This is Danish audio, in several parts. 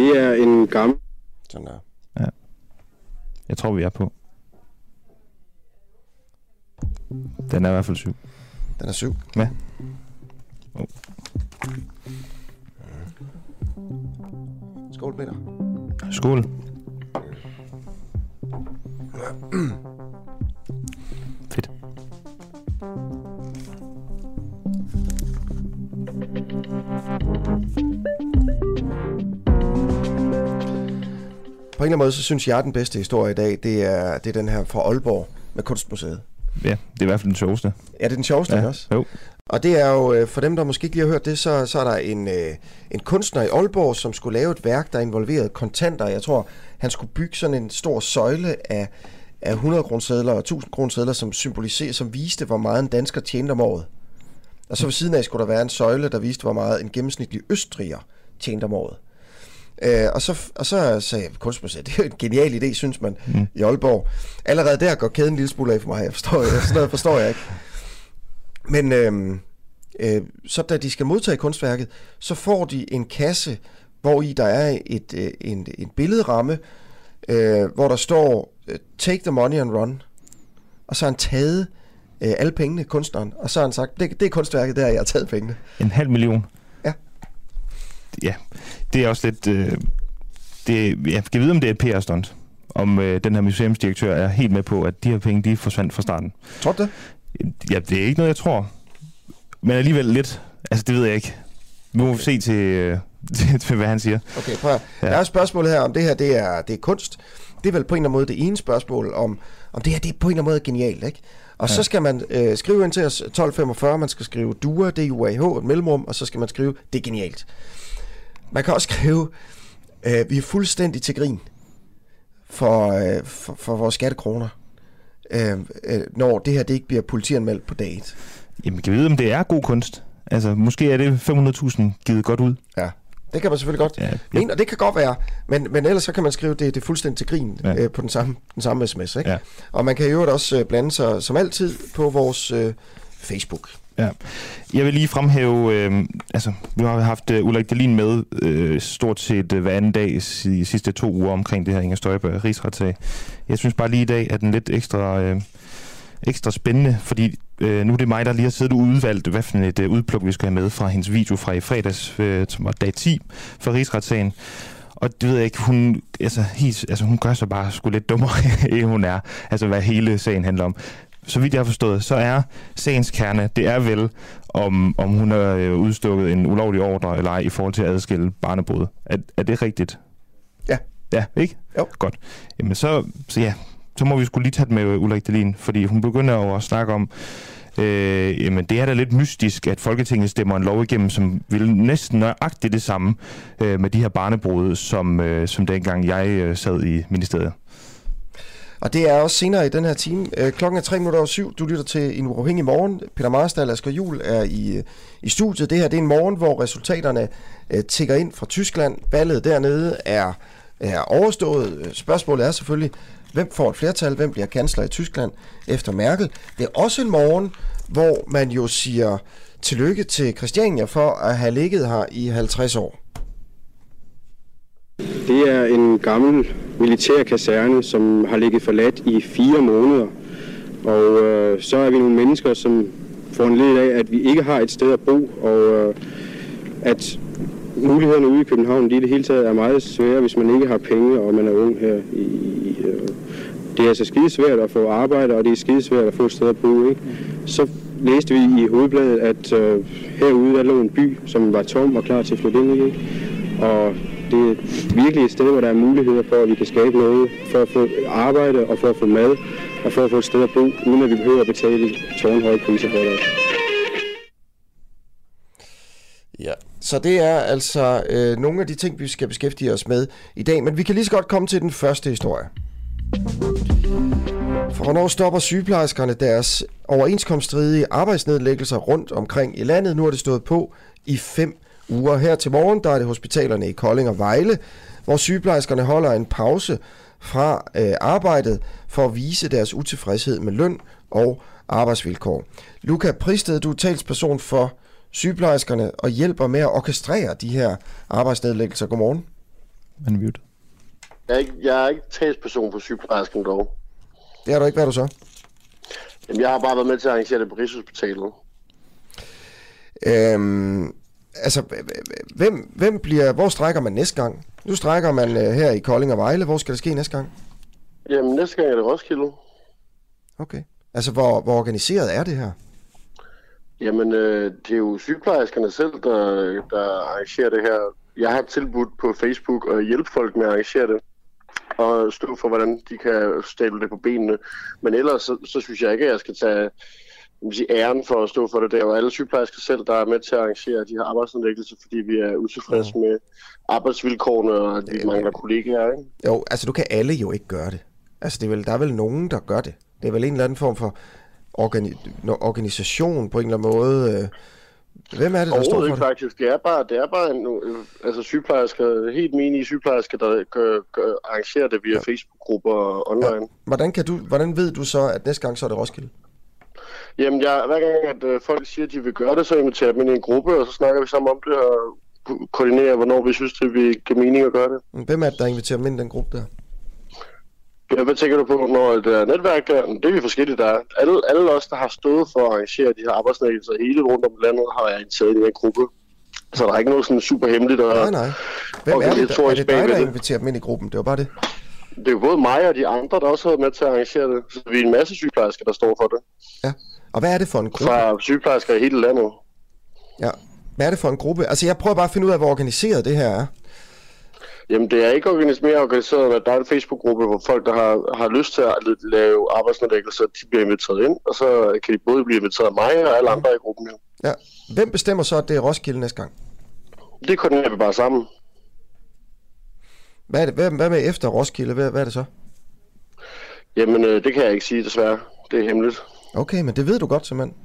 Det er en gammel... Sådan der. Jeg tror, vi er på. Den er i hvert fald syv. Den er syv. Ja. Oh. Skål, Peter. Skål. Fedt. På en eller anden måde, så synes jeg, at den bedste historie i dag, det er, det er den her fra Aalborg med Kunstmuseet. Ja, det er i hvert fald den sjoveste. Ja, det er den sjoveste Ja, også. jo. Og det er jo, øh, for dem, der måske ikke lige har hørt det, så, så er der en, øh, en kunstner i Aalborg, som skulle lave et værk, der involverede kontanter. Jeg tror, han skulle bygge sådan en stor søjle af, af 100 kronesedler og 1000 kronesedler, som symboliserer, som viste, hvor meget en dansker tjente om året. Og så ved siden af skulle der være en søjle, der viste, hvor meget en gennemsnitlig østriger tjente om året. Øh, og, så, og så sagde jeg, kunstmuseet, det er jo en genial idé, synes man, mm. i Aalborg. Allerede der går kæden en lille smule af for mig, jeg forstår, jeg, sådan noget forstår jeg ikke. Men øh, øh, så da de skal modtage kunstværket, så får de en kasse, hvor i der er et, øh, en, en billedramme, øh, hvor der står, øh, take the money and run. Og så har han taget øh, alle pengene, kunstneren, og så har han sagt, det, det er kunstværket, der jeg har taget pengene. En halv million. Ja. Ja, det er også lidt... Øh, det, jeg kan vide, om det er et PR-stunt. Om øh, den her museumsdirektør er helt med på, at de her penge, de forsvandt fra starten. Tror du det? Ja, det er ikke noget, jeg tror. Men alligevel lidt. Altså, det ved jeg ikke. Nu må vi se til, øh, til, til hvad han siger. Okay, prøv at, Ja. Der er spørgsmålet her, om det her det er, det er kunst. Det er vel på en eller anden måde det ene spørgsmål, om, om det her det er på en eller anden måde genialt, ikke? Og ja. så skal man øh, skrive ind til os 1245, man skal skrive DUA, D-U-A-H, et mellemrum, og så skal man skrive, det er genialt. Man kan også skrive, øh, vi er fuldstændig til grin for, øh, for, for vores skattekroner, øh, øh, når det her det ikke bliver politianmeldt på date. Jamen, kan vi vide, om det er god kunst? Altså, måske er det 500.000 givet godt ud. Ja, det kan man selvfølgelig godt Ja, ja, mene, og det kan godt være, men, men ellers så kan man skrive, det, det er fuldstændig til grin Ja. ja. øh, på den samme, den samme sms. Ikke? Ja. Og man kan i øvrigt også øh, blande sig, som altid, på vores øh, Facebook. Ja. Jeg vil lige fremhæve, øh, altså, vi har haft øh, Ulrik Dahlin med øh, stort set øh, hver anden dag i de sidste to uger omkring det her Inger Støjberg rigsretssag. Jeg synes bare lige i dag, at den lidt ekstra, øh, ekstra spændende, fordi øh, nu er det mig, der lige har siddet og udvalgt, hvad for et øh, udpluk, vi skal have med fra hendes video fra i fredags, øh, som var dag 10 for rigsretssagen. Og det ved jeg ikke, hun, altså, helt, altså, hun gør sig bare sgu lidt dummere, end hun er. Altså, hvad hele sagen handler om. Så vidt jeg har forstået, så er sagens kerne, det er vel, om, om hun har øh, udstukket en ulovlig ordre eller ej i forhold til at adskille barnebrud. Er, er det rigtigt? Ja. Ja, ikke? Jo. Godt. Jamen så, så ja, så må vi skulle lige tage det med Ulrik Delin, fordi hun begynder jo at snakke om, øh, jamen det er da lidt mystisk, at Folketinget stemmer en lov igennem, som vil næsten nøjagtigt det samme øh, med de her barnebrud, som, øh, som dengang jeg øh, sad i ministeriet. Og det er også senere i den her time. Øh, klokken er tre minutter over syv. Du lytter til En Uafhængig Morgen. Peter Marstal og Asger Jul er i, øh, i studiet. Det her det er en morgen, hvor resultaterne øh, tigger ind fra Tyskland. Valget dernede er, er overstået. Øh, spørgsmålet er selvfølgelig, hvem får et flertal? Hvem bliver kansler i Tyskland efter Merkel? Det er også en morgen, hvor man jo siger tillykke til Christiania for at have ligget her i 50 år. Det er en gammel militær kaserne, som har ligget forladt i fire måneder. Og øh, så er vi nogle mennesker, som får en led af, at vi ikke har et sted at bo, og øh, at mulighederne ude i København de i det hele taget er meget svære, hvis man ikke har penge, og man er ung her. I, i, øh, det er altså skidesvært at få arbejde, og det er skidesvært at få et sted at bo. Ikke? Så læste vi i hovedbladet, at øh, herude der lå en by, som var tom og klar til at flytte ind i. Og det er virkelig et sted, hvor der er muligheder for, at vi kan skabe noget, for at få arbejde og for at få mad, og for at få et sted at bo, uden at vi behøver at betale tårnhøje priser for det. Ja, så det er altså øh, nogle af de ting, vi skal beskæftige os med i dag. Men vi kan lige så godt komme til den første historie. For hvornår stopper sygeplejerskerne deres overenskomststridige arbejdsnedlæggelser rundt omkring i landet? Nu har det stået på i fem uger. Her til morgen, der er det hospitalerne i Kolding og Vejle, hvor sygeplejerskerne holder en pause fra øh, arbejdet for at vise deres utilfredshed med løn og arbejdsvilkår. Luca Pristed, du er talsperson for sygeplejerskerne og hjælper med at orkestrere de her arbejdsnedlæggelser. Godmorgen. Han er muted. Jeg er ikke, jeg er ikke talsperson for sygeplejersken dog. Det er du ikke, hvad er du så? Jamen, jeg har bare været med til at arrangere det på Rigshospitalet. Øhm, altså, hvem, hvem bliver, hvor strækker man næste gang? Nu strækker man øh, her i Kolding og Vejle. Hvor skal det ske næste gang? Jamen, næste gang er det Roskilde. Okay. Altså, hvor, hvor organiseret er det her? Jamen, øh, det er jo sygeplejerskerne selv, der, der arrangerer det her. Jeg har tilbudt på Facebook at hjælpe folk med at arrangere det og stå for, hvordan de kan stable det på benene. Men ellers, så, så synes jeg ikke, at jeg skal tage vil sige, æren for at stå for det. Det er jo alle sygeplejersker selv, der er med til at arrangere de her arbejdsnedlæggelser, fordi vi er utilfredse med arbejdsvilkårene, og at vi mangler kollegaer. Ikke? Jo, altså du kan alle jo ikke gøre det. Altså det er vel, der er vel nogen, der gør det. Det er vel en eller anden form for organi- organisation på en eller anden måde. øh. Hvem er det, der står for ikke, det? faktisk. Det er bare, det er bare en, øh, altså sygeplejersker, helt menige sygeplejersker, der gør, gør, arrangerer det via ja. Facebook-grupper og online. Ja. Hvordan, kan du, hvordan ved du så, at næste gang så er det Roskilde? Jamen, jeg, hver gang at øh, folk siger, at de vil gøre det, så inviterer jeg dem ind i en gruppe, og så snakker vi sammen om det og ko- koordinerer, hvornår vi synes, det vil give mening at gøre det. Hvem er det, der inviterer dem ind i den gruppe der? Ja, hvad tænker du på, når det er netværk der? Det er vi forskellige, der er. Alle, alle os, der har stået for at arrangere de her arbejdsnæggelser hele rundt om landet, har jeg inviteret i en gruppe. Så der er ikke noget sådan super hemmeligt. Og, Nej, nej. Hvem er det, der, er det dig, der inviterer dem ind i gruppen? Det var bare det. Det er jo både mig og de andre, der også har været med til at arrangere det. Så vi er en masse sygeplejersker, der står for det. Ja. Og hvad er det for en gruppe? Fra sygeplejersker i hele landet. Ja. Hvad er det for en gruppe? Altså, jeg prøver bare at finde ud af, hvor organiseret det her er. Jamen, det er ikke organis- mere organiseret, at der er en Facebook-gruppe, hvor folk, der har, har lyst til at lave arbejdsnedlæggelser, de bliver inviteret ind, og så kan de både blive inviteret af mig og alle andre i gruppen. Jo. Ja. Hvem bestemmer så, at det er Roskilde næste gang? Det koordinerer vi bare sammen. Hvad, er det, hvad, hvad med efter Roskilde? Hvad, hvad er det så? Jamen, øh, det kan jeg ikke sige, desværre. Det er hemmeligt. Okay, men det ved du godt, simpelthen.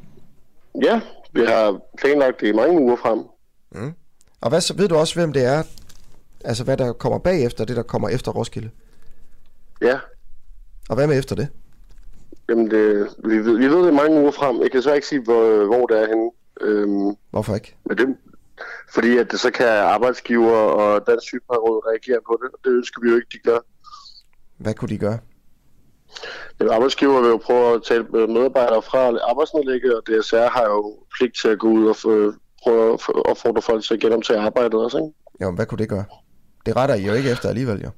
Ja, vi har planlagt det i mange uger frem. Og hvad, så ved du også, hvem det er? Altså, hvad der kommer bagefter, det der kommer efter Roskilde? Ja, Og hvad med efter det? jamen det, vi, ved, vi ved det mange uger frem. Jeg kan så ikke sige, hvor, hvor det er henne. Øhm, Hvorfor ikke? med det, fordi at det, så kan arbejdsgiver og Dansk Sygeplejeråd reagere på det. og Det ønsker vi jo ikke, de gør. Hvad kunne de gøre? Arbejdsgiver vil jo prøve at tale med medarbejdere fra arbejdsnedlægge, og DSR har jo pligt til at gå ud og prøve at få- opfordre folk til at genoptage arbejdet også, ikke? Jo, men hvad kunne det gøre? Det retter I jo ikke efter alligevel, jo.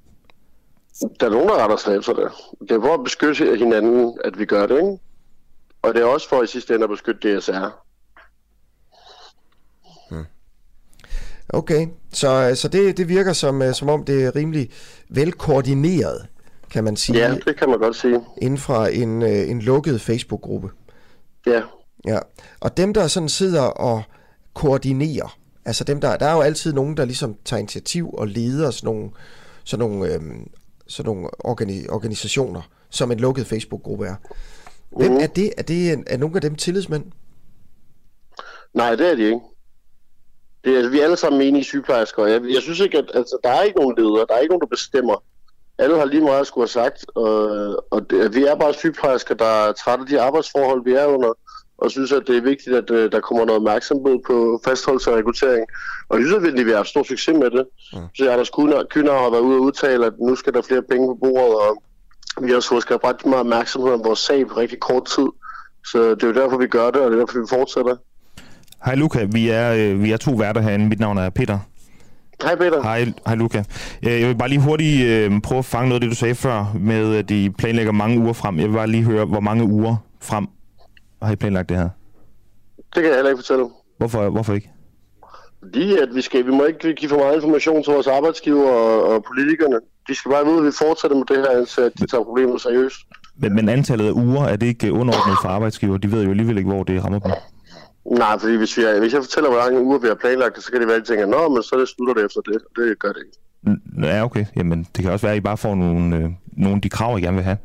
Der er nogen, der retter sig efter det. Det er for at beskytte hinanden, at vi gør det, ikke? Og det er også for i sidste ende at beskytte DSR. Okay, så, så det, det virker som, øh, som om, det er rimelig velkoordineret, kan man sige, Ja, det kan man godt sige. inden fra en, øh, en lukket Facebook-gruppe. Ja, Ja, og dem, der sådan sidder og koordinerer, altså dem, der, der er jo altid nogen, der ligesom tager initiativ og leder sådan nogle, sådan nogle, øhm, sådan nogle organi- organisationer, som en lukket Facebook-gruppe er. Hvem Mhm. er det? Er det en, er nogle af dem tillidsmænd? nej, det er de ikke. Det er, altså, vi er alle sammen enige sygeplejersker. Jeg, jeg synes ikke, at altså, der er ikke nogen ledere. Der er ikke nogen, der bestemmer. Alle har lige meget skulle have sagt. Og, og det, vi er bare sygeplejersker, der er trætte af de arbejdsforhold, vi er under. Og synes, at det er vigtigt, at øh, der kommer noget opmærksomhed på fastholdelse og rekruttering. Og jeg synes, at vi har haft stor succes med det. Mm. Så Anders Kyner har været ude og udtale, at nu skal der flere penge på bordet. Og vi har også skabt ret meget opmærksomhed om vores sag på rigtig kort tid. Så det er jo derfor, vi gør det, og det er derfor, vi fortsætter. Hej Luca, vi er, øh, vi er to værter herinde. Mit navn er Peter. Hej Peter. Hej, hej Luca. Øh, Jeg vil bare lige hurtigt øh, prøve at fange noget af det, du sagde før, med at de planlægger mange uger frem. Jeg vil bare lige høre, hvor mange uger frem har I planlagt det her? Det kan jeg heller ikke fortælle. Hvorfor, hvorfor ikke? Fordi at vi, skal, vi må ikke give for meget information til vores arbejdsgiver og, og politikerne. De skal bare vide, at vi fortsætter med det her, indtil at de tager problemet seriøst. Men, men antallet af uger, er det ikke underordnet for arbejdsgiver? De ved jo alligevel ikke, hvor det rammer dem. Nej, fordi hvis, vi er, hvis jeg fortæller, hvor mange uger vi har planlagt det, så kan det være, at de tænker, nå, men så det slutter det efter det. Det gør det ikke. Ja, okay. Jamen, det kan også være, at I bare får nogle, øh, nogle af de krav, I gerne vil have.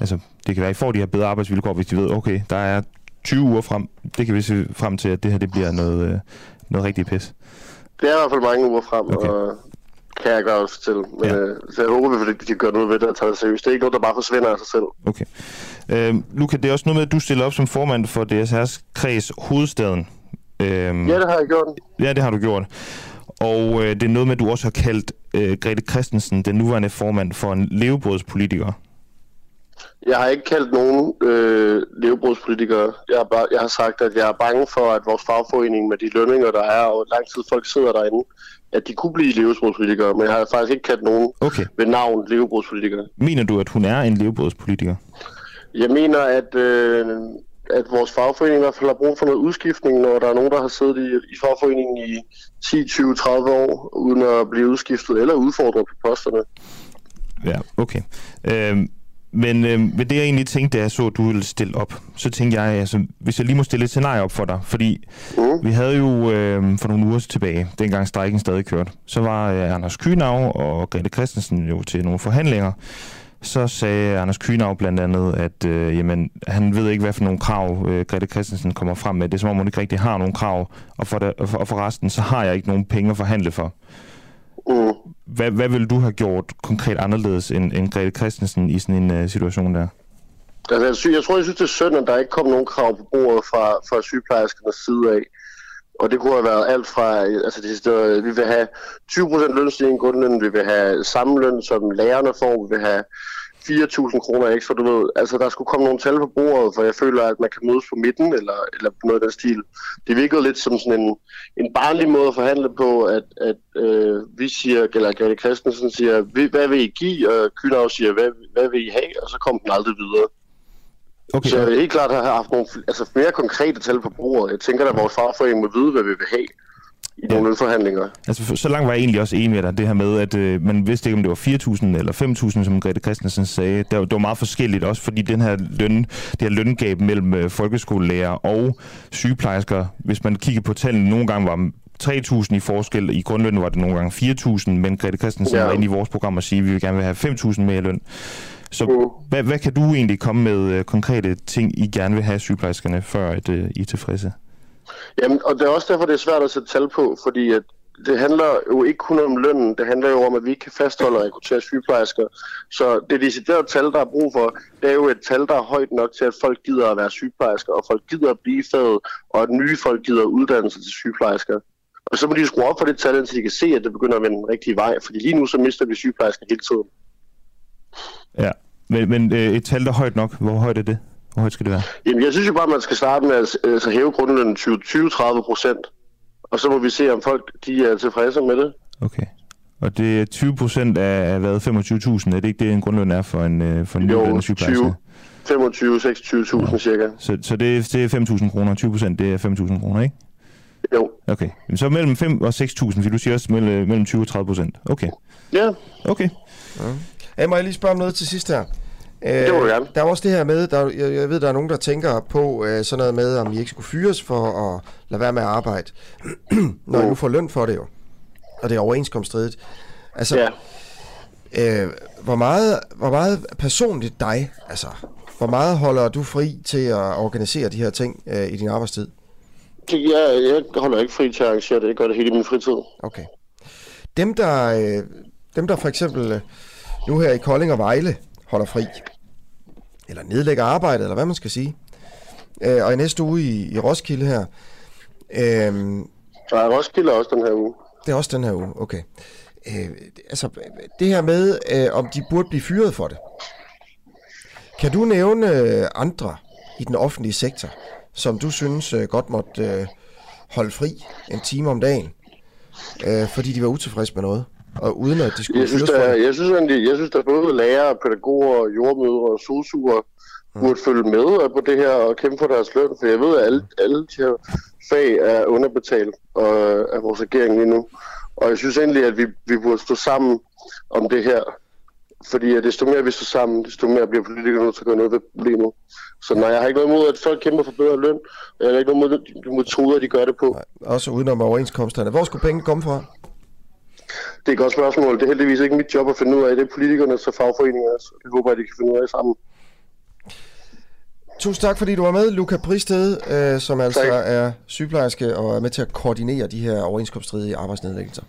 Altså, det kan være, at I får de her bedre arbejdsvilkår, hvis de ved, okay, der er 20 uger frem. Det kan vi se frem til, at det her det bliver noget, øh, noget rigtig pis. Det er i hvert fald mange uger frem, okay. og kan jeg godt fortælle. Men Ja. øh, så jeg håber, at de kan gøre noget ved det og tage det seriøst. Det er ikke noget, der bare forsvinder af sig selv. Okay. Øh, Luca, det er også noget med, at du stiller op som formand for DSR's kreds Hovedstaden. Øhm, Ja, det har jeg gjort. Ja, det har du gjort. Og øh, det er noget med, at du også har kaldt øh, Grete Christensen, den nuværende formand, for en levebrødspolitiker. Jeg har ikke kaldt nogen øh, levebrudspolitikere. Jeg har, bare, jeg har sagt, at jeg er bange for, at vores fagforening med de lønninger, der er, og lang tid folk sidder derinde, at de kunne blive levebrudspolitikere, men jeg har faktisk ikke kaldt nogen Okay. ved navn levebrudspolitikere. Mener du, at hun er en levebrødspolitiker? Jeg mener, at, øh, at vores fagforening i hvert fald har brug for noget udskiftning, når der er nogen, der har siddet i, i fagforeningen i 10, 20, 30 år, uden at blive udskiftet eller udfordret på posterne. Ja, okay. Øhm, men øh, med det, jeg egentlig tænkte, da jeg så, at du ville stille op, så tænkte jeg, altså, hvis jeg lige må stille et scenarie op for dig, fordi Mm. vi havde jo øh, for nogle uger tilbage, dengang strækken stadig kørte, så var øh, Anders Kynav og Grete Christensen jo til nogle forhandlinger. Så sagde Anders Kynav blandt andet, at øh, jamen, han ved ikke, hvad for nogle krav øh, Grete Christensen kommer frem med. Det er som om, hun ikke rigtig har nogen krav, og for, det, og for, og for resten, så har jeg ikke nogen penge at forhandle for. Mm. Hvad, hvad ville du have gjort konkret anderledes end, end Grete Christensen i sådan en uh, situation der? Altså, jeg, sy- jeg tror, jeg synes, det er synd, at der ikke kom nogen krav på bordet fra, fra sygeplejerskernes side af. Og det kunne have været alt fra, altså det steder, vi vil have 20% lønstigning i grundlønnen, vi vil have samme løn, som lærerne får, vi vil have 4.000 kroner ekstra, du ved. Altså, der skulle komme nogle tal på bordet, for jeg føler, at man kan mødes på midten, eller, eller noget af den stil. Det virkede lidt som sådan en, en barnlig måde at forhandle på, at, at øh, vi siger, eller Grete Christensen siger, "Vi- hvad vil I give? Og Kynav siger, hvad, hvad vil I have? Og så kom den aldrig videre. Okay, Så jeg vil helt klart have haft nogle altså mere konkrete tal på bordet. Jeg tænker, at vores fagforening må vide, hvad vi vil have i Ja. nogle lønforhandlinger. altså så langt var jeg egentlig også enig med dig, det her med, at øh, man vidste ikke, om det var 4.000 eller 5.000, som Grete Christensen sagde. Det var, det var meget forskelligt også, fordi den her løn, det her løngab mellem øh, folkeskolelærer og sygeplejersker, hvis man kigger på tallene, nogle gange var 3.000 i forskel, i grundlønnen var det nogle gange 4.000, men Grete Christensen ja. Ja. var inde i vores program og sige, at vi vil gerne vil have 5.000 mere i løn. Så Mm. hvad, hvad kan du egentlig komme med øh, konkrete ting, I gerne vil have sygeplejerskerne, før at, øh, I er tilfredse? Jamen, og det er også derfor, det er svært at sætte tal på, fordi at det handler jo ikke kun om lønnen, det handler jo om, at vi ikke kan fastholde og rekruttere sygeplejersker. Så det deciderede tal, der er brug for, det er jo et tal, der er højt nok til, at folk gider at være sygeplejersker, og folk gider at blive faget, og at nye folk gider uddannelse til sygeplejersker. Og så må de skrue op for det tal, så de kan se, at det begynder at vende den rigtige vej, fordi lige nu så mister vi sygeplejersker hele tiden. Ja, men, men øh, et tal, der er højt nok, hvor højt er det? Hvor højt skal det være? Jamen, jeg synes jo bare, at man skal starte med at altså, hæve grundlønnen 20-30 procent. Og så må vi se, om folk de er tilfredse med det. Okay. Og det er 20 procent af, hvad, 25.000, er det ikke det, en grundløn er for en, øh, for en Jo, nyuddannet sygeplejerske? 25-26.000 ja. cirka. Så, så det, det er 5.000 kroner, 20 procent, det er 5.000 kroner, ikke? Jo. Okay. Men så mellem 5 og 6.000, fordi du siger også mellem, mellem 20 og 30 procent. Okay. Ja, Okay. Hey, må jeg lige spørge om noget til sidst her? Øh, Det må gerne. Der er også det her med, der, jeg, jeg ved, der er nogen, der tænker på øh, sådan noget med, om I ikke skulle fyres for at lade være med at arbejde, når I Mm. nu får løn for det jo. Og det er overenskomststridigt. Altså, ja. øh, hvor, meget, hvor meget personligt dig, altså, hvor meget holder du fri til at organisere de her ting øh, i din arbejdstid? Jeg, jeg holder ikke fri til at arrangere det. Jeg gør det hele i min fritid. Okay. Dem, der, øh, dem, der for eksempel øh, nu her i Kolding og Vejle holder fri, eller nedlægger arbejdet, eller hvad man skal sige, øh, og i næste uge i, i Roskilde her, øh, er Roskilde også den her uge. det er også den her uge, okay. Øh, altså, det her med, øh, om de burde blive fyret for det. Kan du nævne øh, andre i den offentlige sektor, som du synes øh, godt måtte øh, holde fri en time om dagen, øh, fordi de var utilfredse med noget, og uden at de skulle Jeg synes, der, er- jeg synes, egentlig, jeg synes, der både lærere, pædagoger, jordmødre og sosuer burde følge med på det her og kæmpe for deres løn, for jeg ved, at alle, alle de her fag er underbetalt øh, af vores regering lige nu. Og jeg synes egentlig, at vi, vi burde stå sammen om det her. Fordi at desto mere vi står sammen, desto mere bliver politikerne nødt til at gøre noget ved problemet. Så nej, jeg har ikke noget imod, at folk kæmper for bedre løn. Jeg har ikke noget imod de metoder, de gør det på. Også udenom overenskomsterne. Hvor skulle pengene komme fra? Det er et godt spørgsmål. Det er heldigvis ikke mit job at finde ud af. Det er politikernes og fagforeningernes. Jeg håber, at de kan finde ud af sammen. Tusind tak, fordi du var med, Luca Pristed, øh, som altså Tak. er sygeplejerske og er med til at koordinere de her overenskomststridige arbejdsnedlæggelser.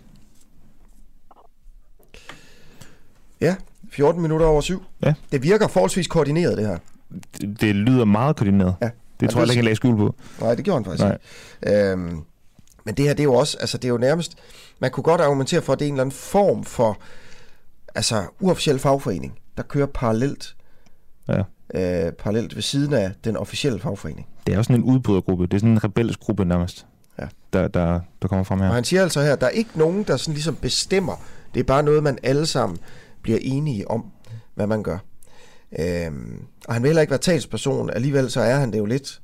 Ja, 14 minutter over syv. Ja. Det virker forholdsvis koordineret, det her. Det, det lyder meget koordineret. Ja. Det tror jeg det- ikke, jeg lagde skjul på. Nej, det gjorde han faktisk Nej. ikke. Øhm, Men det her, det er jo også, altså det er jo nærmest, man kunne godt argumentere for, at det er en eller anden form for, altså uofficiel fagforening, der kører parallelt, Ja. øh, parallelt ved siden af den officielle fagforening. Det er også sådan en udbrydergruppe. Det er sådan en rebelsk gruppe nærmest, Ja. der, der, der kommer frem her. Og han siger altså her, der er ikke nogen, der sådan ligesom bestemmer. Det er bare noget, man alle sammen bliver enige om, hvad man gør. Øhm, og han vil heller ikke være talsperson. Alligevel så er han det jo lidt,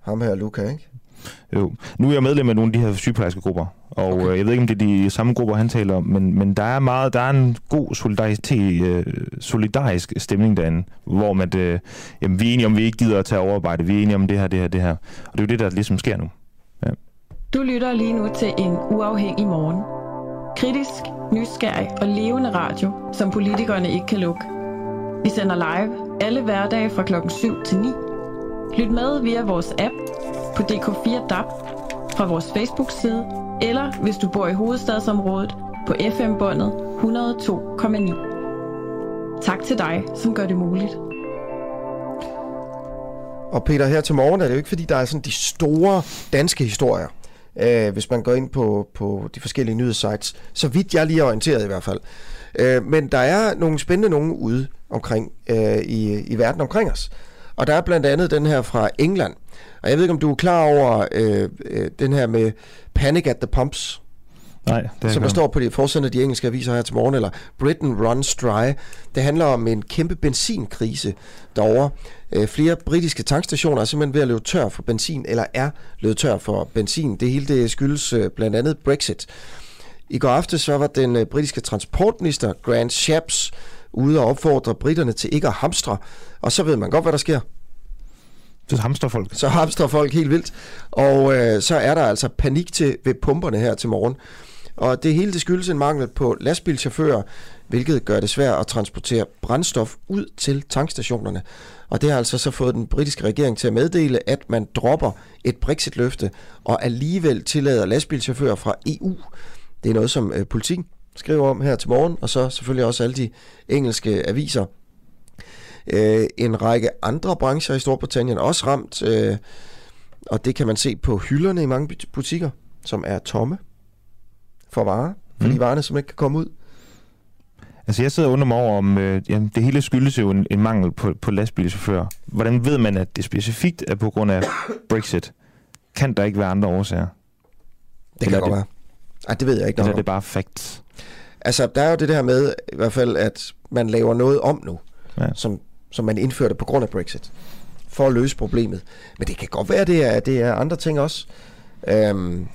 ham her Luca, ikke? Jo. Nu er jeg medlem af nogle af de her sygeplejerske grupper, og Okay. okay. jeg ved ikke, om det er de samme grupper, han taler om, men, men der er meget, der er en god solidaritet, øh, solidarisk stemning derinde, hvor man, øh, jamen, vi er enige om, vi ikke gider at tage overarbejde, vi er enige om det her, det her, det her. Og det er jo det, der ligesom sker nu. Du lytter lige nu til en uafhængig morgen. Kritisk, nysgerrig og levende radio, som politikerne ikke kan lukke. Vi sender live alle hverdage fra klokken 7 til 9. Lyt med via vores app på DK4 DAB, fra vores Facebook-side, eller hvis du bor i hovedstadsområdet på FM-båndet 102,9. Tak til dig, som gør det muligt. Og Peter, her til morgen er det jo ikke, fordi der er sådan de store danske historier, øh, hvis man går ind på, på de forskellige nyhedssites. Så vidt jeg lige er orienteret i hvert fald. Øh, men der er nogle spændende nogen ude omkring øh, i, i verden omkring os. Og der er blandt andet den her fra England. Og jeg ved ikke, om du er klar over øh, øh, den her med Panic at the Pumps. Nej, det som der står på de forsiden af de engelske aviser her til morgen, eller Britain Runs Dry. Det handler om en kæmpe benzinkrise derovre. Øh, flere britiske tankstationer er simpelthen ved at løbe tør for benzin, eller er løbet tør for benzin. Det hele det skyldes øh, blandt andet Brexit. I går aftes så var den øh, britiske transportminister Grant Shapps ude og opfordre britterne til ikke at hamstre. Og så ved man godt, hvad der sker Det er hamsterfolk. så hamstrer folk helt vildt. Og øh, så er der altså panik til ved pumperne her til morgen. Og det hele det skyldes en mangel på lastbilchauffører, hvilket gør det svært at transportere brændstof ud til tankstationerne. Og det har altså så fået den britiske regering til at meddele, at man dropper et Brexit-løfte og alligevel tillader lastbilchauffører fra EU. Det er noget, som øh, politik skriver om her til morgen, og så selvfølgelig også alle de engelske aviser. Øh, en række andre brancher i Storbritannien er også ramt, øh, og det kan man se på hylderne i mange but- butikker, som er tomme for varer, fordi Mm. varerne simpelthen ikke kan komme ud. Altså jeg sidder og undrer mig over, om øh, jamen, det hele skyldes jo en, en mangel på, på lastbilchauffører. Hvordan ved man, at det specifikt er på grund af Brexit? Kan der ikke være andre årsager? Det Eller kan godt det- være. Ej, det ved jeg ikke Eller er det bare facts? Altså, der er jo det der med, i hvert fald, at man laver noget om nu, Ja. som, som man indførte på grund af Brexit, for at løse problemet. Men det kan godt være, det er, det er andre ting også. Øhm,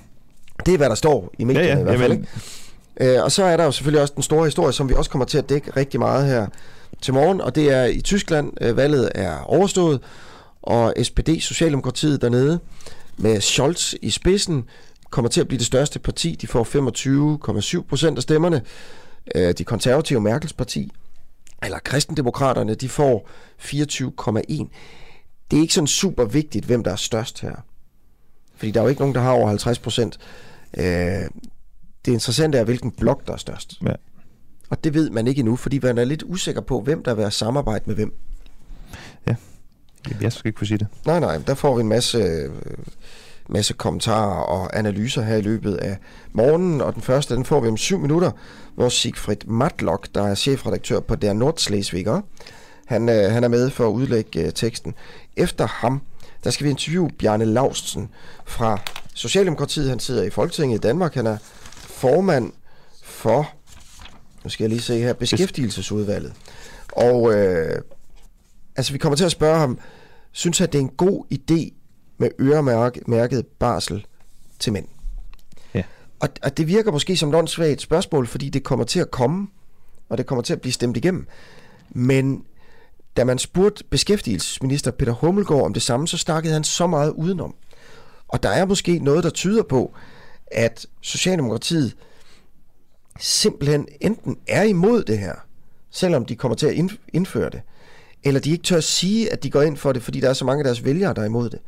det er, hvad der står i medierne Ja, ja, i hvert fald. jamen. Ikke? Øh, og så er der jo selvfølgelig også den store historie, som vi også kommer til at dække rigtig meget her til morgen, og det er i Tyskland. Øh, valget er overstået, og SPD, Socialdemokratiet dernede, med Scholz i spidsen, kommer til at blive det største parti. De får 25,7 procent af stemmerne. Øh, de konservative Merkels parti, eller kristendemokraterne, de får 24,1. Det er ikke sådan super vigtigt, hvem der er størst her. Fordi der er jo ikke nogen, der har over 50 procent. Øh, det interessante er, hvilken blok, der er størst. Ja. Og det ved man ikke endnu, fordi man er lidt usikker på, hvem der vil have samarbejde med hvem. Jeg skal ikke kunne sige det. Nej, nej, der får vi en masse, øh, masse kommentarer og analyser her i løbet af morgenen, og den første, den får vi om syv minutter, hvor Sigfrid Matlock, der er chefredaktør på Der Nordslesviger, han, øh, han er med for at udlægge øh, teksten. Efter ham, der skal vi interviewe Bjarne Laustsen fra Socialdemokratiet. Han sidder i Folketinget i Danmark. Han er formand for, nu skal jeg lige se her, Beskæftigelsesudvalget. Og øh, altså, vi kommer til at spørge ham, synes at det er en god idé med øremærket barsel til mænd? Ja. Og, og det virker måske som et åndssvagt spørgsmål, fordi det kommer til at komme, og det kommer til at blive stemt igennem. Men da man spurgte beskæftigelsesminister Peter Hummelgaard om det samme, så snakkede han så meget udenom. Og der er måske noget, der tyder på, at Socialdemokratiet simpelthen enten er imod det her, selvom de kommer til at indf- indføre det, eller de ikke tør at sige, at de går ind for det, fordi der er så mange af deres vælgere, der er imod det.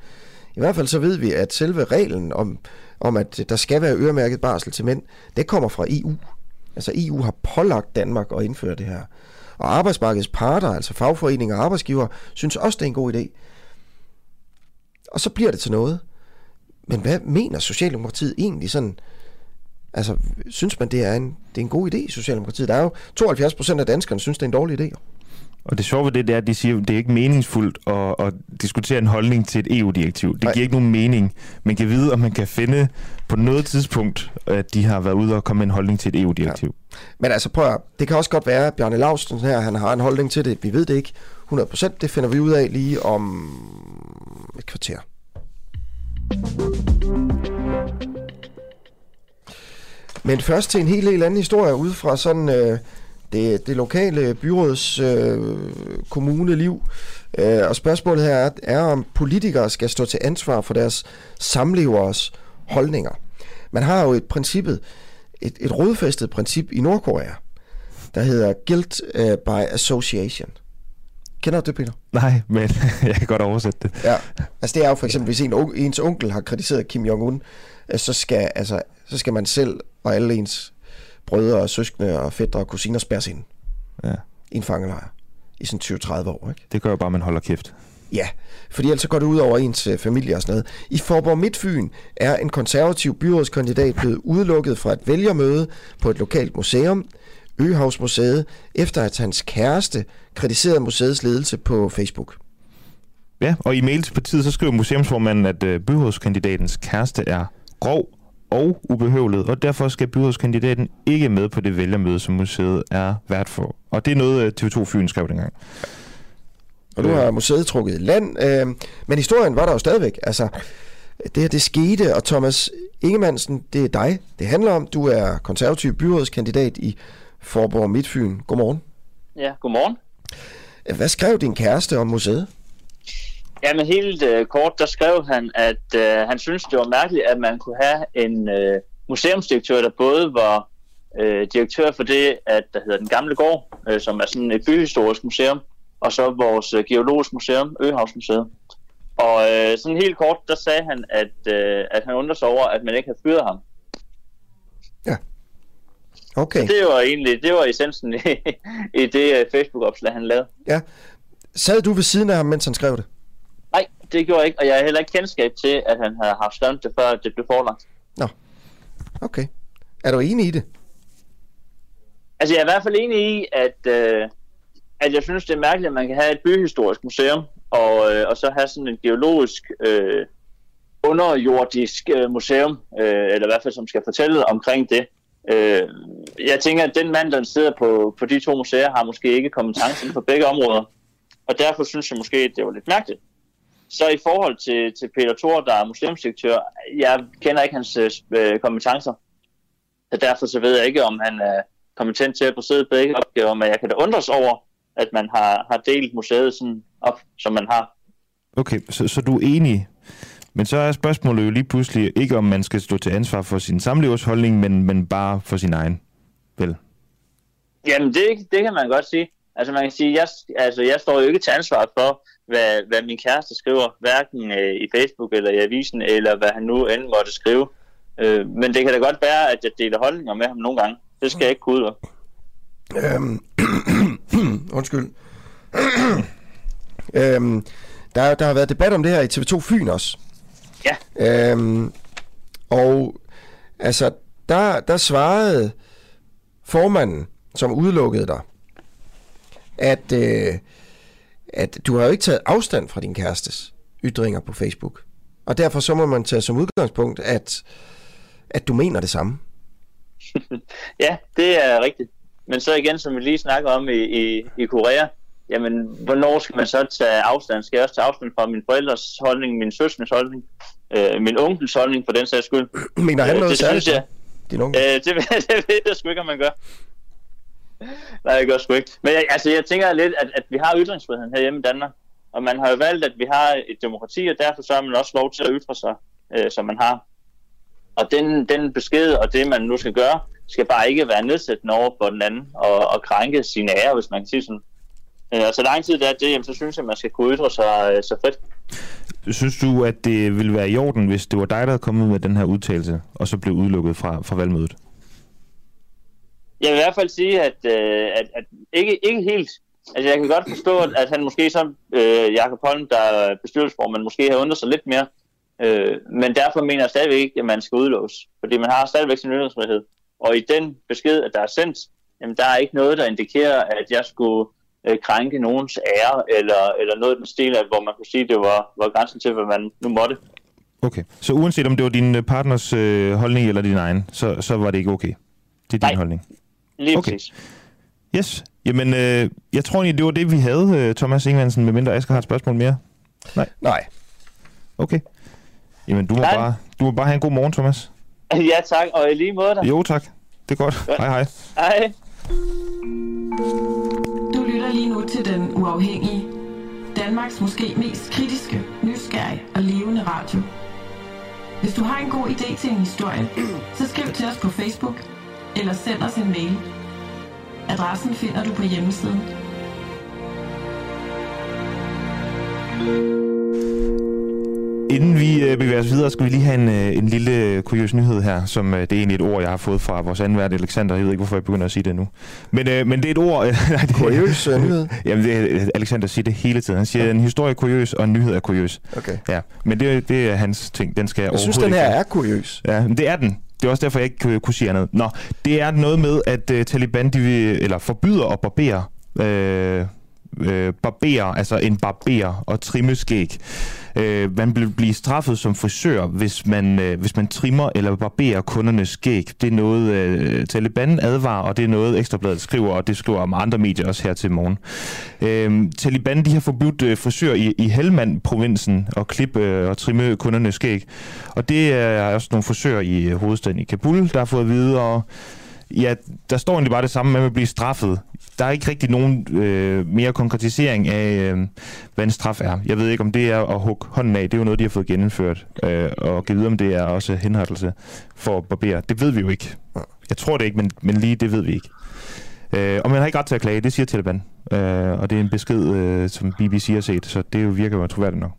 I hvert fald så ved vi, at selve reglen om, om at der skal være øremærket barsel til mænd, det kommer fra EU. Altså EU har pålagt Danmark at indføre det her. Og arbejdsmarkedets parter, altså fagforeninger og arbejdsgiver, synes også, det er en god idé. Og så bliver det til noget. Men hvad mener Socialdemokratiet egentlig sådan? Altså, synes man, det er en, det er en god idé i Socialdemokratiet? Der er jo 72 procent af danskerne, synes, det er en dårlig idé. Og det sjove ved det, det er, at de siger, at det er ikke meningsfuldt at, at diskutere en holdning til et EU-direktiv. Det Nej. giver ikke nogen mening. Man kan vide, om man kan finde på noget tidspunkt, at de har været ude og komme med en holdning til et EU-direktiv. Men altså, prøv at, det kan også godt være, at Bjarne Lausten her, han har en holdning til det. Vi ved det ikke 100 procent. Det finder vi ud af lige om et kvarter. Men først til en helt, helt anden historie ud fra sådan øh, det, det lokale byråds øh, kommuneliv. Øh, og spørgsmålet her er, er, om politikere skal stå til ansvar for deres samlevers holdninger. Man har jo et princippet, et, et rodfæstet princip i Nordkorea, der hedder guilt uh, by association. Kender du det, Peter? Nej, men jeg kan godt oversætte det. Ja. Altså det er jo for eksempel, hvis en, ens onkel har kritiseret Kim Jong-un, øh, så skal, altså, så skal man selv og alle ens brødre og søskende og fætter og kusiner spærres ind Ja. i en fangelejr i sådan 20-30 år, ikke? Det gør jo bare, at man holder kæft. Ja, fordi ellers så går det ud over ens øh, familie og sådan noget. I Forborg Midtfyn er en konservativ byrådskandidat blevet udelukket fra et vælgermøde på et lokalt museum, Øhavsmuseet, efter at hans kæreste kritiserede museets ledelse på Facebook. Ja, og i mail til partiet, så skriver museumsformanden, at øh, byrådskandidatens kæreste er grov og ubehøvlet, og derfor skal byrådskandidaten ikke med på det vælgermøde, som museet er vært for. Og det er noget, øh, TV2 Fyn skrev dengang. Og nu har museet trukket land, øh, men historien var der jo stadigvæk. Altså, det her, det skete, og Thomas Ingemannsen, det er dig, det handler om. Du er konservativ byrådskandidat i Forborg Midtfyn. Godmorgen. Ja, godmorgen. Hvad skrev din kæreste om museet? Jamen helt øh, kort, der skrev han, at øh, han synes det var mærkeligt, at man kunne have en øh, museumsdirektør, der både var øh, direktør for det, at der hedder Den Gamle Gård, øh, som er sådan et byhistorisk museum, og så vores øh, geologisk museum, Øhavsmuseet. Og øh, sådan helt kort, der sagde han, at, øh, at han undrer sig over, at man ikke havde fyret ham. Okay. Det var egentlig, det var essensen i, i det øh, Facebook-opslag, han lavede. Ja. Sad du ved siden af ham, mens han skrev det? Det gjorde jeg ikke, og jeg har heller ikke kendskab til, at han havde haft skrevet det, før det blev forelagt. Okay. Er du enig i det? Altså, jeg er i hvert fald enig i, at, øh, at jeg synes, det er mærkeligt, at man kan have et byhistorisk museum, og, øh, og så have sådan en geologisk øh, underjordisk øh, museum, øh, eller i hvert fald som skal fortælle omkring det. Øh, jeg tænker, at den mand, der sidder på, på de to museer, har måske ikke kompetence inden for begge områder, og derfor synes jeg måske, at det var lidt mærkeligt. Så i forhold til, til Peter Thor, der er museumsdirektør, jeg kender ikke hans øh, kompetencer, så derfor så ved jeg ikke, om han er kompetent til at besidde begge opgaver, men jeg kan da undres over, at man har, har delt museet sådan op, som man har. Okay, så, så du er enig. Men så er spørgsmålet jo lige pludselig ikke, om man skal stå til ansvar for sin samlevers holdning, men, men bare for sin egen. Vel? Jamen, det, det kan man godt sige. Altså, man kan sige, jeg, altså, jeg står jo ikke til ansvar for, hvad, hvad min kæreste skriver, hverken øh, i Facebook eller i avisen, eller hvad han nu end måtte skrive. Øh, men det kan da godt være, at jeg deler holdninger med ham nogle gange. Det skal jeg ikke kunne ud. Øhm, undskyld. øhm, der, der har været debat om det her i TV2 Fyn også. Ja. Øhm, og altså, der, der svarede formanden, som udelukkede dig, at, øh, at du har jo ikke taget afstand fra din kærestes ytringer på Facebook. Og derfor så må man tage som udgangspunkt, at, at du mener det samme. Ja, det er rigtigt. Men så igen, som vi lige snakker om i, i, i Korea, jamen, hvornår skal man så tage afstand? Skal jeg også tage afstand fra min forældres holdning, min søskendes holdning, øh, min onkels holdning for den sags skyld? Mener han Øh, noget det særligt? synes jeg. Din onkel? Øh, det, det ved jeg sgu ikke, om man gør. Nej, jeg gør sgu ikke. Men jeg, altså, jeg tænker lidt, at, at vi har ytringsfriheden her hjemme i Danmark. Og man har jo valgt, at vi har et demokrati, og derfor så har man også lov til at ytre sig, øh, som man har. Og den, den besked og det, man nu skal gøre, skal bare ikke være nedsættende over for den anden og, og krænke sine ære, hvis man kan sige sådan. Øh, og så lang tid det er det, jamen, så synes jeg, at man skal kunne ytre sig øh, så frit. Synes du, at det ville være i orden, hvis det var dig, der havde kommet med den her udtalelse, og så blev udelukket fra, fra valgmødet? Jeg vil i hvert fald sige, at, øh, at, at ikke, ikke helt. Altså, jeg kan godt forstå, at, at han måske som øh, Jakob Holm, der er bestyrelsesformand, måske har undret sig lidt mere. Øh, men derfor mener jeg stadigvæk ikke, at man skal udelåse, fordi man har stadigvæk sin ytringsfrihed. Og i den besked, at der er sendt, jamen der er ikke noget, der indikerer, at jeg skulle øh, krænke nogens ære, eller, eller noget den stil, hvor man kunne sige, at det var, var grænsen til, hvad man nu måtte. Okay, så uanset om det var din øh, partners øh, holdning eller din egen, så, så var det ikke okay? Det er din Nej. holdning? Lige Okay. præcis. Yes. Jamen, øh, jeg tror egentlig, det var det, vi havde, øh, Thomas Ingmansen, medmindre Asger har et spørgsmål mere. Nej. Okay. Jamen, du må, Nej. bare, du må bare have en god morgen, Thomas. Ja tak, og i lige måde da. Jo, tak. Det er godt. Ja. Hej, hej. Hej. Du lytter lige nu til Den Uafhængige. Danmarks måske mest kritiske, nysgerrige og levende radio. Hvis du har en god idé til en historie, så skriv til os på Facebook eller send os en mail. Adressen finder du på hjemmesiden. Inden vi øh, bevæger os videre, skal vi lige have en, øh, en lille kuriøs nyhed her, som øh, det er egentlig et ord, jeg har fået fra vores anden vært, Alexander. Jeg ved ikke, hvorfor jeg begynder at sige det nu. Men, øh, men det er et ord... Øh, nej, det, øh, nyhed. Jamen, det er, Alexander siger det hele tiden. Han siger, at en historie er kuriøs, og en nyhed er kuriøs. Okay. Ja, men det, det er hans ting. Den skal jeg Jeg synes, den her ikke- er kuriøs. Ja, men det er den. Det er også derfor, jeg ikke kunne, sige andet. Nå, det er noget med, at uh, Taliban de vil, eller forbyder at barbere, øh, øh, barbere, altså en barber og trimmeskæg. Øh, man vil blive straffet som frisør, hvis man, øh, hvis man trimmer eller barberer kundernes skæg. Det er noget, øh, Taliban advarer, og det er noget, Ekstrabladet skriver, og det skriver om andre medier også her til morgen. Øh, Taliban de har forbudt øh, frisør i, i Helmand-provinsen at klippe øh, og trimme kundernes skæg. Og det er også nogle frisører i øh, hovedstaden i Kabul, der har fået at vide, og ja, der står egentlig bare det samme med at blive straffet. Der er ikke rigtig nogen øh, mere konkretisering af, øh, hvad en straf er. Jeg ved ikke, om det er at hugge hånden af. Det er jo noget, de har fået genindført. Øh, og givet om det er også henrettelse for at barbere. Det ved vi jo ikke. Jeg tror det ikke, men, men lige det ved vi ikke. Øh, og man har ikke ret til at klage, det siger Taliban. Øh, og det er en besked, øh, som BBC har set, så det jo virker jo troværdigt nok.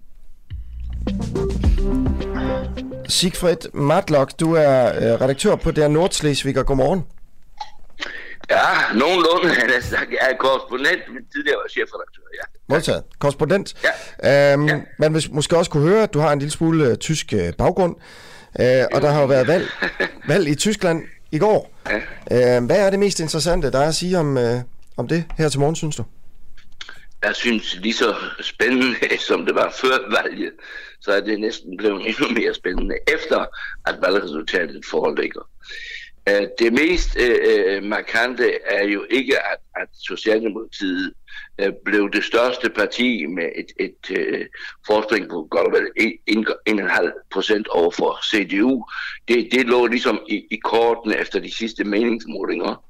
Sigfrid Matlock, du er øh, redaktør på der Nordslesvig, og godmorgen. Ja, nogenlunde. Er, jeg er korrespondent, men tidligere var chefredaktør, ja. Modtaget. Korrespondent. Ja. Øhm, Ja. Man vil måske også kunne høre, at du har en lille smule øh, tysk øh, baggrund. Øh, og der har jo været valg, valg i Tyskland i går. Øh, hvad er det mest interessante, der er at sige om, øh, om det her til morgen, synes du? Jeg synes, lige så spændende, som det var før valget, så er det næsten blevet endnu mere spændende, efter at valgresultatet foreligger. Øh, det mest øh, øh, markante er jo ikke, at, at Socialdemokratiet øh, blev det største parti med et, et øh, forspring på godt og vel 1,5 procent over for CDU. Det, det lå ligesom i, i kortene efter de sidste meningsmålinger.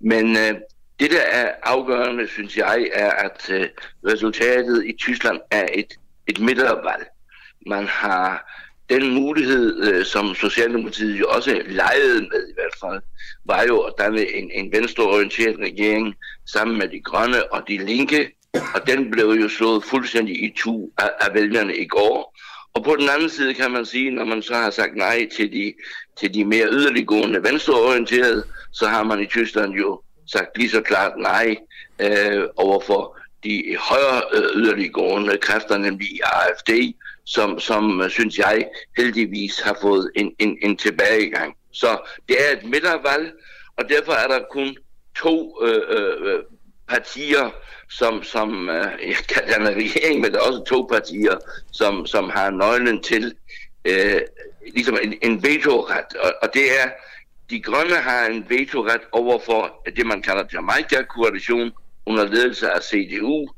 Men øh, det, der er afgørende, synes jeg, er, at øh, resultatet i Tyskland er et, et midtervalg. Man har den mulighed, øh, som Socialdemokratiet jo også legede med i hvert fald, var jo at danne en, en venstreorienteret regering sammen med de grønne og de linke, og den blev jo slået fuldstændig i tu af, af vælgerne i går. Og på den anden side kan man sige, når man så har sagt nej til de, til de mere yderliggående venstreorienterede, så har man i Tyskland jo sagt lige så klart nej øh, overfor de højere øh, yderliggående kræfter, nemlig AFD, som, som øh, synes jeg heldigvis har fået en, en, en tilbagegang. Så det er et midtervalg, og derfor er der kun to øh, øh, øh, partier, som, som øh, jeg kan danne regering, men der er også to partier, som, som har nøglen til øh, ligesom en, en vetoret, og, og det er, de grønne har en vetoret over for det, man kalder Jamaica-koalition under ledelse af CDU,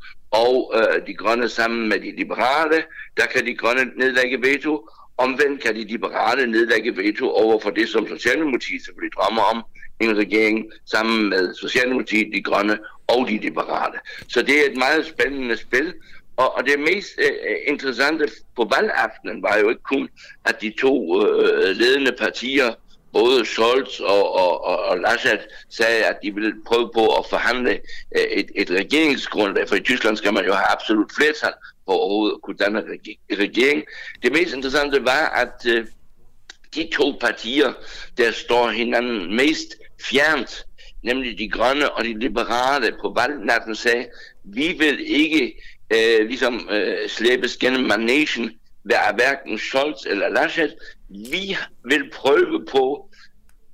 og øh, de grønne sammen med de liberale, der kan de grønne nedlægge veto. Omvendt kan de liberale nedlægge veto over for det, som Socialdemokratiet selvfølgelig drømmer om, en regering sammen med Socialdemokratiet, de grønne og de liberale. Så det er et meget spændende spil, og, og det mest øh, interessante på valgaftenen var jo ikke kun, at de to øh, ledende partier, både Scholz og, og, og, og Laschet, sagde, at de ville prøve på at forhandle øh, et, et regeringsgrundlag, for i Tyskland skal man jo have absolut flertal for overhovedet at kunne danne regering. Det mest interessante var, at øh, de to partier, der står hinanden mest fjernt, nemlig de grønne og de liberale på valgnatten, sagde, vi vil ikke øh, ligesom øh, slæbes gennem managen hver, hverken Scholz eller Laschet. Vi vil prøve på,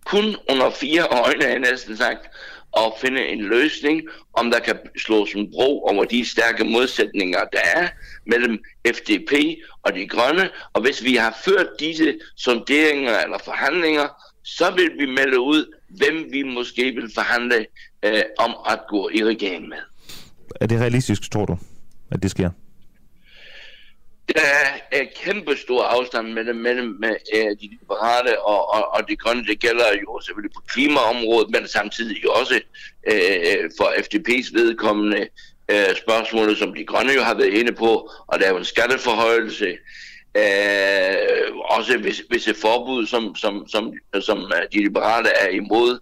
kun under fire øjne, jeg næsten sagt, at finde en løsning, om der kan slås en bro over de stærke modsætninger, der er mellem FDP og de grønne. Og hvis vi har ført disse sonderinger eller forhandlinger, så vil vi melde ud, hvem vi måske vil forhandle øh, om at gå i regering med. Er det realistisk, tror du, at det sker? Der er kæmpe stor afstand mellem, mellem med, øh, de liberale og, og, og de grønne. Det gælder jo selvfølgelig på klimaområdet, men samtidig også øh, for FDP's vedkommende øh, spørgsmålet, som de grønne jo har været inde på, og der er en skatteforhøjelse. Øh, også hvis, hvis et forbud, som, som, som, som de liberale er imod.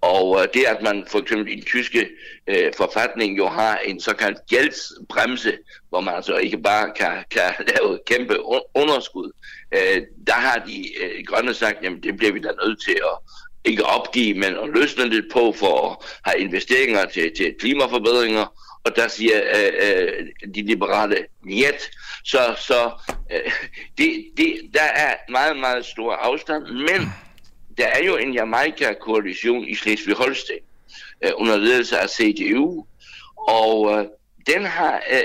Og øh, det, at man for eksempel i den tyske øh, forfatning jo har en såkaldt gældsbremse, hvor man altså ikke bare kan, kan lave kæmpe underskud, øh, der har de øh, grønne sagt, jamen det bliver vi da nødt til at ikke opgive, men at løsne lidt på for at have investeringer til, til klimaforbedringer. Og der siger øh, øh, de liberale niet. Så, så øh, det, det, der er meget, meget stor afstand, men der er jo en Jamaica-koalition i Slesvig-Holsten øh, under ledelse af CDU, og øh, den har øh,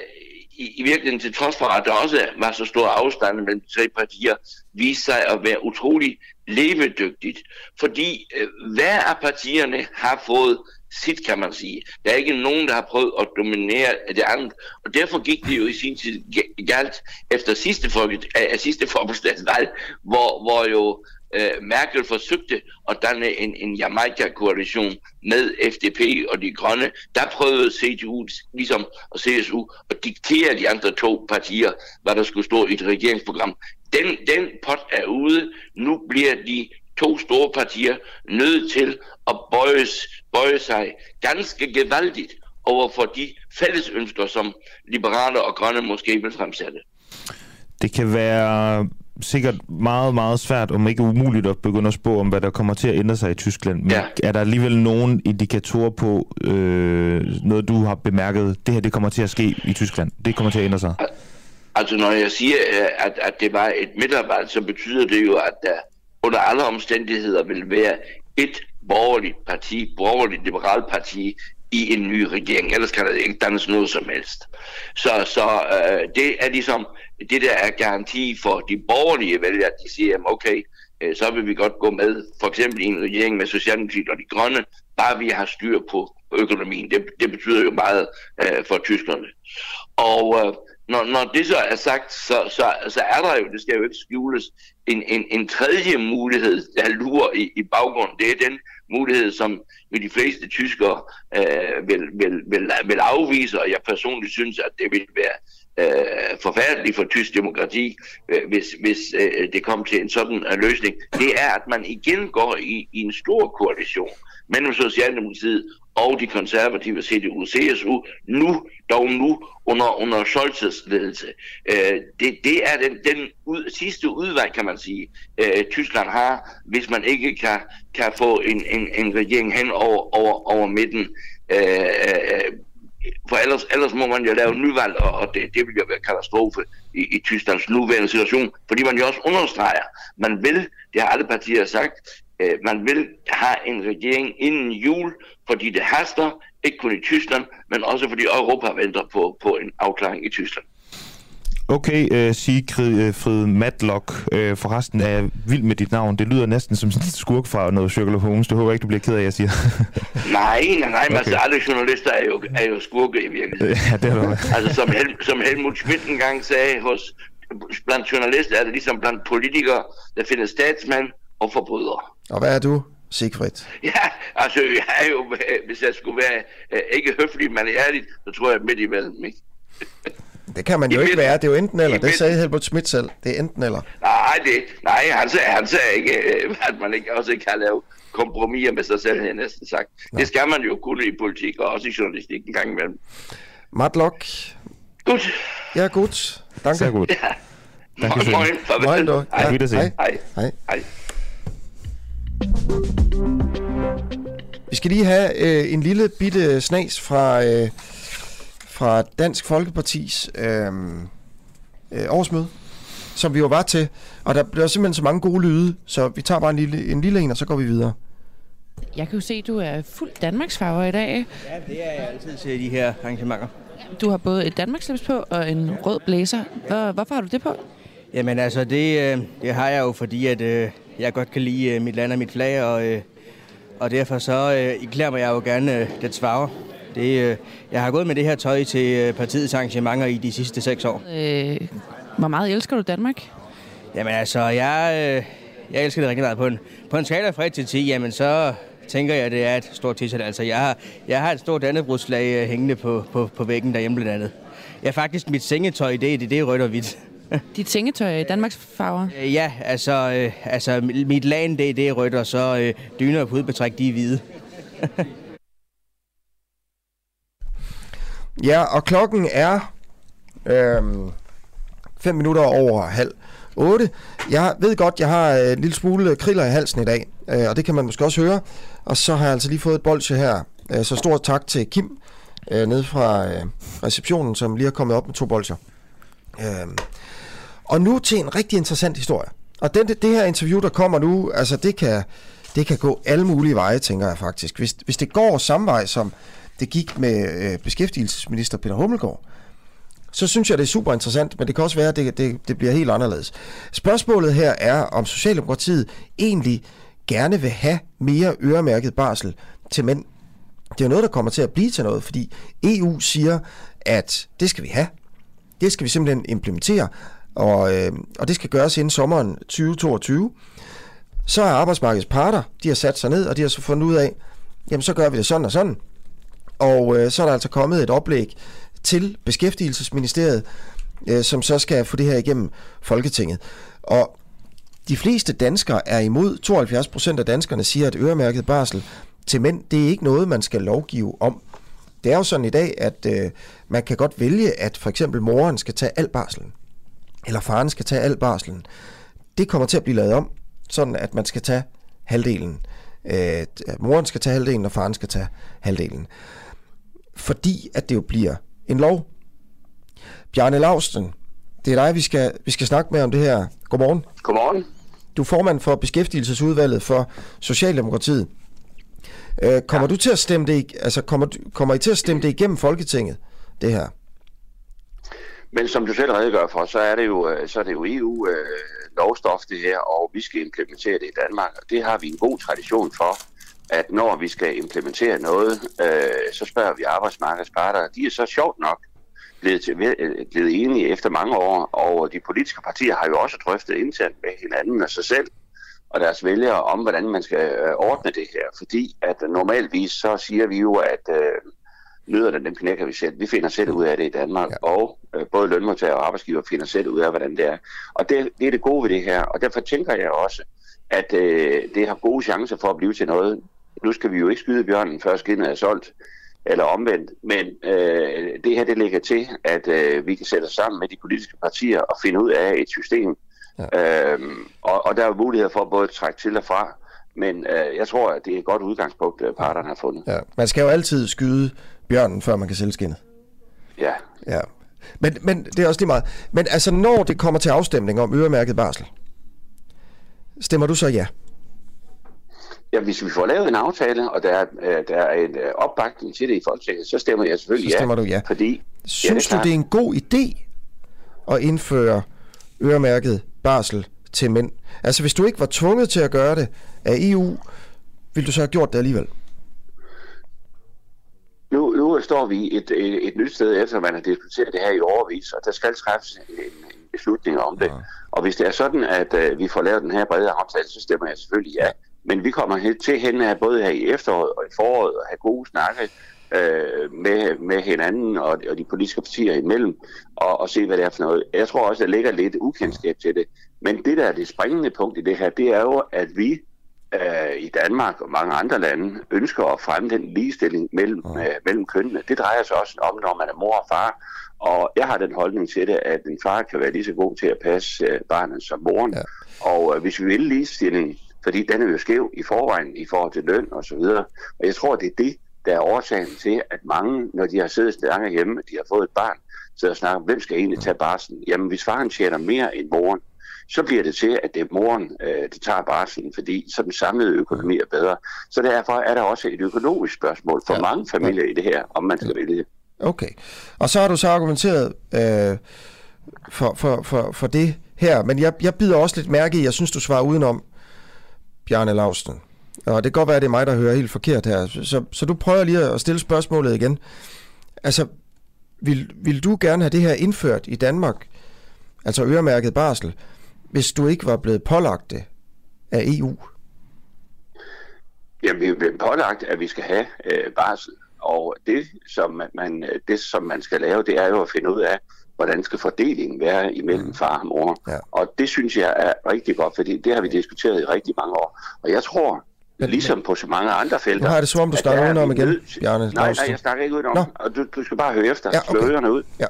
i, i virkeligheden til trods for, at der også var så store afstande mellem de tre partier, vist sig at være utrolig levedygtigt, fordi øh, hver af partierne har fået sit, kan man sige. Der er ikke nogen, der har prøvet at dominere det andet, og derfor gik det jo i sin tid galt efter sidste, folket, äh, sidste forbundsdagsvalg, hvor, hvor jo øh, Merkel forsøgte at danne en, en Jamaica-koalition med FDP og de grønne, der prøvede CDU ligesom, og CSU at diktere de andre to partier, hvad der skulle stå i et regeringsprogram. Den, den pot er ude. Nu bliver de to store partier nødt til at bøjes, bøje sig ganske gevaldigt over for de fælles ønsker, som liberale og grønne måske vil fremsætte. Det kan være sikkert meget, meget svært, om ikke umuligt at begynde at spå om, hvad der kommer til at ændre sig i Tyskland. Men ja. er der alligevel nogle indikatorer på øh, noget, du har bemærket, det her det kommer til at ske i Tyskland? Det kommer til at ændre sig? Altså, når jeg siger, at, at det var et midtarbejde, så betyder det jo, at der under alle omstændigheder vil være et borgerligt parti, borgerligt liberalt parti i en ny regering. Ellers kan der ikke dannes noget som helst. Så, så øh, det er ligesom det der er garanti for de borgerlige vælgere, at de siger, okay, øh, så vil vi godt gå med, for eksempel i en regering med Socialdemokratiet og de grønne, bare vi har styr på økonomien. Det, det betyder jo meget øh, for tyskerne. Og øh, når, når det så er sagt, så, så, så er der jo, det skal jo ikke skjules, en, en, en tredje mulighed, der lurer i, i baggrunden. Det er den mulighed, som jo de fleste tyskere øh, vil, vil, vil, vil afvise, og jeg personligt synes, at det vil være øh, forfærdeligt for tysk demokrati, øh, hvis, hvis øh, det kom til en sådan øh, løsning, det er, at man igen går i, i en stor koalition mellem Socialdemokratiet og de konservative CDU, CSU, nu, dog nu, under, under Scholz's ledelse. Øh, det, det er den, den ud, sidste udvej, kan man sige, øh, Tyskland har, hvis man ikke kan, kan få en, en, en regering hen over, over, over midten. Øh, øh, øh for ellers, ellers må man jo lave nyvalg, og, og det, det vil jo være katastrofe i, i Tysklands nuværende situation, fordi man jo også understreger, man vil, det har alle partier sagt, øh, man vil have en regering inden jul, fordi det haster, ikke kun i Tyskland, men også fordi Europa venter på, på en afklaring i Tyskland. Okay, uh, Sigrid Matlock. Uh, forresten er jeg vild med dit navn. Det lyder næsten som en skurk fra noget Sherlock Holmes. Det håber jeg ikke, du bliver ked af, jeg siger. nej, nej, nej. Okay. Altså, alle journalister er jo, er jo skurke i virkeligheden. Ja, det er det. altså, som, Hel, som Helmut Schmidt engang sagde, hos, blandt journalister er det ligesom blandt politikere, der finder statsmænd og forbrydere. Og hvad er du? Sigfrid? Ja, altså jeg er jo, hvis jeg skulle være uh, ikke høflig, men ærligt, så tror jeg midt imellem, ikke? Det kan man jo I ikke være. Det er jo enten eller. Det sagde Helmut Schmidt selv. Det er enten eller. Nej, det, nej han, sagde, han sagde ikke, øh, at man ikke også kan lave kompromiser med sig selv, har næsten sagt. Nej. Det skal man jo kunne i politik, og også i journalistik en gang imellem. Matlock. Godt. Ja, godt. Danke. Sehr gut. Ja. Danke moin, moin, farvel. Moin, Hej. Hej. Hej. Hej. Hej. Vi skal lige have øh, en lille bitte snas fra... Øh, fra Dansk Folkepartis øh, øh, årsmøde. som vi jo var til. Og der bliver simpelthen så mange gode lyde, så vi tager bare en lille, en lille en, og så går vi videre. Jeg kan jo se, at du er fuld Danmarks farver i dag. Ja, det er jeg altid til de her arrangementer. Du har både et Danmarks på og en rød blæser. Hvor, hvorfor har du det på? Jamen altså, det, øh, det har jeg jo, fordi at, øh, jeg godt kan lide øh, mit land og mit flag, og, og derfor så øh, klæder mig jeg jo gerne det farver. Det, øh, jeg har gået med det her tøj til partiets arrangementer i de sidste seks år. Øh, hvor meget elsker du Danmark? Jamen altså, jeg, øh, jeg elsker det rigtig meget. På en, på en skala fra 1 til 10, jamen så tænker jeg, det er et stort t-shirt. Altså, jeg har, jeg har et stort dannebrudslag hængende på, på, på væggen derhjemme blandt andet. Ja, faktisk mit sengetøj, det, det, det er rødt og hvidt. Dit sengetøj er i Danmarks farver? Øh, ja, altså, øh, altså mit lagen det, det er rødt, og så øh, dyner og pudebetræk, de er hvide. ja, og klokken er øh, minutter over halv 8. Jeg ved godt, jeg har øh, en lille smule kriller i halsen i dag, øh, og det kan man måske også høre. Og så har jeg altså lige fået et bolsje her. Øh, så stor tak til Kim øh, nede fra øh, receptionen, som lige har kommet op med to bolcher. Øh, og nu til en rigtig interessant historie. Og den, det, det her interview, der kommer nu, altså det kan, det kan gå alle mulige veje, tænker jeg faktisk. Hvis, hvis det går samme vej, som det gik med øh, beskæftigelsesminister Peter Hummelgaard, så synes jeg, det er super interessant, men det kan også være, at det, det, det bliver helt anderledes. Spørgsmålet her er, om Socialdemokratiet egentlig gerne vil have mere øremærket barsel til mænd. Det er jo noget, der kommer til at blive til noget, fordi EU siger, at det skal vi have. Det skal vi simpelthen implementere, og, øh, og det skal gøres inden sommeren 2022. Så er arbejdsmarkedets parter, de har sat sig ned, og de har så fundet ud af, jamen så gør vi det sådan og sådan. Og øh, så er der altså kommet et oplæg til Beskæftigelsesministeriet, øh, som så skal få det her igennem Folketinget. Og de fleste danskere er imod. 72 procent af danskerne siger, at øremærket barsel til mænd, det er ikke noget, man skal lovgive om. Det er jo sådan i dag, at øh, man kan godt vælge, at for eksempel moren skal tage al barselen eller faren skal tage al barslen, det kommer til at blive lavet om, sådan at man skal tage halvdelen. Øh, moren skal tage halvdelen, og faren skal tage halvdelen. Fordi at det jo bliver en lov. Bjarne Lausten, det er dig, vi skal, vi skal snakke med om det her. Godmorgen. Godmorgen. Du er formand for Beskæftigelsesudvalget for Socialdemokratiet. Øh, kommer ja. du til at stemme det, altså kommer, kommer I til at stemme det igennem Folketinget, det her? Men som du selv redegør for, så er det jo, øh, så er det jo EU øh, lovstof det her, og vi skal implementere det i Danmark. Og det har vi en god tradition for, at når vi skal implementere noget, øh, så spørger vi arbejdsmarkedets parter. De er så sjovt nok blevet, til, øh, blevet enige efter mange år, og de politiske partier har jo også drøftet internt med hinanden og sig selv og deres vælgere om, hvordan man skal øh, ordne det her. Fordi at normalvis så siger vi jo, at øh, nødderne, dem knækker vi selv. Vi finder selv ud af det i Danmark, ja. og øh, både lønmodtagere og arbejdsgiver finder selv ud af, hvordan det er. Og det, det er det gode ved det her, og derfor tænker jeg også, at øh, det har gode chancer for at blive til noget. Nu skal vi jo ikke skyde bjørnen, før skinnet er solgt, eller omvendt, men øh, det her det ligger til, at øh, vi kan sætte os sammen med de politiske partier og finde ud af et system, ja. øhm, og, og der er mulighed for både at trække til og fra, men øh, jeg tror, at det er et godt udgangspunkt, øh, parterne har fundet. Ja. Man skal jo altid skyde bjørnen, før man kan sælge skinnet. Ja. Ja. Men, men det er også lige meget. Men altså, når det kommer til afstemning om øremærket barsel, stemmer du så ja? Ja, hvis vi får lavet en aftale, og der er, øh, der er en øh, opbakning til det i Folketinget, så stemmer jeg selvfølgelig så stemmer ja. du ja. Fordi, Synes ja, det du, det er en god idé at indføre øremærket barsel til mænd? Altså, hvis du ikke var tvunget til at gøre det af EU, ville du så have gjort det alligevel? Nu, nu står vi et, et, et nyt sted, efter man har diskuteret det her i overvis, og der skal træffes en, en beslutning om det. Ja. Og hvis det er sådan, at uh, vi får lavet den her brede aftale, så stemmer jeg selvfølgelig ja. Men vi kommer helt til hen af både her i efteråret og i foråret at have gode snakke uh, med, med hinanden og, og de politiske partier imellem, og, og se, hvad det er for noget. Jeg tror også, der ligger lidt ukendskab til det. Men det, der er det springende punkt i det her, det er jo, at vi øh, i Danmark og mange andre lande ønsker at fremme den ligestilling mellem, øh, mellem kønnene. Det drejer sig også om, når man er mor og far. Og jeg har den holdning til det, at en far kan være lige så god til at passe øh, barnet som moren. Ja. Og øh, hvis vi vil ligestilling, fordi den er jo skæv i forvejen i forhold til løn og så videre. Og jeg tror, det er det, der er årsagen til, at mange, når de har siddet stærke hjemme, de har fået et barn, sidder og snakker hvem skal egentlig tage barslen? Jamen, hvis faren tjener mere end moren, så bliver det til, at det er moren, øh, der tager barslen, fordi så den samlede økonomi er bedre. Så derfor er der også et økonomisk spørgsmål for ja. mange familier i det her, om man skal vælge det. Okay. Og så har du så argumenteret øh, for, for, for, for det her, men jeg, jeg bider også lidt mærke i, jeg synes, du svarer udenom, Bjarne Lausten. Og det kan godt være, at det er mig, der hører helt forkert her. Så, så du prøver lige at stille spørgsmålet igen. Altså, vil, vil du gerne have det her indført i Danmark, altså øremærket barsel, hvis du ikke var blevet pålagt det af EU? Jamen, vi er blevet pålagt, at vi skal have øh, barsel. Og det som, man, det, som man skal lave, det er jo at finde ud af, hvordan skal fordelingen være imellem far og mor. Ja. Og det synes jeg er rigtig godt, fordi det har vi diskuteret i rigtig mange år. Og jeg tror, men, ligesom på så mange andre felter... Nu har jeg det som om, du snakker udenom igen, nød... Bjarne Nej, nej, jeg snakker ikke udenom. Og du, du skal bare høre efter. Ja, okay. Slå ørerne ud. Ja.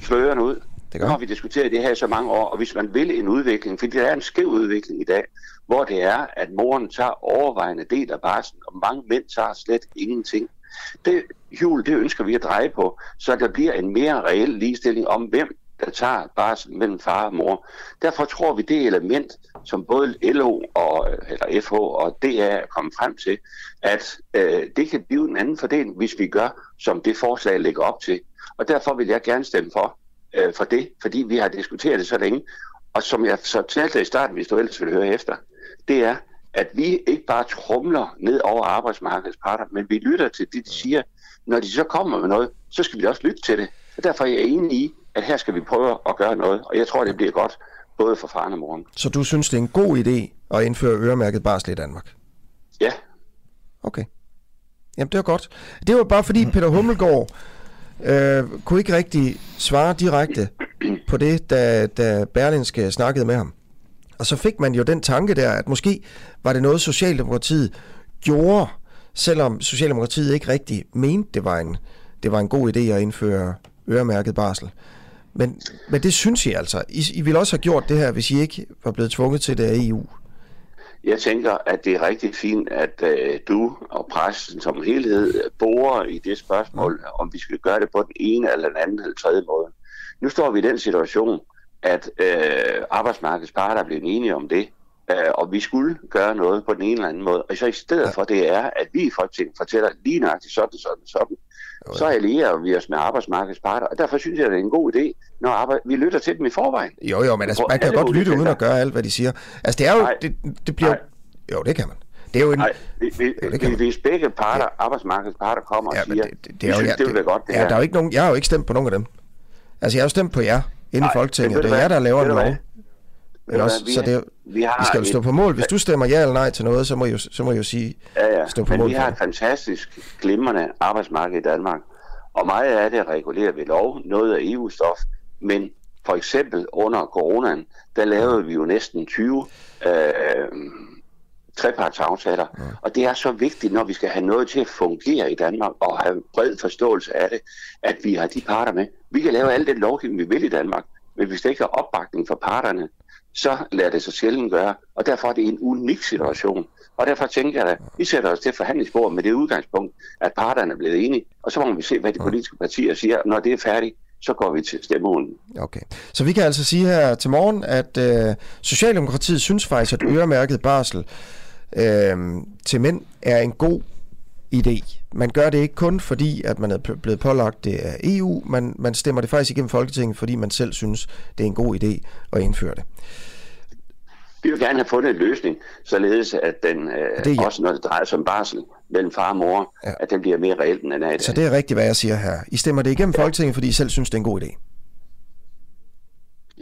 Slå ørerne ud. Det nu har vi diskuteret det her i så mange år, og hvis man vil en udvikling, fordi der er en skæv udvikling i dag, hvor det er, at moren tager overvejende del af barsen, og mange mænd tager slet ingenting. Det hjul, det ønsker vi at dreje på, så der bliver en mere reel ligestilling om, hvem der tager barsel mellem far og mor. Derfor tror vi, det element, som både LO og eller FH og DA er kommet frem til, at øh, det kan blive en anden fordeling, hvis vi gør, som det forslag lægger op til. Og derfor vil jeg gerne stemme for, øh, for det, fordi vi har diskuteret det så længe. Og som jeg så talte i starten, hvis du ellers vil høre efter, det er, at vi ikke bare trumler ned over arbejdsmarkedets parter, men vi lytter til det, de siger. Når de så kommer med noget, så skal vi også lytte til det. Og derfor er jeg enig i, at her skal vi prøve at gøre noget, og jeg tror, det bliver godt, både for faren og moren. Så du synes, det er en god idé at indføre øremærket barsel i Danmark? Ja. Okay. Jamen, det var godt. Det var bare fordi Peter Hummelgaard øh, kunne ikke rigtig svare direkte på det, da, da Berlinske snakkede med ham. Og så fik man jo den tanke der, at måske var det noget, Socialdemokratiet gjorde, selvom Socialdemokratiet ikke rigtig mente, det var en, det var en god idé at indføre øremærket barsel. Men, men det synes I altså. I, I ville også have gjort det her, hvis I ikke var blevet tvunget til det af EU. Jeg tænker, at det er rigtig fint, at øh, du og pressen som helhed borer i det spørgsmål, om vi skal gøre det på den ene eller den anden eller tredje måde. Nu står vi i den situation, at uh, arbejdsmarkedets parter er blevet enige om det, uh, og vi skulle gøre noget på den ene eller anden måde. Og så i stedet for det er, at vi i Folketinget fortæller lige nøjagtigt sådan, sådan, sådan, så allierer vi os med arbejdsmarkedets parter. Og derfor synes jeg, det er en god idé, når arbejde... vi lytter til dem i forvejen. Jo, jo, men altså, man kan godt lytte uden at gøre alt, hvad de siger. Altså, det er jo... Nej, det, det bliver... nej. Jo, det kan man. Det er jo en... Nej, vi, vi, Jo, det hvis begge parter, ja. arbejdsmarkedets parter, kommer og Ja, men siger, det, det, det er jo, synes, ja, det være godt, det ja, her. der er jo ikke nogen, jeg har jo ikke stemt på nogen af dem. Altså, jeg har jo stemt på jer inde i Nej, Folketinget. men ved Det er jer, der laver en lov. Men også? Vi så det vi har I skal jo et- stå på mål. Hvis du stemmer ja eller nej til noget, så må I jo, så må I jo sige, Ja, ja. stå på Men mål vi har et fantastisk glimrende arbejdsmarked i Danmark. Og meget af det regulerer ved lov, noget af EU-stof. Men for eksempel under coronaen, der lavede vi jo næsten 20 øh, trepartsaftaler. Ja. Og det er så vigtigt, når vi skal have noget til at fungere i Danmark og have bred forståelse af det, at vi har de parter med. Vi kan lave alle den lovgivning, vi vil i Danmark, men hvis der ikke er opbakning fra parterne, så lader det sig sjældent gøre. Og derfor er det en unik situation. Og derfor tænker jeg, at vi sætter os til forhandlingsbordet med det udgangspunkt, at parterne er blevet enige, og så må vi se, hvad de politiske partier siger. Når det er færdigt, så går vi til stemmeurnen. Okay. Så vi kan altså sige her til morgen, at øh, Socialdemokratiet synes faktisk, at øremærket barsel øh, til mænd er en god idé. Man gør det ikke kun fordi, at man er blevet pålagt det af EU, man, man stemmer det faktisk igennem Folketinget, fordi man selv synes, det er en god idé at indføre det. Vi vil gerne have fundet en løsning, således at den, øh, Det ja. også når det drejer sig om barsel mellem far og mor, Ja. ja. at den bliver mere reelt, end den er i dag. Så det er rigtigt, hvad jeg siger her. I stemmer det igennem Folketinget, fordi I selv synes, det er en god idé.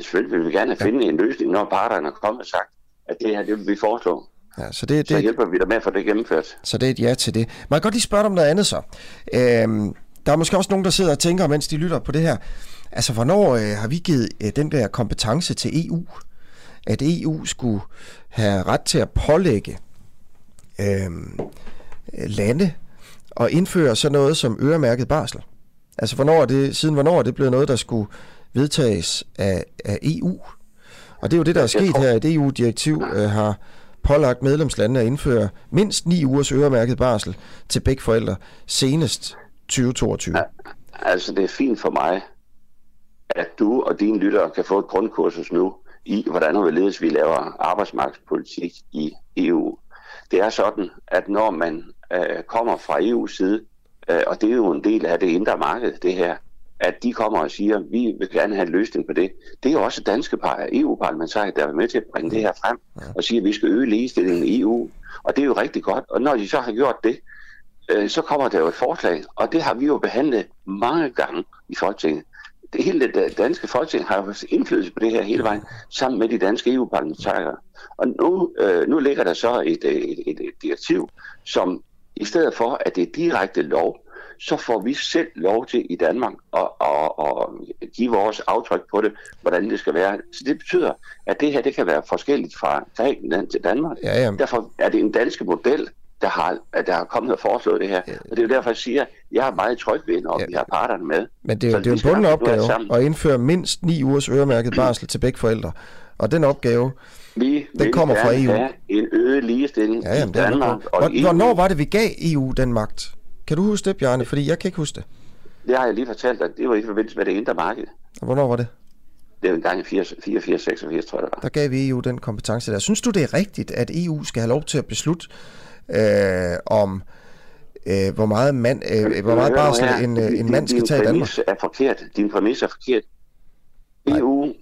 Selvfølgelig vil vi gerne have finde en løsning, når parterne er kommet og sagt, at det her det vil vi foreslå. Ja, så det, Så det, hjælper vi dig med at få det gennemført. Så det er et ja til det. Må jeg godt lige spørge om noget andet så? Øhm, der er måske også nogen, der sidder og tænker, mens de lytter på det her. Altså, hvornår øh, har vi givet øh, den der kompetence til EU? At EU skulle have ret til at pålægge øhm, lande og indføre sådan noget som øremærket barsel? Altså, hvornår er det, siden hvornår er det blevet noget, der skulle vedtages af, af EU? Og det er jo det, der er sket her, at EU-direktiv øh, har pålagt medlemslandene at indføre mindst 9 ugers øremærket barsel til begge forældre senest 2022. Ja. Altså, det er fint for mig, at du og dine lyttere kan få et grundkursus nu i, hvordan og hvorledes vi laver arbejdsmarkedspolitik i EU. Det er sådan, at når man øh, kommer fra EU's side, øh, og det er jo en del af det indre marked, det her, at de kommer og siger, at vi vil gerne have en løsning på det. Det er jo også danske EU-parlamentarikere, der er med til at bringe det her frem og sige, at vi skal øge ligestillingen i EU. Og det er jo rigtig godt. Og når de så har gjort det, øh, så kommer der jo et forslag, og det har vi jo behandlet mange gange i Folketinget. Det hele det danske folketing har jo indflydelse på det her hele vejen, sammen med de danske EU-parlamentarikere. Og nu, øh, nu ligger der så et, øh, et, et, et direktiv, som i stedet for, at det er direkte lov, så får vi selv lov til i Danmark at, at, at give vores aftryk på det, hvordan det skal være. Så det betyder, at det her det kan være forskelligt fra Grækenland til Danmark. Ja, ja. Derfor er det en dansk model, der har, der har kommet og foreslået det her. Ja. Og det er jo derfor, jeg siger, at jeg er meget tryg ved, når ja. vi har parterne med. Men det er jo, det er jo en bunden opgave at indføre mindst ni ugers øremærket barsel til begge forældre. Og den opgave, vi den kommer fra EU. Have en øget ligestilling ja, jamen, i Danmark. Og e Hvornår var det, vi gav EU den magt? Kan du huske det, Bjarne? Fordi jeg kan ikke huske det. Det har jeg lige fortalt dig. Det var i forbindelse med det indre marked. Og hvornår var det? Det var en gang i 84, 86, tror jeg det var. Der gav vi EU den kompetence der. Synes du, det er rigtigt, at EU skal have lov til at beslutte øh, om, øh, hvor meget, mand, øh, hvor meget barsel en, øh, en mand skal tage i Danmark? er forkert. Din præmis er forkert. Nej. EU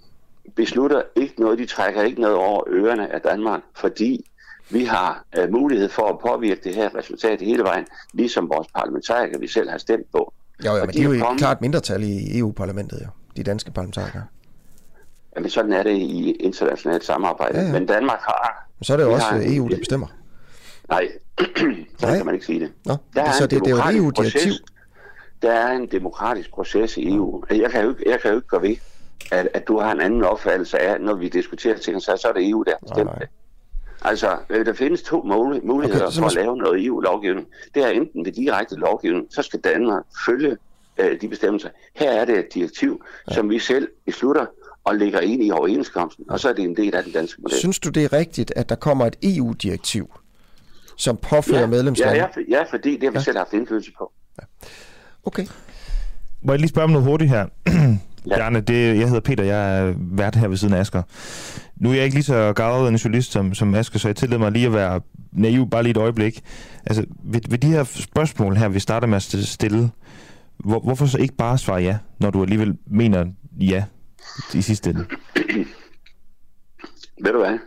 beslutter ikke noget, de trækker ikke noget over ørerne af Danmark, fordi vi har uh, mulighed for at påvirke det her resultat hele vejen, ligesom vores parlamentarikere, vi selv har stemt på. Jo, jo, men de, er jo kommet... klart mindretal i EU-parlamentet, jo, de danske parlamentarikere. Jamen, sådan er det i internationalt samarbejde. Ja, ja. Men Danmark har... Men så er det jo også EU, der bestemmer. Nej, så Nej. kan man ikke sige det. Nå, der er så det, det er jo EU-direktiv. Der er en demokratisk proces i EU. Jeg kan jo ikke, jeg kan jo ikke gå ved, at, at du har en anden opfattelse af, når vi diskuterer ting, så, så er det EU, der bestemmer det. Altså, øh, der findes to muligheder okay, for at lave noget EU-lovgivning. Det er enten det direkte lovgivning, så skal Danmark følge øh, de bestemmelser. Her er det et direktiv, ja. som vi selv beslutter og lægger ind i overenskomsten, og så er det en del af den danske model. Synes du, det er rigtigt, at der kommer et EU-direktiv, som påfører ja, medlemslandene? Ja, ja, ja, fordi det har vi ja. selv haft indflydelse på. Ja. Okay. Må jeg lige spørge om noget hurtigt her? Ja. Bjarne, det, jeg hedder Peter, jeg er vært her ved siden af Asger. Nu er jeg ikke lige så gavet en journalist som, som Asger, så jeg tillader mig lige at være naiv bare lige et øjeblik. Altså, ved, ved de her spørgsmål her, vi starter med at stille, hvor, hvorfor så ikke bare svare ja, når du alligevel mener ja i sidste ende? Ved du hvad?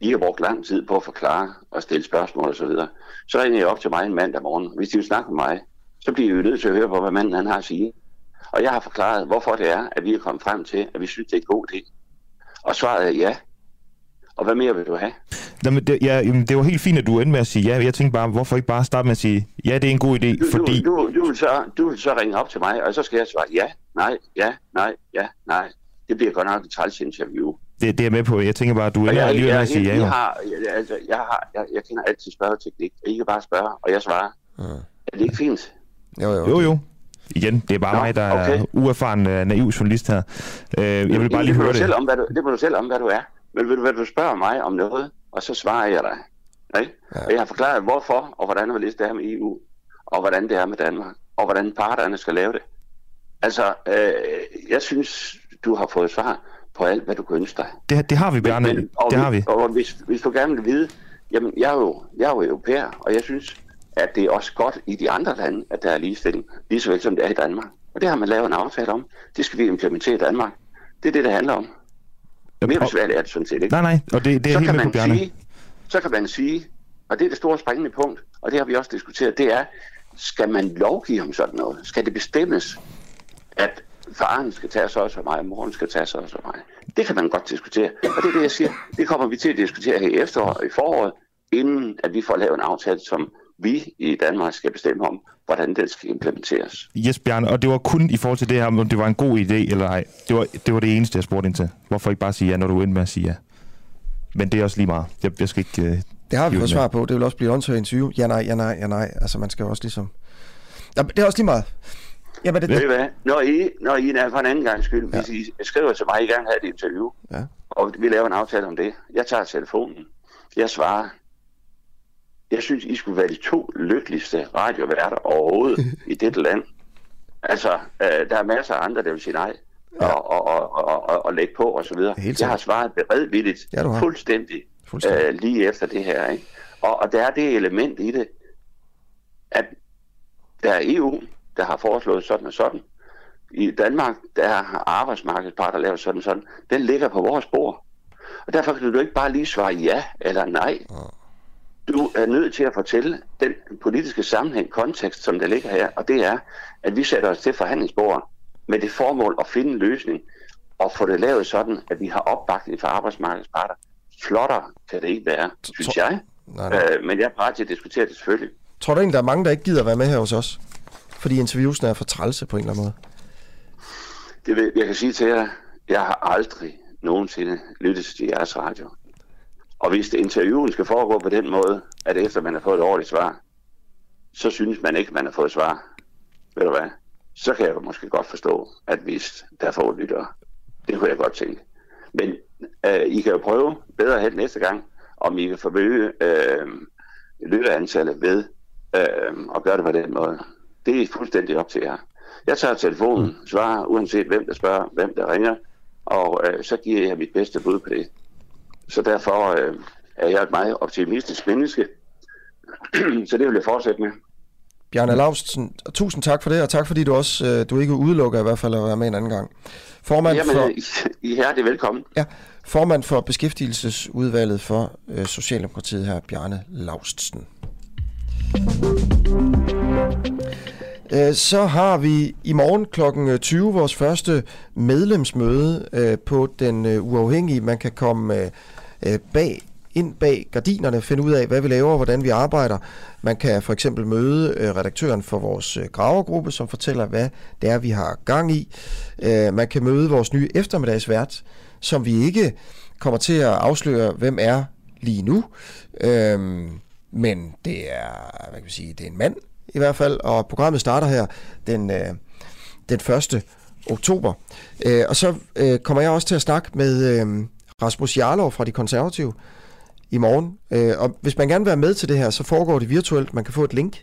I har brugt lang tid på at forklare og stille spørgsmål osv. Så, videre. så ringer jeg op til mig en mandag morgen. Hvis de vil snakke med mig, så bliver I jo nødt til at høre på, hvad manden han har at sige. Og jeg har forklaret, hvorfor det er, at vi er kommet frem til, at vi synes, det er en god idé. Og svaret er ja. Og hvad mere vil du have? Jamen, det, ja, jamen, det var helt fint, at du endte med at sige ja. Jeg tænkte bare, hvorfor ikke bare starte med at sige, ja, det er en god idé, du, fordi... Du, du, du, vil så, du vil så ringe op til mig, og så skal jeg svare ja, nej, ja, nej, ja, nej. Det bliver godt nok et træls interview. Det, det er jeg med på. Jeg tænker bare, at du ender alligevel med at sige ja. Jeg, har, jeg, altså, jeg, har, jeg, jeg kender altid spørgeteknik. Jeg kan bare spørge, og jeg svarer. Ja. Er det ikke fint? Jo, jo. Jo, jo. Igen, det er bare Nå, mig, der okay. er uerfaren uh, naiv journalist her. Uh, jeg vil bare lige høre det. Selv om, hvad du, det må du selv om, hvad du er. Men vil du, vil du spørge mig om noget, og så svarer jeg dig. Ikke? Ja. Og jeg har forklaret, hvorfor og hvordan det er med EU, og hvordan det er med Danmark, og hvordan parterne skal lave det. Altså, øh, jeg synes, du har fået svar på alt, hvad du kan ønske dig. Det, det har vi, Bjarne. Men, og det vi, har vi. Og hvis, hvis du gerne vil vide, jamen, jeg er jo, jeg er jo europæer, og jeg synes, at det er også godt i de andre lande, at der er ligestilling, lige så vel som det er i Danmark. Og det har man lavet en aftale om. Det skal vi implementere i Danmark. Det er det, det handler om. Mere besværligt er det sådan set ikke. Nej, nej, og det, det er så helt kan man sige, Så kan man sige, og det er det store springende punkt, og det har vi også diskuteret, det er, skal man lovgive om sådan noget? Skal det bestemmes, at faren skal tage sig også af mig, og moren skal tage sig også af mig? Det kan man godt diskutere, og det er det, jeg siger. Det kommer vi til at diskutere her i efteråret og i foråret, inden at vi får lavet en aftale, som vi i Danmark skal bestemme om, hvordan den skal implementeres. Yes, Bjarne, og det var kun i forhold til det her, om det var en god idé eller ej. Det var det, var det eneste, jeg spurgte ind til. Hvorfor ikke bare sige ja, når du er med at sige ja? Men det er også lige meget. Jeg, jeg skal ikke... Uh, det har vi fået svar på. Det vil også blive åndssvagt interview. Ja, nej, ja, nej, ja, nej. Altså, man skal jo også ligesom... Ja, det er også lige meget. Ja, men det, Ved I hvad? Når I, når I er for en anden gang skyld, ja. hvis I skriver til mig, I gerne have et interview, ja. og vi laver en aftale om det, jeg tager telefonen, jeg svarer, jeg synes, I skulle være de to lykkeligste radioværter overhovedet i dette land. Altså, øh, der er masser af andre, der vil sige nej. ja. og, og, og, og, og, lægge på og så videre. Jeg har svaret beredvilligt, Ja, har. fuldstændig, Fuldstændig. Øh, lige efter det her. Ikke? Og, og der er det element i det, at der er EU, der har foreslået sådan og sådan. I Danmark, der har arbejdsmarkedsparter lavet sådan og sådan. Den ligger på vores bord. Og derfor kan du ikke bare lige svare ja eller nej. Du er nødt til at fortælle den politiske sammenhæng, kontekst, som der ligger her. Og det er, at vi sætter os til forhandlingsbordet med det formål at finde en løsning og få det lavet sådan, at vi har opbakning fra arbejdsmarkedsparter. Flottere kan det ikke være, synes jeg. Nej, nej. Øh, men jeg er parat til at diskutere det selvfølgelig. Tror du egentlig, der er mange, der ikke gider være med her hos os? Fordi interviewsene er for trælse på en eller anden måde. Det vil, jeg kan sige til jer, jeg har aldrig nogensinde lyttet til jeres radio. Og hvis det interviewen skal foregå på den måde, at efter man har fået et ordentligt svar, så synes man ikke, man har fået svar. Ved du hvad? Så kan jeg jo måske godt forstå, at hvis der er få lyttere, det kunne jeg godt tænke. Men øh, I kan jo prøve bedre hen næste gang, om I kan forøge øh, lytterantallet ved øh, at gøre det på den måde. Det er fuldstændig op til jer. Jeg tager telefonen, svarer uanset hvem der spørger, hvem der ringer, og øh, så giver jeg mit bedste bud på det. Så derfor øh, er jeg et meget optimistisk menneske, så det vil jeg fortsætte med. Bjarne Laustsen, tusind tak for det, og tak fordi du også, øh, du ikke udelukker i hvert fald at være med en anden gang. Formand Jamen, for, I, I er hjertelig velkommen. ja, formand for Beskæftigelsesudvalget for øh, Socialdemokratiet her, Bjarne Laustsen. Øh, Så har vi i morgen kl. 20 vores første medlemsmøde på den uafhængige. Man kan komme øh, bag ind bag gardinerne, finde ud af, hvad vi laver, hvordan vi arbejder. Man kan for eksempel møde øh, redaktøren for vores øh, gravergruppe, som fortæller, hvad det er, vi har gang i. Øh, Man kan møde vores nye eftermiddagsvært, som vi ikke kommer til at afsløre, hvem er lige nu. Øhm, men det er, hvad kan vi sige, det er en mand i hvert fald, og programmet starter her den, øh, den 1. oktober. Øh, og så øh, kommer jeg også til at snakke med øh, Rasmus Jarlov fra De Konservative i morgen. Øh, og hvis man gerne vil være med til det her, så foregår det virtuelt. Man kan få et link.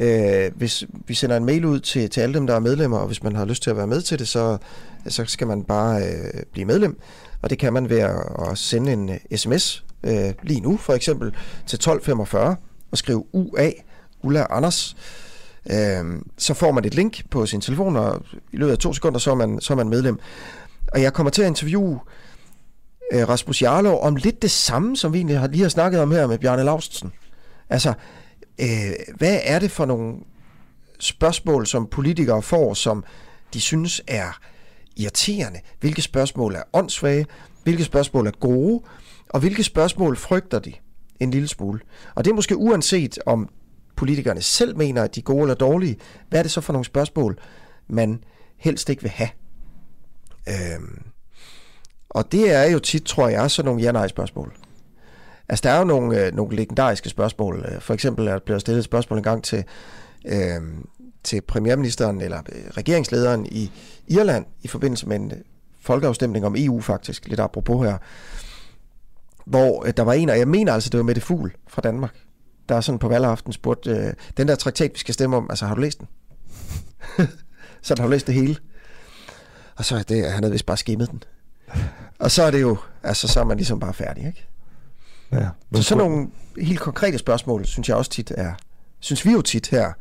Øh, hvis vi sender en mail ud til, til alle dem, der er medlemmer, og hvis man har lyst til at være med til det, så, så skal man bare øh, blive medlem. Og det kan man ved at, at sende en øh, sms øh, lige nu, for eksempel til 1245 og skrive UA, Ulla Anders. Øh, så får man et link på sin telefon, og i løbet af to sekunder, så er man, så er man medlem. Og jeg kommer til at interviewe øh, Rasmus Jarlov om lidt det samme, som vi egentlig har, lige har snakket om her med Bjarne Laustsen. Altså, øh, hvad er det for nogle spørgsmål, som politikere får, som de synes er irriterende? Hvilke spørgsmål er åndssvage? Hvilke spørgsmål er gode? Og hvilke spørgsmål frygter de en lille smule? Og det er måske uanset om politikerne selv mener, at de er gode eller dårlige. Hvad er det så for nogle spørgsmål, man helst ikke vil have? Øhm, og det er jo tit, tror jeg, sådan nogle ja-nej-spørgsmål. Altså, der er jo nogle, øh, nogle legendariske spørgsmål. Øh, for eksempel er der blevet stillet et spørgsmål en gang til, øh, til premierministeren eller øh, regeringslederen i Irland i forbindelse med en øh, folkeafstemning om EU faktisk, lidt apropos her, hvor øh, der var en, og jeg mener altså, det var Mette Fugl fra Danmark, der er sådan på valgaften spurgt, øh, den der traktat, vi skal stemme om, altså har du læst den? så har du læst det hele? Og så er det, han havde vist bare skimmet den. Og så er det jo, altså så er man ligesom bare færdig, ikke? Ja. Så sådan nogle helt konkrete spørgsmål, synes jeg også tit er, synes vi jo tit her,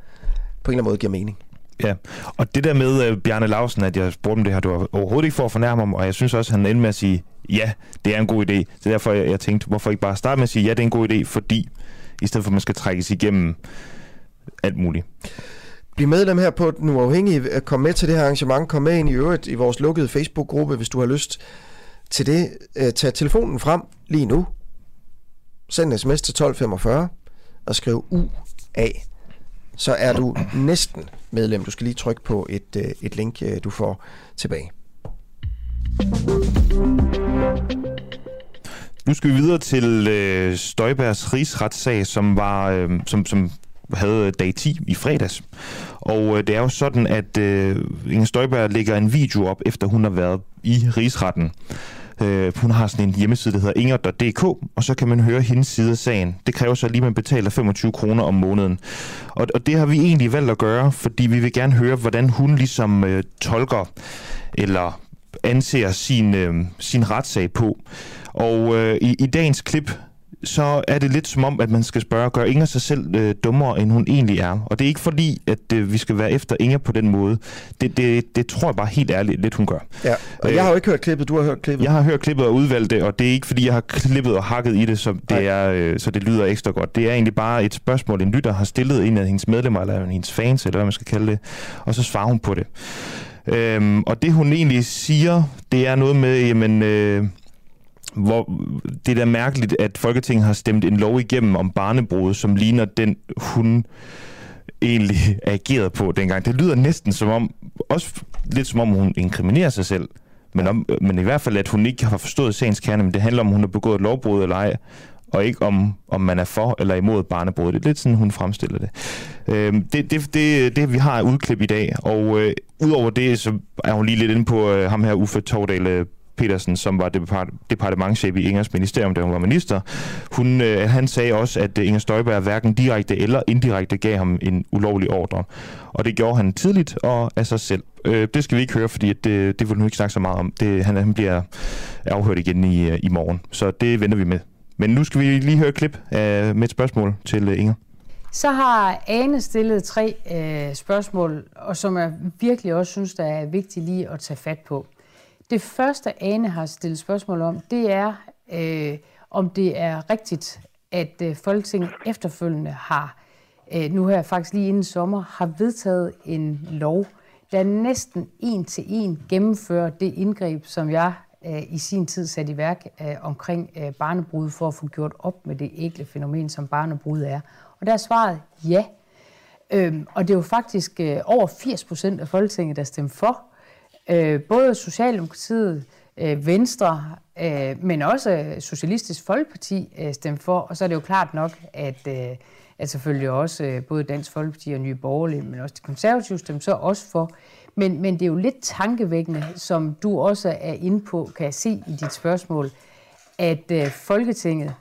på en eller anden måde giver mening. Ja, og det der med uh, Bjarne Lausen, at jeg spurgte om det her, det var overhovedet ikke for at fornærme ham, og jeg synes også, at han endte med at sige, ja, det er en god idé. Så derfor jeg, jeg tænkte, hvorfor ikke bare starte med at sige, ja, det er en god idé, fordi i stedet for at man skal trækkes igennem alt muligt. Bliv medlem her på Den Uafhængige. Kom med til det her arrangement. Kom med ind i øvrigt i vores lukkede Facebook-gruppe, hvis du har lyst til det. Øh, tag telefonen frem lige nu. Send en sms til 1245 og skriv UA. Så er du næsten medlem. Du skal lige trykke på et, øh, et link, øh, du får tilbage. Nu skal vi videre til øh, Støjbergs rigsretssag, som var øh, som, som havde øh, dag 10 i fredags. Og øh, det er jo sådan, at øh, Inger Støjberg lægger en video op, efter hun har været i rigsretten. Øh, hun har sådan en hjemmeside, der hedder inger.dk, og så kan man høre hendes side af sagen. Det kræver så lige, at man betaler 25 kroner om måneden. Og, og det har vi egentlig valgt at gøre, fordi vi vil gerne høre, hvordan hun ligesom øh, tolker eller anser sin, øh, sin retssag på. Og øh, i, i dagens klip, så er det lidt som om, at man skal spørge, gør Inger sig selv øh, dummere, end hun egentlig er? Og det er ikke fordi, at øh, vi skal være efter Inger på den måde. Det, det, det tror jeg bare helt ærligt lidt, hun gør. Ja, og jeg har jo ikke hørt klippet, du har hørt klippet. Jeg har hørt klippet og udvalgt det, og det er ikke fordi, jeg har klippet og hakket i det, så det, er, øh, så det lyder ekstra godt. Det er egentlig bare et spørgsmål, en lytter har stillet en af hendes medlemmer, eller hendes fans, eller hvad man skal kalde det, og så svarer hun på det. Øhm, og det hun egentlig siger, det er noget med, jamen... Øh, hvor det er da mærkeligt, at Folketinget har stemt en lov igennem om barnebrud, som ligner den, hun egentlig agerede på dengang. Det lyder næsten som om, også lidt som om hun inkriminerer sig selv, men, om, men i hvert fald, at hun ikke har forstået sagens kerne, men det handler om, hun har begået lovbrud eller ej, og ikke om, om man er for eller imod barnebrud. Det er lidt sådan, hun fremstiller det. Øh, det, det, det, det vi har udklip i dag, og øh, udover det, så er hun lige lidt inde på øh, ham her, Uffe Tordal, øh, Petersen, som var departementchef i Ingers ministerium, da hun var minister, hun, øh, han sagde også, at øh, Inger Støjberg hverken direkte eller indirekte gav ham en ulovlig ordre. Og det gjorde han tidligt og af sig selv. Øh, det skal vi ikke høre, fordi det, det vil hun ikke snakke så meget om. Det, han, han bliver afhørt igen i, øh, i morgen, så det venter vi med. Men nu skal vi lige høre et klip af, med et spørgsmål til øh, Inger. Så har Ane stillet tre øh, spørgsmål, og som jeg virkelig også synes, der er vigtigt lige at tage fat på. Det første, Ane har stillet spørgsmål om, det er, øh, om det er rigtigt, at øh, Folketinget efterfølgende har, øh, nu her faktisk lige inden sommer, har vedtaget en lov, der næsten en til en gennemfører det indgreb, som jeg øh, i sin tid satte i værk øh, omkring øh, barnebrud, for at få gjort op med det ægle fænomen, som barnebrud er. Og der er svaret ja. Øhm, og det er jo faktisk øh, over 80 procent af Folketinget, der stemte for øh, både Socialdemokratiet, øh, Venstre, øh, men også Socialistisk Folkeparti øh, stemte for. Og så er det jo klart nok, at, øh, at selvfølgelig også øh, både Dansk Folkeparti og Nye Borgerlige, men også de konservative stemte så også for. Men, men det er jo lidt tankevækkende, som du også er inde på, kan jeg se i dit spørgsmål, at øh, Folketinget,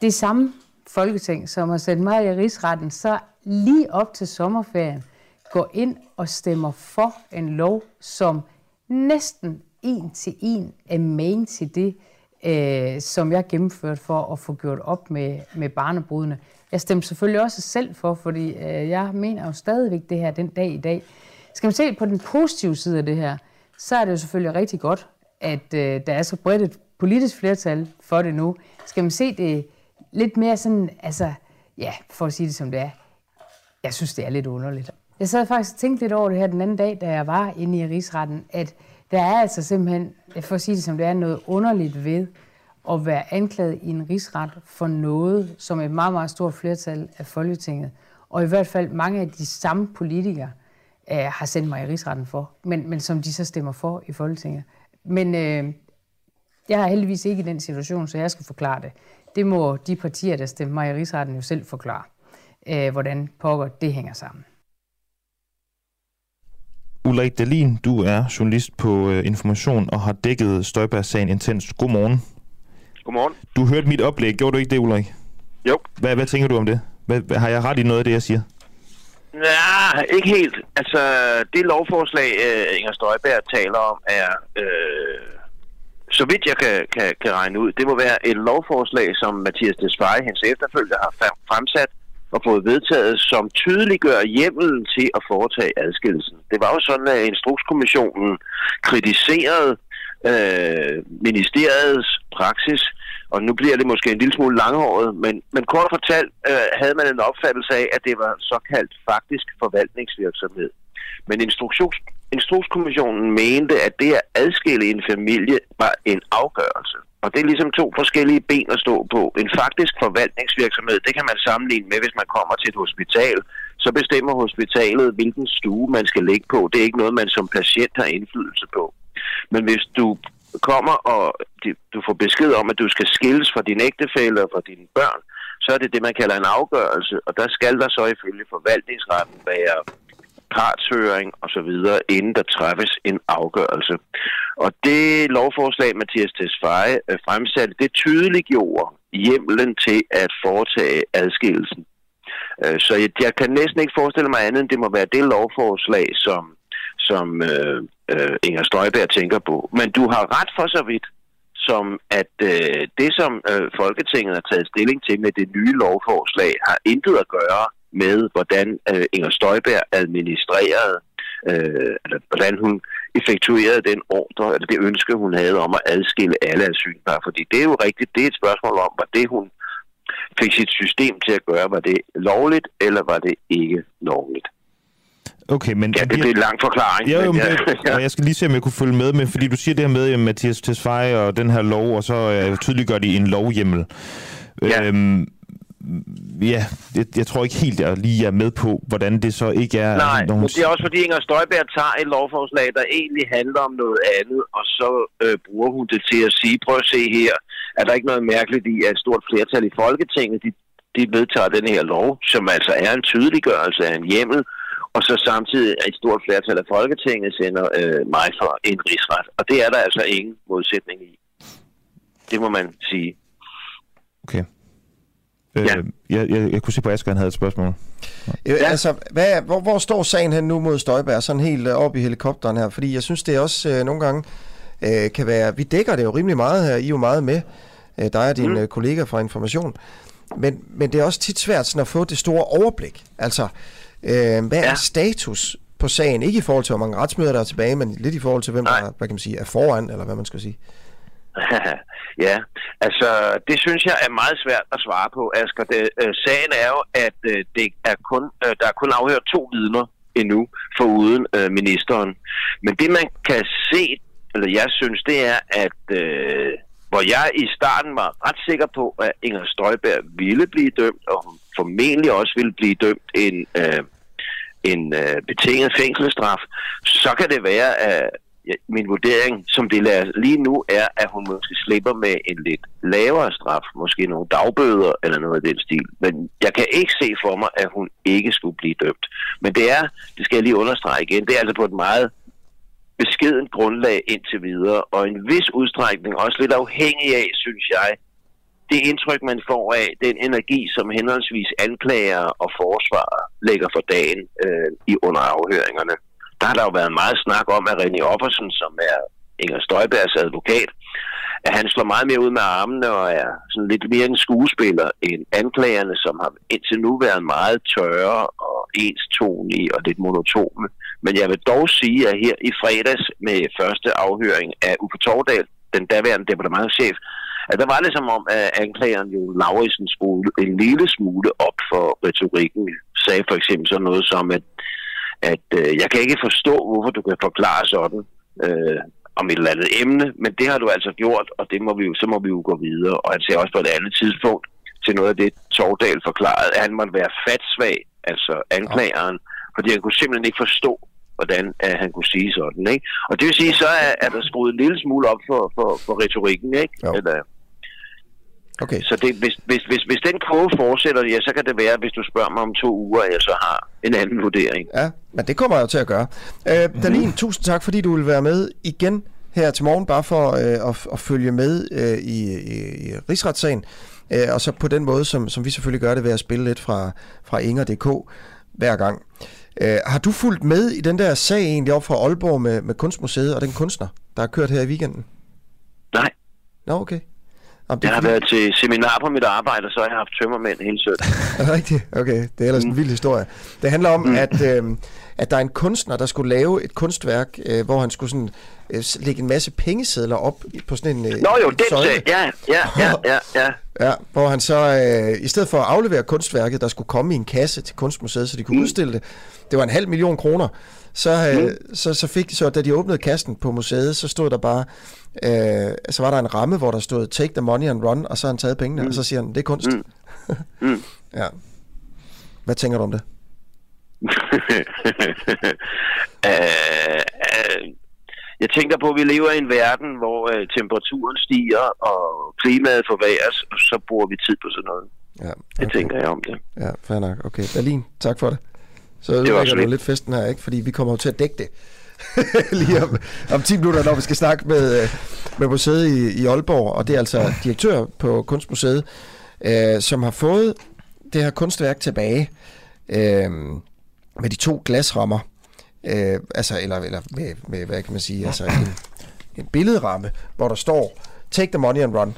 det samme Folketing, som har sendt mig i rigsretten, så lige op til sommerferien, går ind og stemmer for en lov, som næsten en til en er main til det, øh, som jeg gennemførte for at få gjort op med, med barnebrudene. Jeg stemte selvfølgelig også selv for, fordi øh, jeg mener jo stadigvæk det her den dag i dag. Skal man se på den positive side af det her, så er det jo selvfølgelig rigtig godt, at øh, der er så bredt et politisk flertal for det nu. Skal man se det lidt mere sådan, altså, ja, for at sige det som det er, jeg synes, det er lidt underligt. Jeg sad faktisk og tænkte lidt over det her den anden dag, da jeg var inde i rigsretten, at der er altså simpelthen, for at sige det som det er, noget underligt ved at være anklaget i en rigsret for noget, som et meget, meget stort flertal af Folketinget, og i hvert fald mange af de samme politikere, øh, har sendt mig i rigsretten for, men, men som de så stemmer for i Folketinget. Men øh, jeg har heldigvis ikke i den situation, så jeg skal forklare det. Det må de partier, der stemmer mig i rigsretten, jo selv forklare, øh, hvordan pokker det hænger sammen. Ulrik Dalin, du er journalist på uh, Information og har dækket Støjberg-sagen intens. Godmorgen. Godmorgen. Du hørte mit oplæg. Gjorde du ikke det, Ulrik? Jo. Hvad, hvad tænker du om det? Hvad, har jeg ret i noget af det, jeg siger? Ja, ikke helt. Altså, det lovforslag, uh, Inger Støjberg taler om, er, uh, så vidt jeg kan, kan, kan regne ud, det må være et lovforslag, som Mathias Desfaye, hendes efterfølger, har fremsat, og fået vedtaget, som tydeliggør hjemmelen til at foretage adskillelsen. Det var jo sådan, at Instrukskommissionen kritiserede øh, ministeriets praksis, og nu bliver det måske en lille smule langhåret, men, men kort fortalt øh, havde man en opfattelse af, at det var såkaldt faktisk forvaltningsvirksomhed. Men instruktions, Instrukskommissionen mente, at det at adskille en familie var en afgørelse. Og det er ligesom to forskellige ben at stå på. En faktisk forvaltningsvirksomhed, det kan man sammenligne med, hvis man kommer til et hospital. Så bestemmer hospitalet, hvilken stue man skal ligge på. Det er ikke noget, man som patient har indflydelse på. Men hvis du kommer og du får besked om, at du skal skilles fra din ægtefælle og fra dine børn, så er det det, man kalder en afgørelse. Og der skal der så ifølge forvaltningsretten være partshøring osv., inden der træffes en afgørelse. Og det lovforslag, Mathias Tesfaye øh, fremsatte, det tydeliggjorde hjemlen til at foretage adskillelsen. Øh, så jeg, jeg kan næsten ikke forestille mig andet, end det må være det lovforslag, som, som øh, øh, Inger Støjberg tænker på. Men du har ret for så vidt, som at øh, det, som øh, Folketinget har taget stilling til med det nye lovforslag, har intet at gøre med, hvordan øh, Inger Støjberg administrerede, øh, eller hvordan hun effektuerede den ordre, eller det ønske, hun havde om at adskille alle asylpar. Fordi det er jo rigtigt, det er et spørgsmål om, var det, hun fik sit system til at gøre, var det lovligt, eller var det ikke lovligt? Okay, men... Ja, det bliver en lang forklaring. Ja, jo, men, men det, og jeg skal lige se, om jeg kunne følge med, med fordi du siger det her med at Mathias Tesfaye og den her lov, og så øh, tydeliggør de en lovhjemmel. Ja. Øhm, ja, jeg, jeg tror ikke helt, jeg lige er med på, hvordan det så ikke er... Nej, når hun det er også fordi Inger Støjberg tager et lovforslag, der egentlig handler om noget andet, og så øh, bruger hun det til at sige, prøv at se her, er der ikke noget mærkeligt i, at et stort flertal i Folketinget, de, de vedtager den her lov, som altså er en tydeliggørelse af en hjemmel, og så samtidig et stort flertal af Folketinget sender øh, mig for en rigsret. Og det er der altså ingen modsætning i. Det må man sige. Okay. Øh, Ja. jeg, jeg, jeg kunne se på Asger, han havde et spørgsmål. Ja. Altså, hvad, hvor, hvor står sagen hen nu mod Støjberg, sådan helt øh, op i helikopteren her? Fordi jeg synes, det er også øh, nogle gange øh, kan være... Vi dækker det jo rimelig meget her, I er jo meget med. Øh, dig og din mm. øh, kollega fra Information. Men, men det er også tit svært sådan at få det store overblik. Altså, øh, hvad ja. er status på sagen? Ikke i forhold til, hvor mange retsmøder der er tilbage, men lidt i forhold til, hvem der hvad kan man sige, er foran, eller hvad man skal sige. ja, altså det synes jeg er meget svært at svare på, Asger. Det, øh, sagen er jo, at øh, det er kun, øh, der er kun afhørt to vidner endnu, foruden øh, ministeren. Men det man kan se, eller jeg synes, det er, at øh, hvor jeg i starten var ret sikker på, at Inger Støjberg ville blive dømt, og hun formentlig også ville blive dømt en, øh, en øh, betinget fængselsstraf, så kan det være, at ja, min vurdering, som det lader lige nu, er, at hun måske slipper med en lidt lavere straf, måske nogle dagbøder eller noget af den stil. Men jeg kan ikke se for mig, at hun ikke skulle blive dømt. Men det er, det skal jeg lige understrege igen, det er altså på et meget beskeden grundlag indtil videre, og en vis udstrækning, også lidt afhængig af, synes jeg, det indtryk, man får af den energi, som henholdsvis anklager og forsvarer lægger for dagen øh, i under afhøringerne. Der har der jo været meget snak om, at René Offersen, som er Inger Støjbergs advokat, at han slår meget mere ud med armene og er sådan lidt mere en skuespiller end anklagerne, som har indtil nu været meget tørre og enstonige og lidt monotone. Men jeg vil dog sige, at her i fredags med første afhøring af Uffe Tordal, den daværende departementchef, at der var det som om, at anklageren jo Lauritsen skulle en lille smule op for retorikken. Sagde for eksempel sådan noget som, at, at øh, jeg kan ikke forstå, hvorfor du kan forklare sådan øh, om et eller andet emne, men det har du altså gjort, og det må vi jo, så må vi jo gå videre. Og han sagde også på et andet tidspunkt til noget af det, Tordal forklarede, at han måtte være fatsvag, altså anklageren, fordi han kunne simpelthen ikke forstå, hvordan at han kunne sige sådan. Ikke? Og det vil sige, så er, er der skruet en lille smule op for, for, for retorikken. Ikke? Eller, Okay. så det, hvis, hvis, hvis, hvis den kurve fortsætter, ja, så kan det være, hvis du spørger mig om to uger, at jeg så har en anden vurdering. Ja, men det kommer jeg jo til at gøre. Øh. Dalin, tusind tak, fordi du vil være med igen her til morgen, bare for øh, at, at følge med øh, i, i, i rigsretssagen. Øh, og så på den måde, som, som vi selvfølgelig gør det ved at spille lidt fra, fra Inger.dk hver gang. Øh, har du fulgt med i den der sag egentlig op fra Aalborg med, med Kunstmuseet og den kunstner, der har kørt her i weekenden? Nej. Nå, okay. Jamen, Jeg har været til seminar på mit arbejde, og så har jeg haft tømmermænd hele søndag. Er det rigtigt? Okay, det er ellers en vild historie. Det handler om, mm. at, øh, at der er en kunstner, der skulle lave et kunstværk, øh, hvor han skulle sådan, øh, lægge en masse pengesedler op på sådan en øh, Nå jo, søjle. sag. Ja, ja, ja, ja, ja. Ja, hvor han så, øh, i stedet for at aflevere kunstværket, der skulle komme i en kasse til Kunstmuseet, så de kunne mm. udstille det, det var en halv million kroner, så, øh, mm. så, så fik så da de åbnede kassen på museet, så stod der bare, øh, så var der en ramme, hvor der stod, take the money and run, og så har han taget pengene, mm. og så siger han, det er kunst. Mm. Mm. ja. Hvad tænker du om det? Øh, øh, jeg tænker på, at vi lever i en verden, hvor øh, temperaturen stiger og klimaet forværres, og så bruger vi tid på sådan noget. Ja, Det tænker jeg om det. Ja, fair nok. Okay, Berlin, tak for det. Så Det var du lidt. lidt festen her, ikke? Fordi vi kommer jo til at dække det. Lige om, om 10 minutter, når vi skal snakke med, øh, med museet i, i Aalborg, og det er altså direktør på Kunstmuseet, øh, som har fået det her kunstværk tilbage øh, med de to glasrammer. øh, altså, eller, eller med, med, hvad kan man sige, altså en, en billedramme, hvor der står, take the money and run,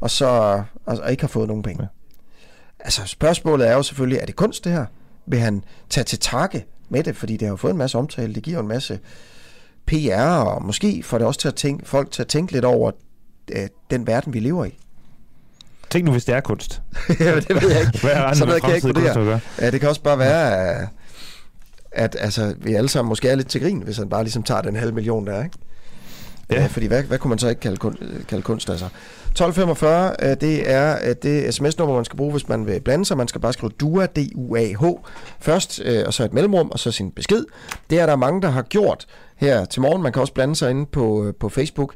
og så altså, og ikke har fået nogen penge. Ja. Altså spørgsmålet er jo selvfølgelig, er det kunst det her? Vil han tage til takke med det, fordi det har jo fået en masse omtale, det giver en masse PR, og måske får det også til at tænke, folk til at tænke lidt over øh, den verden, vi lever i. Tænk nu, hvis det er kunst. ja, det ved jeg ikke. Hvad er Så noget kan jeg ikke vurdere. Ja, det kan også bare være, at, at altså, vi alle sammen måske er lidt til grin, hvis han bare ligesom tager den halve million der, ikke? Ja. Fordi hvad, hvad kunne man så ikke kalde, kun, kalde kunst, altså? 1245, øh, det er øh, det sms-nummer, man skal bruge, hvis man vil blande sig. Man skal bare skrive DUA, D-U-A-H, først, øh, og så et mellemrum, og så sin besked. Det er der mange, der har gjort her til morgen. Man kan også blande sig inde på, øh, på Facebook.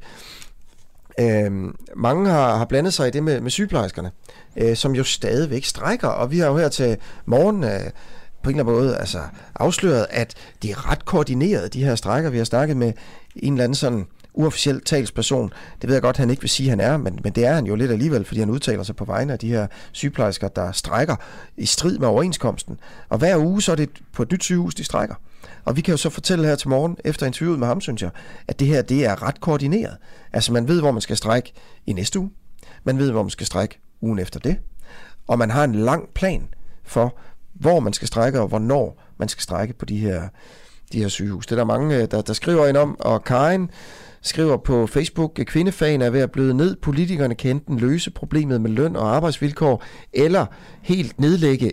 Øhm, mange har, har blandet sig i det med, med sygeplejerskerne, øh, som jo stadigvæk strækker, og vi har jo her til morgen øh, på en eller anden måde altså, afsløret, at de er ret koordineret, de her strækker. Vi har snakket med en eller anden sådan uofficiel talsperson. Det ved jeg godt, han ikke vil sige, han er, men, men det er han jo lidt alligevel, fordi han udtaler sig på vegne af de her sygeplejersker, der strækker i strid med overenskomsten. Og hver uge så er det på et nyt sygehus, de strækker. Og vi kan jo så fortælle her til morgen, efter interviewet med ham, synes jeg, at det her det er ret koordineret. Altså man ved, hvor man skal strække i næste uge. Man ved, hvor man skal strække ugen efter det. Og man har en lang plan for, hvor man skal strække, og hvornår man skal strække på de her, de her sygehus. Det er der mange, øh, der, der skriver ind om, og Karen skriver på Facebook, at kvindefagen er ved at bløde ned. Politikerne kan enten løse problemet med løn og arbejdsvilkår, eller helt nedlægge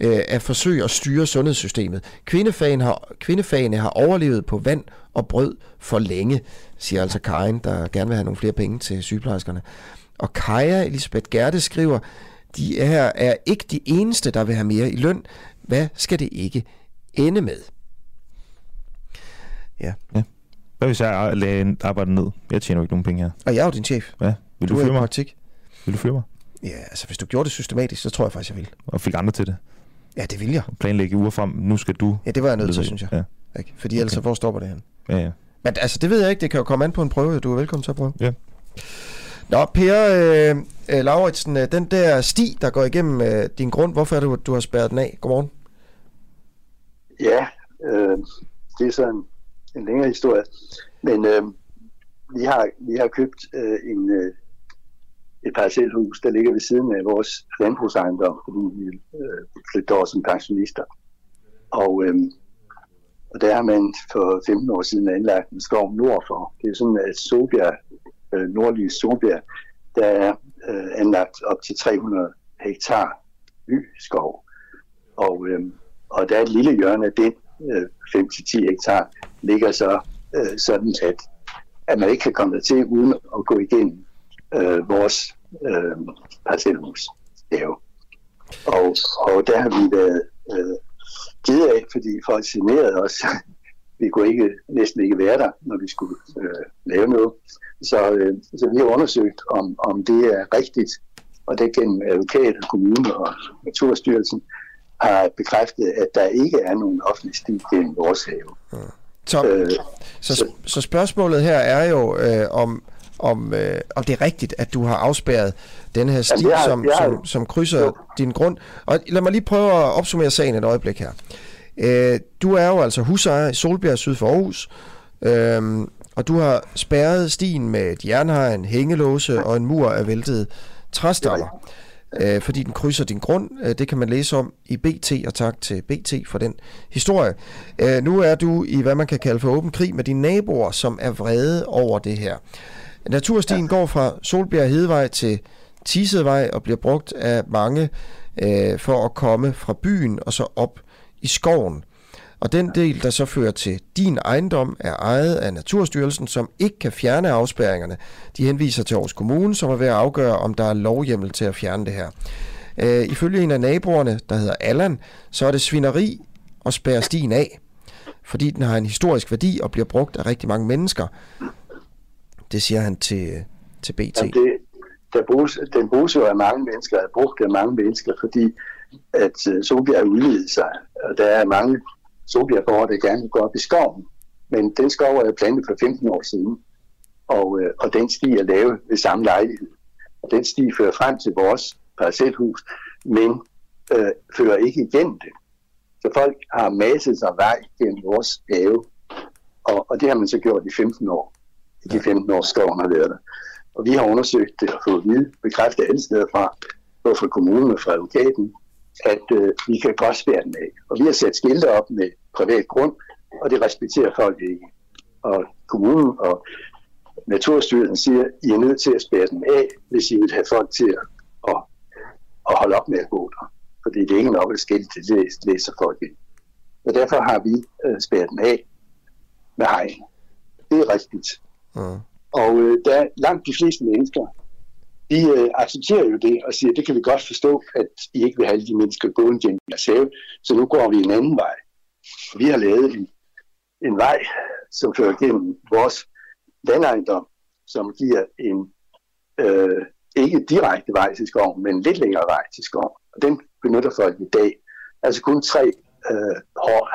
øh, at forsøge at styre sundhedssystemet. Kvindefagen har, kvindefagene har overlevet på vand og brød for længe, siger altså Karen, der gerne vil have nogle flere penge til sygeplejerskerne. Og Kaja Elisabeth Gerte skriver, de her er ikke de eneste, der vil have mere i løn. Hvad skal det ikke ende med? Ja. ja. Hvad hvis jeg lagde en arbejde ned? Jeg tjener jo ikke nogen penge her. Og jeg er jo din chef. Ja. Vil du, Du fyre mig? praktik. Vil du fyre mig? Ja, altså hvis du gjorde det systematisk, så tror jeg faktisk, jeg vil. Og fik andre til det? Ja, det vil jeg. Planlægge uger frem. Nu skal du... Ja, det var jeg nødt til, synes jeg. Ja. Ikke? Fordi ellers så hvor stopper det hen? Ja, ja. Men altså, det ved jeg ikke. Det kan jo komme an på en prøve. Du er velkommen til at prøve. Ja. Nå, Per øh, øh, Lauritsen, øh, den der sti, der går igennem øh, din grund, hvorfor er det, at du har spærret den af? Godmorgen. Ja, øh, det er så en, en længere historie. Men øh, vi, har, vi har købt øh, en, øh, et parcelhus, der ligger ved siden af vores landbrugsejendom, fordi vi øh, flytter over som pensionister. Og, øh, og der har man for 15 år siden anlagt en skov nord for. Det er sådan, at Solbjerg, øh, nordlige Solbjerg, der er øh, anlagt op til 300 hektar ny skov. Og, øh, og der er et lille hjørne af den, øh, 5-10 hektar, ligger så øh, sådan, at, at man ikke kan komme der til uden at gå igennem øh, vores øh, parcelhus. Og, og der har vi været øh, kede af, fordi folk generede os vi kunne ikke, næsten ikke være der, når vi skulle øh, lave noget. Så, øh, så vi har undersøgt, om, om det er rigtigt, og det gennem advokat, kommune og Naturstyrelsen har bekræftet, at der ikke er nogen offentlig sti gennem vores have. Så, Øh, så, så spørgsmålet her er jo, øh, om, om, øh, om det er rigtigt, at du har afspærret den her sti, har- som, som, som krydser din grund. Og lad mig lige prøve at opsummere sagen et øjeblik her. Øh, du er jo altså husejer i Solbjerg syd for Aarhus, øh, og du har spærret stien med et jernhegn, hængelåse og en mur af væltede træstammer. Øh, fordi den krydser din grund. Øh, det kan man læse om i BT, og tak til BT for den historie. Øh, nu er du i, hvad man kan kalde for åben krig med dine naboer, som er vrede over det her. Naturstien ja. går fra Solbjerg Hedevej til Tisedvej og bliver brugt af mange øh, for at komme fra byen og så op i skoven. Og den del, der så fører til din ejendom, er ejet af Naturstyrelsen, som ikke kan fjerne afspærringerne. De henviser til Aarhus Kommune, som er ved at afgøre, om der er lovhjemmel til at fjerne det her. Øh, ifølge en af naboerne, der hedder Allan, så er det svineri at spærre stien af, fordi den har en historisk værdi og bliver brugt af rigtig mange mennesker. Det siger han til, til BT. Ja, det, der bruges, den bruges jo af mange mennesker, er brugt af mange mennesker, fordi at uh, Solbjerg udvidet sig, og der er mange Solbjergborgere, der gerne vil gå op i skoven. Men den skov er plantet for 15 år siden, og, uh, og den sti er lavet ved samme lejlighed. Og den sti fører frem til vores parcelhus, men uh, fører ikke igennem det. Så folk har masset sig vej gennem vores have, og, og det har man så gjort i 15 år. I de 15 år skoven har været der. Og vi har undersøgt det og fået vide, bekræftet alle steder fra, både fra kommunen og fra advokaten, at øh, vi kan godt spære den af. Og vi har sat skilte op med privat grund, og det respekterer folk ikke. Og kommunen og Naturstyrelsen siger, at I er nødt til at spære den af, hvis I vil have folk til at, at, at holde op med at gå der. Fordi det er ikke nok at skilte, det læser folk ikke. Og derfor har vi øh, spærret den af med hegn. Det er rigtigt. Mm. Og øh, der langt de fleste mennesker, de øh, accepterer jo det og siger, det kan vi godt forstå, at I ikke vil have alle de mennesker gående gennem jeres have, så nu går vi en anden vej. Vi har lavet en, en vej, som fører gennem vores landejendom, som giver en øh, ikke direkte vej til skoven, men en lidt længere vej til skoven. Og den benytter folk i dag. Altså kun tre øh,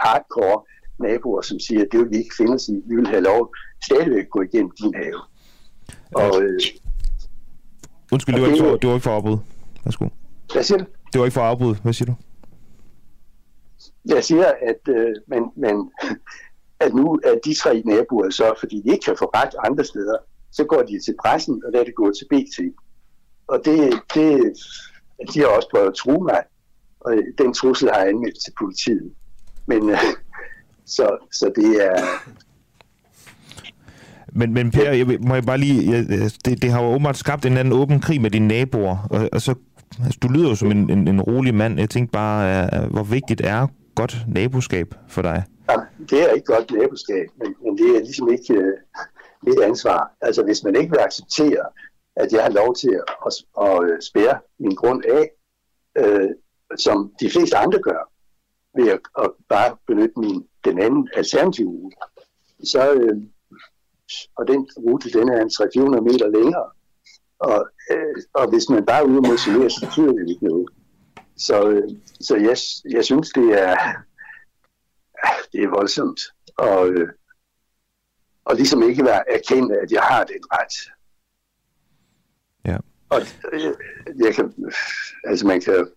hardcore naboer, som siger, at det vil vi ikke finde os i. Vi vil have lov stadigvæk gå igennem din have. Og, øh, Undskyld, det var, ikke for, det var ikke for at afbryde. Værsgo. Hvad siger du? Det var ikke for at afbryde. Hvad siger du? Jeg siger, at, øh, men, men, at nu er de tre naboer så, fordi de ikke kan få ret andre steder, så går de til pressen, og der er det gået til BT. Og det, det, de har også prøvet at true mig, og den trussel har jeg anmeldt til politiet. Men øh, så, så det er... Men, men Per, jeg, må jeg bare lige... Jeg, det, det har jo åbenbart skabt en anden åben krig med dine naboer, og, og så... Altså, du lyder jo som en, en, en rolig mand. Jeg tænkte bare, uh, hvor vigtigt er godt naboskab for dig? Ja, det er ikke godt naboskab, men, men det er ligesom ikke uh, mit ansvar. Altså, hvis man ikke vil acceptere, at jeg har lov til at, at, at, øh, spære min grund af, uh, som de fleste andre gør, ved at, at bare benytte min, den anden alternative så, øh, og den rute, den er en 300 meter længere, og, øh, og hvis man bare er ude og motionere, så betyder det ikke noget. Så, øh, så jeg, jeg synes, det er, det er voldsomt. Og, øh, og ligesom ikke være erkendt, at jeg har den ret. Ja. Og øh, jeg kan, altså man kan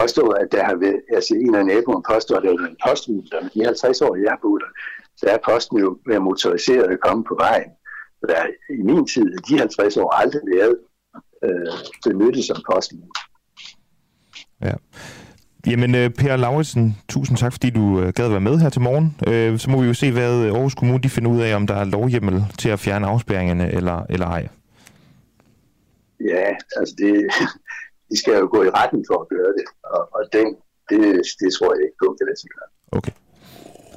påstå, at der har været, altså en af naboerne påstår, at der er en postrute, der med de 50 år, jeg har boet der, så er posten jo været motoriseret og komme på vejen. Der er i min tid, de 50 år, aldrig været øh, benyttet som posten. Ja. Jamen, øh, Per Lauritsen, tusind tak, fordi du øh, gad være med her til morgen. Øh, så må vi jo se, hvad Aarhus Kommune de finder ud af, om der er lovhjemmel til at fjerne afspærringerne eller, eller ej. Ja, altså det, de skal jo gå i retten for at gøre det, og, og den, det, det tror jeg ikke på, kan lade sig gøre. Okay.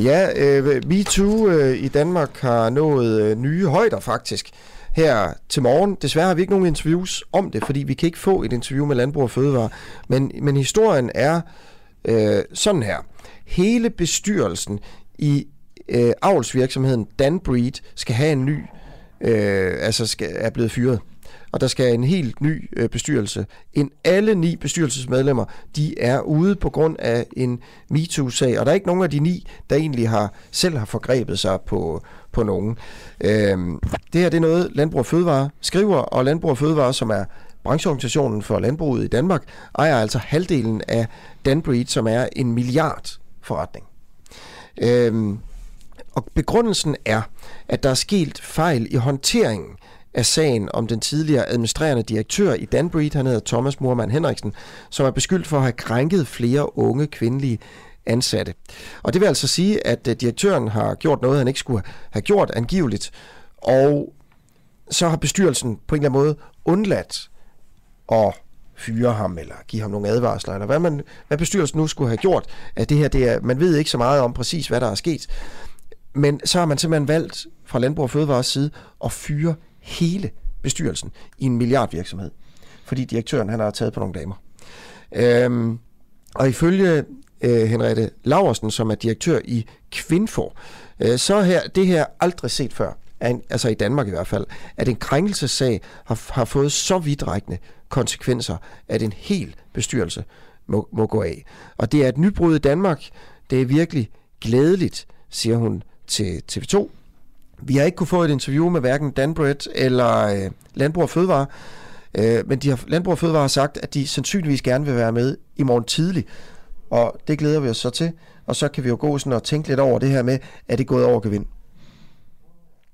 Ja, øh, MeToo øh, i Danmark har nået øh, nye højder faktisk her til morgen. Desværre har vi ikke nogen interviews om det, fordi vi kan ikke få et interview med Landbrug og Fødevare. Men, men historien er øh, sådan her. Hele bestyrelsen i øh, avlsvirksomheden Danbreed skal have en ny, øh, altså skal, er blevet fyret. Og der skal en helt ny øh, bestyrelse ind. Alle ni bestyrelsesmedlemmer, de er ude på grund af en MeToo-sag, og der er ikke nogen af de ni, der egentlig har selv har forgrebet sig på, på nogen. Øhm, det her det er noget, Landbrug og Fødevare skriver, og Landbrug og Fødevare, som er brancheorganisationen for landbruget i Danmark, ejer altså halvdelen af Danbreed, som er en milliard forretning. Øhm, og begrundelsen er, at der er sket fejl i håndteringen af sagen om den tidligere administrerende direktør i Danbreed, han hedder Thomas Murmann Henriksen, som er beskyldt for at have krænket flere unge kvindelige ansatte. Og det vil altså sige, at øh, direktøren har gjort noget, han ikke skulle have gjort angiveligt, og så har bestyrelsen på en eller anden måde undladt at fyre ham, eller give ham nogle advarsler, eller hvad, man, hvad bestyrelsen nu skulle have gjort. At det her, det er, man ved ikke så meget om præcis, hvad der er sket. Men så har man simpelthen valgt fra Landbrug og Fødevares side at fyre hele bestyrelsen i en milliardvirksomhed. Fordi direktøren han har taget på nogle damer. Øhm, og ifølge øh, Henriette Laversen, som er direktør i Kvinfo. Øh, så her, det her aldrig set før, en, altså i Danmark i hvert fald, at en krænkelsessag har, har fået så vidtrækkende konsekvenser, at en hel bestyrelse må, må gå af. Og det er et nybrud i Danmark. Det er virkelig glædeligt, siger hun til TV2. Vi har ikke kunne få et interview med hverken Danbred eller øh, Landbrug og Fødevare, øh, men de har, Landbrug og Fødevare har sagt, at de sandsynligvis gerne vil være med i morgen tidlig. Og det glæder vi os så til. Og så kan vi jo gå sådan og tænke lidt over det her med, at det er gået over gevind.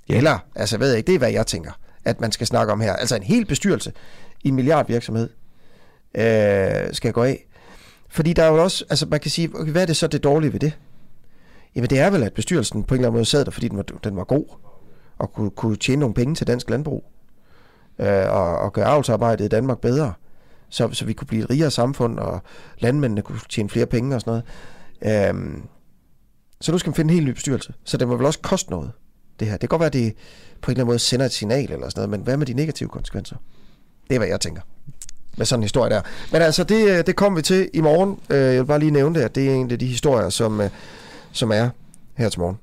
Ja. Eller, altså ved jeg ikke, det er hvad jeg tænker, at man skal snakke om her. Altså en hel bestyrelse i en milliardvirksomhed øh, skal gå af. Fordi der er jo også, altså man kan sige, okay, hvad er det så det dårlige ved det? Jamen det er vel, at bestyrelsen på en eller anden måde sad der, fordi den var, den var god, og kunne, kunne tjene nogle penge til dansk landbrug, øh, og, og gøre avlsarbejdet i Danmark bedre, så, så vi kunne blive et rigere samfund, og landmændene kunne tjene flere penge og sådan noget. Øh, så nu skal man finde en helt ny bestyrelse. Så det må vel også koste noget, det her. Det kan godt være, at det på en eller anden måde sender et signal eller sådan noget, men hvad med de negative konsekvenser? Det er, hvad jeg tænker med sådan en historie der. Men altså, det, øh, det kommer vi til i morgen. Øh, jeg vil bare lige nævne det, at det er en af de historier, som, øh, som er her til morgen.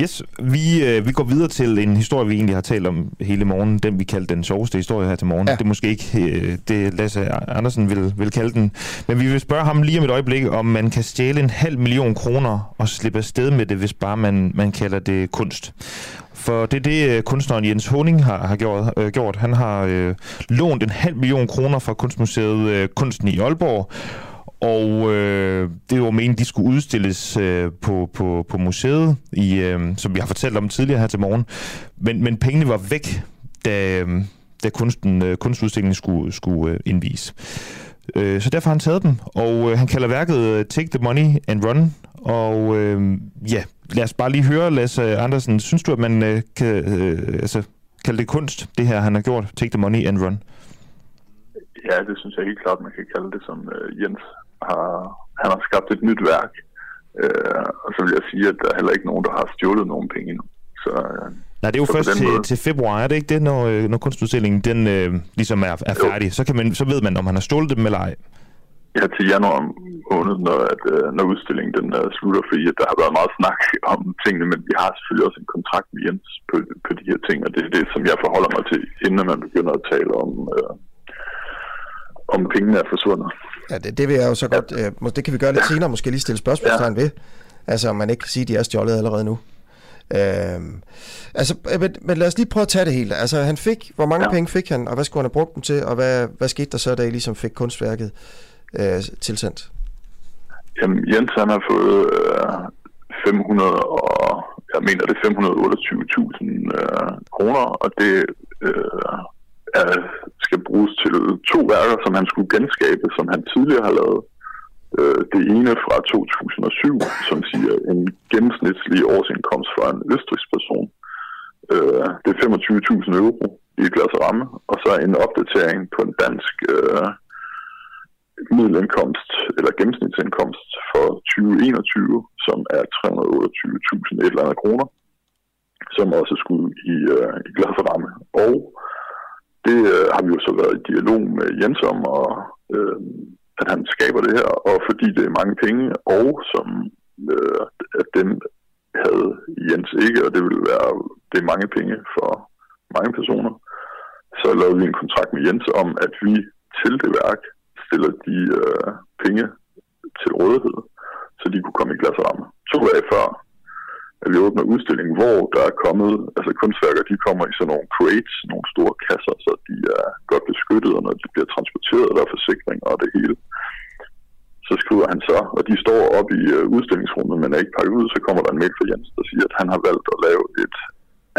Yes, vi, øh, vi går videre til en historie, vi egentlig har talt om hele morgen. Den, vi kaldte den sjoveste historie her til morgen. Ja. Det er måske ikke øh, det, Lasse Andersen vil, vil kalde den. Men vi vil spørge ham lige om et øjeblik, om man kan stjæle en halv million kroner og slippe afsted med det, hvis bare man, man kalder det kunst. For det er det, øh, kunstneren Jens Honing har, har gjort, øh, gjort. Han har øh, lånt en halv million kroner fra Kunstmuseet øh, Kunsten i Aalborg, og øh, det var meningen, de skulle udstilles øh, på, på, på museet, i, øh, som vi har fortalt om tidligere her til morgen. Men, men pengene var væk, da, øh, da kunsten, øh, kunstudstillingen skulle, skulle øh, indvise. Øh, så derfor har han taget dem, og øh, han kalder værket øh, Take the Money and Run. Og øh, ja, lad os bare lige høre, Lasse Andersen. Synes du, at man øh, kan øh, altså, kalde det kunst, det her han har gjort, Take the Money and Run? Ja, det synes jeg helt klart, man kan kalde det, som øh, Jens har, han har skabt et nyt værk. Øh, og så vil jeg sige, at der er heller ikke nogen, der har stjålet nogen penge endnu. Så, øh, Nej, det er jo først til, til februar, er det ikke det, når, øh, når kunstudstillingen den, øh, ligesom er, er færdig? Så, kan man, så ved man, om han har stjålet dem eller ej. Ja, til januar måned, når, at, øh, når udstillingen den uh, slutter, fordi at der har været meget snak om tingene, men vi har selvfølgelig også en kontrakt med Jens på, på de her ting, og det er det, som jeg forholder mig til, inden man begynder at tale om, øh, om pengene er forsvundet. Ja, det, det vil jeg jo så godt, ja. øh, det kan vi gøre lidt senere, måske lige stille spørgsmålstegn ja. ved. Altså, om man ikke kan sige, at de er stjålet allerede nu. Øhm, altså, men, men lad os lige prøve at tage det hele. Altså, han fik, hvor mange ja. penge fik han, og hvad skulle han have brugt dem til, og hvad, hvad skete der så, da I ligesom fik kunstværket øh, tilsendt? Jamen, Jens han har fået øh, 500 og, jeg mener det 528.000 øh, kroner, og det øh, er, skal bruges til to værker, som han skulle genskabe, som han tidligere har lavet. Øh, det ene fra 2007, som siger en gennemsnitlig årsindkomst for en østrigsk person. Øh, det er 25.000 euro i glas ramme, og så en opdatering på en dansk øh, middelindkomst eller gennemsnitsindkomst for 2021, som er 328.000 et eller andet kroner, som også skulle i, øh, i glas ramme. Og det øh, har vi jo så været i dialog med Jens om, og øh, at han skaber det her, og fordi det er mange penge, og som øh, at dem havde Jens ikke, og det ville være det er mange penge for mange personer, så lavede vi en kontrakt med Jens om, at vi til det værk stiller de øh, penge til rådighed, så de kunne komme i glasramme. To dage før, at vi åbner udstillingen, hvor der er kommet, altså kunstværker, de kommer i sådan nogle crates, nogle store kasser, så de er godt beskyttet, og når de bliver transporteret, der er forsikring og det hele. Så skriver han så, og de står op i øh, udstillingsrummet, men er ikke pakket ud, så kommer der en mail fra Jens, der siger, at han har valgt at lave et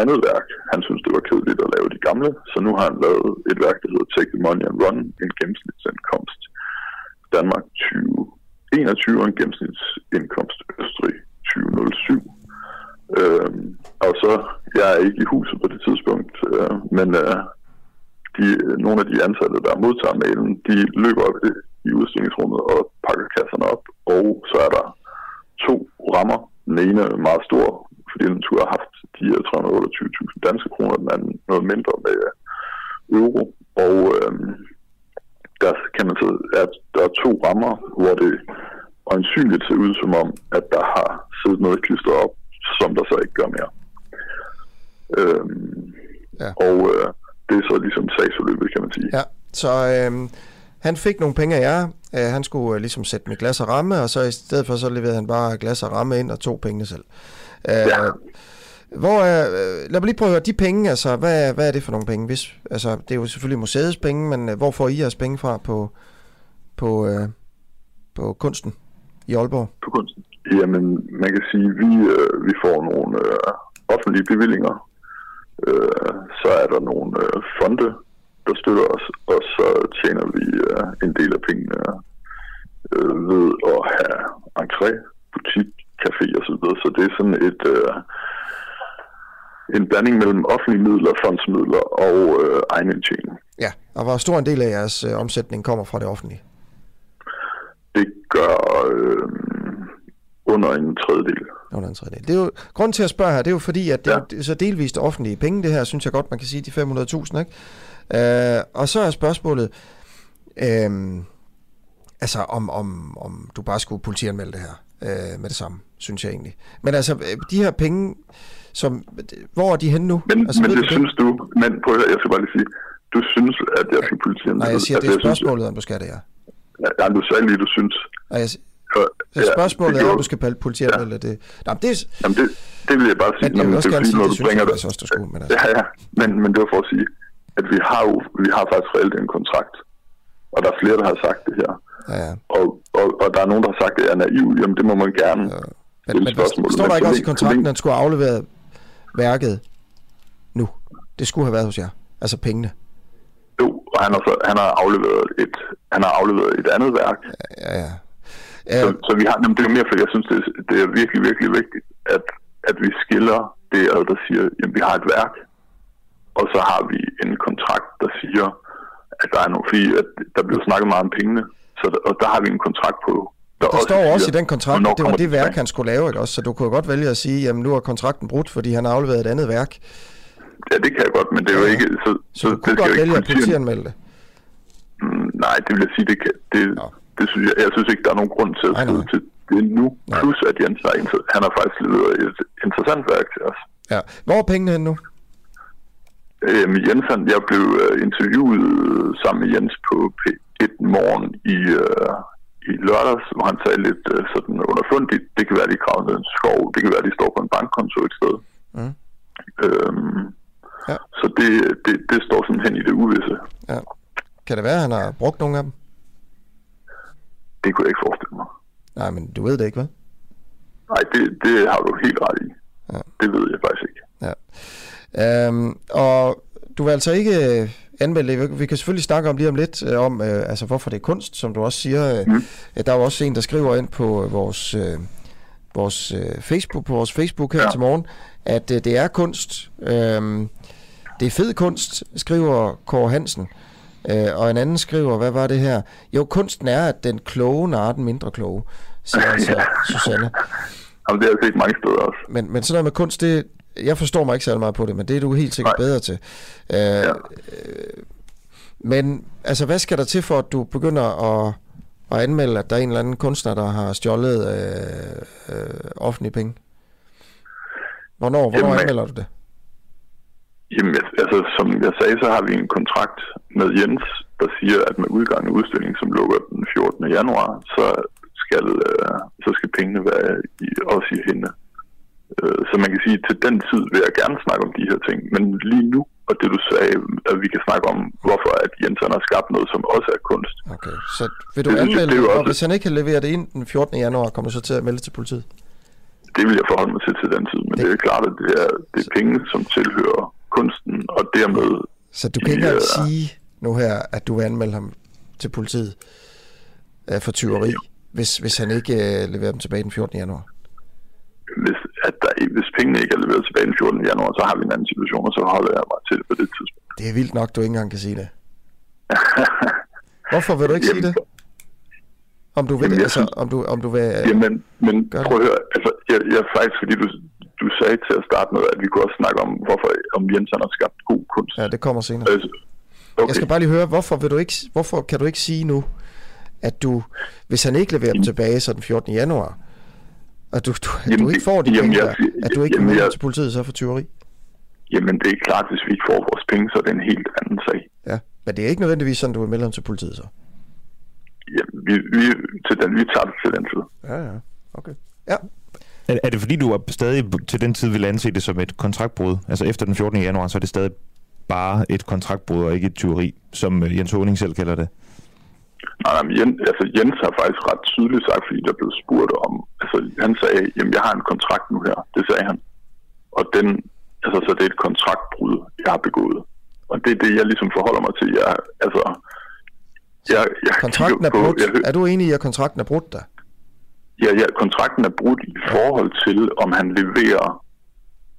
andet værk. Han synes, det var kedeligt at lave de gamle, så nu har han lavet et værk, der hedder Take the Money and Run, en gennemsnitsindkomst Danmark 2021 og en gennemsnitsindkomst Østrig 2007. Øhm, og så, jeg er ikke i huset på det tidspunkt, øh, men øh, de, nogle af de ansatte, der modtager mailen, de løber op i, i udstillingsrummet og pakker kasserne op, og så er der to rammer. Den ene er meget stor, fordi den tur har haft de 328.000 danske kroner, den anden noget mindre med øh, euro. Og øh, der kan man så, at der er to rammer, hvor det øjensynligt ser ud som om, at der har siddet noget klistret op, som der så ikke gør mere. Øhm, ja. Og øh, det er så ligesom sagsforløbet, kan man sige. Ja, så øh, han fik nogle penge af jer. Øh, han skulle øh, ligesom sætte med glas og ramme, og så i stedet for så leverede han bare glas og ramme ind og tog pengene selv. Øh, ja. Hvor er, øh, lad mig lige prøve at høre, de penge, altså, hvad, hvad er det for nogle penge? Hvis, altså, det er jo selvfølgelig museets penge, men øh, hvor får I jeres penge fra på, på, øh, på kunsten i Aalborg? På kunsten? Jamen, man kan sige, at vi, øh, vi får nogle øh, offentlige bevillinger. Øh, så er der nogle øh, fonde, der støtter os, og så tjener vi øh, en del af pengene øh, ved at have entré, butik, café og så videre. Så det er sådan et... Øh, en blanding mellem offentlige midler, fondsmidler og øh, egen indtjening. Ja, og hvor stor en del af jeres øh, omsætning kommer fra det offentlige? Det gør øh, under en tredjedel. Under en tredjedel. Det er jo, grunden til at spørge her, det er jo fordi, at det ja. er så delvist offentlige penge, det her, synes jeg godt, man kan sige, de 500.000, ikke? Øh, og så er spørgsmålet, øh, altså om, om, om du bare skulle politianmelde det her øh, med det samme, synes jeg egentlig. Men altså, de her penge, som, hvor er de henne nu? Men, altså, men det, det synes du, men prøv at jeg skal bare lige sige, du synes, at jeg skal politiet... Nej, jeg siger, altså, det er spørgsmålet, om du skal det, ja. Ja, du sagde lige, du synes. Nej, jeg, så spørgsmålet ja, er, om du skal politere ja. eller det... Nå, det, Jamen det, det vil jeg bare sige. Men jeg vil også gerne sige, det synes jeg det. også, du skulle. Men, altså. Ja, ja, men, men det var for at sige, at vi har jo vi har faktisk reelt en kontrakt. Og der er flere, der har sagt det her. Ja, ja. Og, og, og der er nogen, der har sagt, at jeg er naiv. Jamen det må man gerne. Ja. Men, men spørgsmål. står der ikke også i kontrakten, at han skulle aflevere værket nu? Det skulle have været hos jer. Altså pengene. Jo, og han har, han har afleveret et, han har afleveret et andet værk. Ja, ja. Så, så vi har, jamen, det er mere, fordi jeg synes, det er, det er virkelig, virkelig vigtigt, at, at vi skiller det, der siger, at vi har et værk, og så har vi en kontrakt, der siger, at der er nogle, fordi at der bliver snakket meget om pengene, så der, og der har vi en kontrakt på. Der, der også står siger, også i den kontrakt, at det var det værk, han skulle lave, ikke også? Så du kunne godt vælge at sige, jamen nu er kontrakten brudt, fordi han har afleveret et andet værk. Ja, det kan jeg godt, men det er jo ikke... Så, så, så du kunne godt vælge at politianmelde det? Mm, nej, det vil jeg sige, det, kan, det, det synes jeg, jeg synes ikke, der er nogen grund til at skrive til det nu. Nej. Plus at Jens har, han har faktisk leveret et interessant værk til os. Ja. Hvor er pengene henne nu? Øhm, Jens, han, jeg blev uh, interviewet sammen med Jens på P1 morgen i, uh, i lørdags, hvor han sagde lidt uh, sådan underfundigt, det kan være, de kravede ned en skov, det kan være, de står på en bankkonto et sted. Mm. Øhm, ja. Så det, det, det står sådan hen i det uvisse. Ja. Kan det være, at han har brugt nogle af dem? Det kunne jeg ikke forestille mig. Nej, men du ved det ikke, hvad? Nej, det, det har du helt ret i. Ja. Det ved jeg faktisk ikke. Ja. Øhm, og du vil altså ikke øh, anmelde det. Vi kan selvfølgelig snakke om lige om lidt øh, om, øh, altså hvorfor det er kunst, som du også siger. Mm. Der er jo også en, der skriver ind på vores, øh, vores øh, Facebook, på vores Facebook her ja. til morgen, at øh, det er kunst. Øhm, det er fed kunst, skriver Kåre Hansen. Øh, og en anden skriver, hvad var det her? Jo, kunsten er, at den kloge narer den mindre kloge, siger altså ja. Susanne. Jamen, det har jeg set mange steder også. Men, men sådan noget med kunst, det, jeg forstår mig ikke særlig meget på det, men det er du helt sikkert Nej. bedre til. Øh, ja. øh, men altså, hvad skal der til for, at du begynder at, at anmelde, at der er en eller anden kunstner, der har stjålet øh, øh, offentlige penge? Hvornår, hvornår Jamen, anmelder du det? Jamen, altså, som jeg sagde, så har vi en kontrakt med Jens, der siger, at med udgang af udstillingen, som lukker den 14. januar, så skal, øh, så skal pengene være i, også i hende. Øh, så man kan sige, at til den tid vil jeg gerne snakke om de her ting, men lige nu, og det du sagde, at vi kan snakke om, hvorfor at Jens har skabt noget, som også er kunst. Okay, så vil du det, anmelde det, og hvis han ikke kan levere det ind den 14. januar, kommer du så til at melde til politiet? Det vil jeg forholde mig til til den tid, men det, det er klart, at det er, det er penge, som tilhører kunsten, og dermed... Så du kan ikke engang uh, sige nu her, at du vil anmelde ham til politiet uh, for tyveri, hvis, hvis han ikke uh, leverer dem tilbage den 14. januar? Hvis, at der, hvis pengene ikke er leveret tilbage den 14. januar, så har vi en anden situation, og så holder jeg mig til det på det tidspunkt. Det er vildt nok, du ikke engang kan sige det. Hvorfor vil du ikke sige det? Om du vil, jamen, altså, om du, om du vil... Jamen, men prøv at høre, altså, jeg, jeg faktisk, fordi du, du sagde til at starte med, at vi kunne også snakke om, hvorfor om Jens har skabt god kunst. Ja, det kommer senere. Altså, okay. Jeg skal bare lige høre, hvorfor, vil du ikke, hvorfor kan du ikke sige nu, at du, hvis han ikke leverer dem tilbage så den 14. januar, at du, du, at du ikke får de jamen, penge jeg der, at du ikke jamen, jeg- til politiet så for tyveri? Jamen, det er klart, hvis vi ikke får vores penge, så er det en helt anden sag. Ja, men det er ikke nødvendigvis sådan, du vil melde ham til politiet så. Jamen, vi, vi, til den, vi tager det til den tid. Ja, ja. Okay. Ja. Er, er det fordi, du er stadig til den tid vil anse det som et kontraktbrud? Altså efter den 14. januar, så er det stadig bare et kontraktbrud og ikke et tyveri, som øh, Jens Honing selv kalder det. Nej, nej, men Jens, altså Jens har faktisk ret tydeligt sagt, fordi der blev spurgt om, altså han sagde, jamen jeg har en kontrakt nu her, det sagde han. Og den, altså så det er et kontraktbrud, jeg har begået. Og det er det, jeg ligesom forholder mig til. Jeg, altså, jeg, jeg Kontrakten er brudt. jeg, Er du enig i, at kontrakten er brudt der? Ja, ja, kontrakten er brudt i forhold til, om han leverer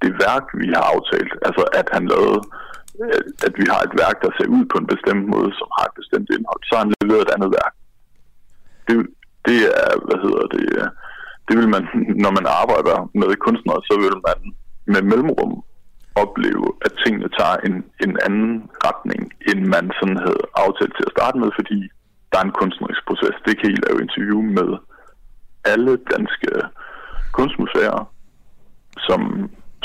det værk, vi har aftalt. Altså at han lavede, at- vi har et værk, der ser ud på en bestemt måde, som har et bestemt indhold. Så har han leveret et andet værk. Det, det er, hvad hedder det, øh, det vil man, når man arbejder med kunstnere, så vil man med mellemrum opleve, at tingene tager en, en anden retning, end man sådan havde aftalt til at starte med, fordi der er en kunstnerisk proces. Det kan I lave interview med alle danske kunstmuseer, som,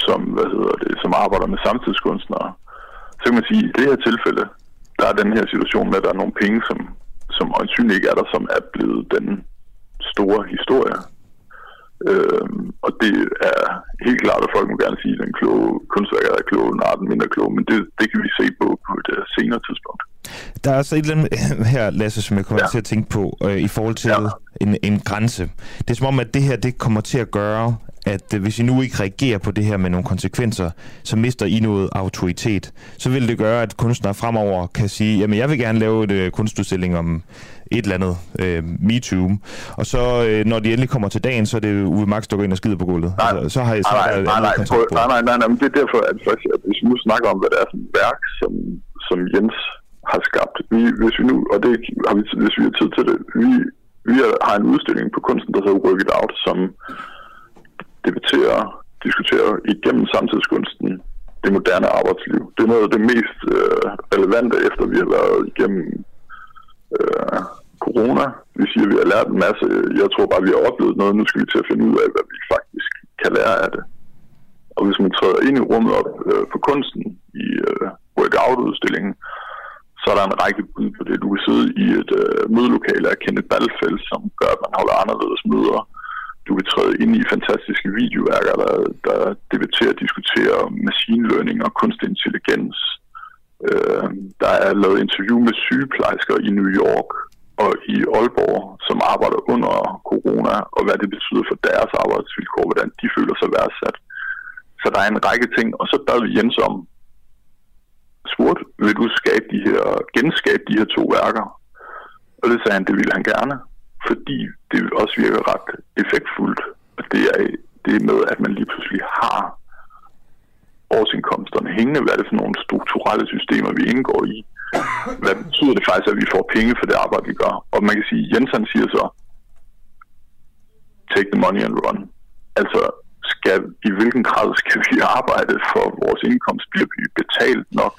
som, hvad hedder det, som arbejder med samtidskunstnere. Så kan man sige, at i det her tilfælde, der er den her situation med, at der er nogle penge, som, som øjensynligt ikke er der, som er blevet den store historie. Øhm, og det er helt klart, at folk må gerne sige, at den kloge kunstværker er klog, den er den mindre klog, men det, det kan vi se på på et senere tidspunkt. Der er altså et eller andet her, Lasse, som jeg kommer ja. til at tænke på øh, i forhold til ja. en, en grænse. Det er som om, at det her det kommer til at gøre, at øh, hvis I nu ikke reagerer på det her med nogle konsekvenser, så mister I noget autoritet. Så vil det gøre, at kunstnere fremover kan sige, jamen jeg vil gerne lave et øh, kunstudstilling om et eller andet øh, MeToo. Og så øh, når de endelig kommer til dagen, så er det Uwe Max, der går ind og skider på gulvet. Nej, altså, så har I så nej, er der nej, nej, nej, nej, nej, nej, nej, men det er derfor, at hvis vi nu snakker om, hvad det er for et værk, som, som Jens har skabt, vi, hvis vi nu, og det har vi, hvis vi har tid til det, vi, vi har en udstilling på kunsten, der hedder Work It Out, som debatterer, diskuterer igennem samtidskunsten det moderne arbejdsliv. Det er noget af det mest øh, relevante, efter vi har været igennem øh, corona. Vi siger, at vi har lært en masse. Jeg tror bare, at vi har oplevet noget. Nu skal vi til at finde ud af, hvad vi faktisk kan lære af det. Og hvis man træder ind i rummet op øh, for kunsten i øh, workout-udstillingen, så er der en række bud på det. Du kan sidde i et øh, mødelokale af Kenneth Balfeld, som gør, at man holder anderledes møder. Du kan træde ind i fantastiske videoværker, der, der debatterer og diskuterer machine learning og kunstig intelligens. Øh, der er lavet interview med sygeplejersker i New York og i Aalborg, som arbejder under corona, og hvad det betyder for deres arbejdsvilkår, hvordan de føler sig værdsat. Så der er en række ting, og så bad vi Jens om, spurgte, vil du skabe de her, genskabe de her to værker? Og det sagde han, det ville han gerne, fordi det også virker ret effektfuldt. Og det er det er med, at man lige pludselig har årsindkomsterne hængende. Hvad er det for nogle strukturelle systemer, vi indgår i? Hvad betyder det faktisk, at vi får penge for det arbejde, vi gør? Og man kan sige, Jensen siger så, take the money and run. Altså, skal, i hvilken grad skal vi arbejde for, at vores indkomst bliver betalt nok?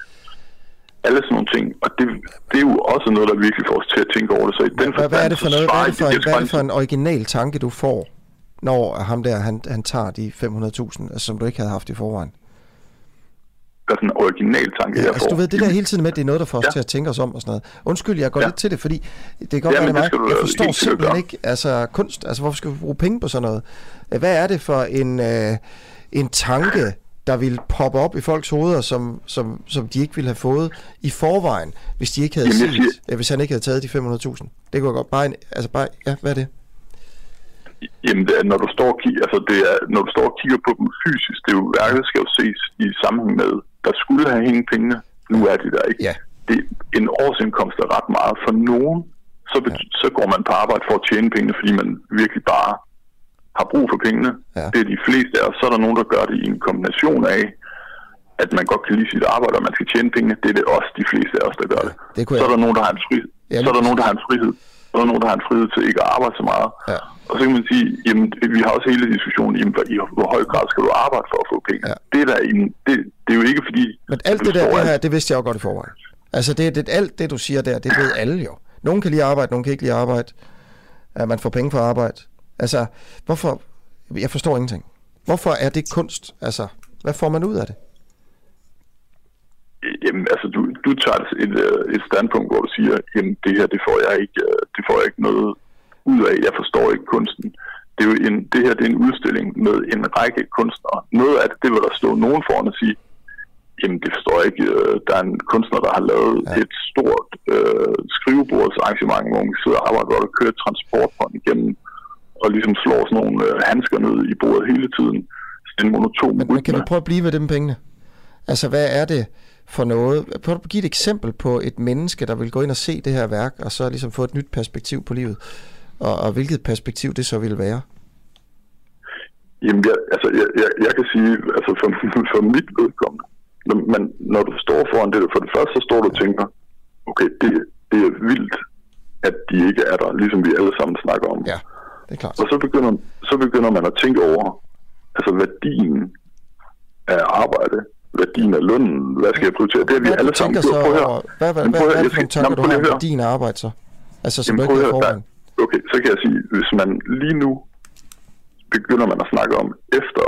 Alle sådan nogle ting. Og det, det er jo også noget, der virkelig får os til at tænke over det. Så i den Hvad, hvad er det for noget? Hvad er det for, en, hvad er det for en original tanke, du får, når ham der, han, han tager de 500.000, altså, som du ikke havde haft i forvejen? der er sådan en original tanke, Ja, jeg altså får. du ved, det der hele tiden med, det er noget, der får os Ja. til at tænke os om og sådan noget. Undskyld, jeg går ja. lidt til det, fordi det kan godt Ja, være, det mig. Jeg forstår simpelthen ikke, altså kunst, altså hvorfor skal vi bruge penge på sådan noget? Hvad er det for en, øh, en tanke, der ville poppe op i folks hoveder, som, som, som de ikke ville have fået i forvejen, hvis de ikke havde Jamen, set, øh, hvis han ikke havde taget de 500.000? Det kunne godt bare, en, altså bare, ja, hvad er det? Jamen, det er, når du står og kigger, altså det er, når du står og kigger på dem fysisk, det er jo, værket skal jo ses i sammenhæng med, der skulle have hængt pengene, nu er de der ikke. Ja. Det, en årsindkomst er ret meget. For nogen, så, bet- ja. så går man på arbejde for at tjene pengene, fordi man virkelig bare har brug for pengene. Ja. Det er de fleste af os. Så er der nogen, der gør det i en kombination af, at man godt kan lide sit arbejde, og man skal tjene pengene. Det er det også de fleste af os, der gør det. det kunne så er der nogen, der har en frihed. Ja, så er der nogen, der har en frihed. Så er der nogen, der har en frihed til ikke at arbejde så meget. Ja. Og så kan man sige, jamen, vi har også hele diskussionen, jamen, hvor- i hvor høj grad skal du arbejde for at få penge. Ja. Det, er der en, det, det er jo ikke fordi... Men alt det der, det, her, det vidste jeg jo godt i forvejen. Altså det, det, alt det, du siger der, det ved alle jo. Nogen kan lide arbejde, nogen kan ikke lide arbejde. At man får penge for arbejde. Altså, hvorfor... Jeg forstår ingenting. Hvorfor er det kunst? Altså, hvad får man ud af det? Jamen, altså, du, du tager et, øh, et standpunkt, hvor du siger, jamen, det her, det får jeg ikke, øh, det får jeg ikke noget ud af. Jeg forstår ikke kunsten. Det, er jo en, det her det er en udstilling med en række kunstnere. Noget af det, det vil der stå nogen foran og sige, jamen det forstår jeg ikke. Øh, der er en kunstner, der har lavet ja. et stort øh, skrivebordsarrangement, hvor man kan sidde og arbejde, hvor der kører transportbånd igennem, og ligesom slår sådan nogle øh, handsker ned i bordet hele tiden. Så det er en monoton men, men kan du prøve at blive ved dem pengene? Altså, hvad er det for noget? Prøv at give et eksempel på et menneske, der vil gå ind og se det her værk, og så ligesom få et nyt perspektiv på livet. Og, og hvilket perspektiv det så vil være? Jamen, jeg, altså, jeg, jeg, jeg kan sige, altså for, for mit vedkommende, men når du står foran det, for det første så står du og tænker, okay, det, det er vildt, at de ikke er der, ligesom vi alle sammen snakker om. Ja, det er klart. Og så begynder, så begynder man at tænke over, altså værdien af arbejde, værdien af lønnen, hvad skal jeg prioritere? Det er vi alle sammen. Så, prøv over, hvad, hvad, hvad, hvad er det for en tanker, du har om værdien af arbejde så? Altså, som Jamen, du ikke har Okay, så kan jeg sige, hvis man lige nu begynder man at snakke om efter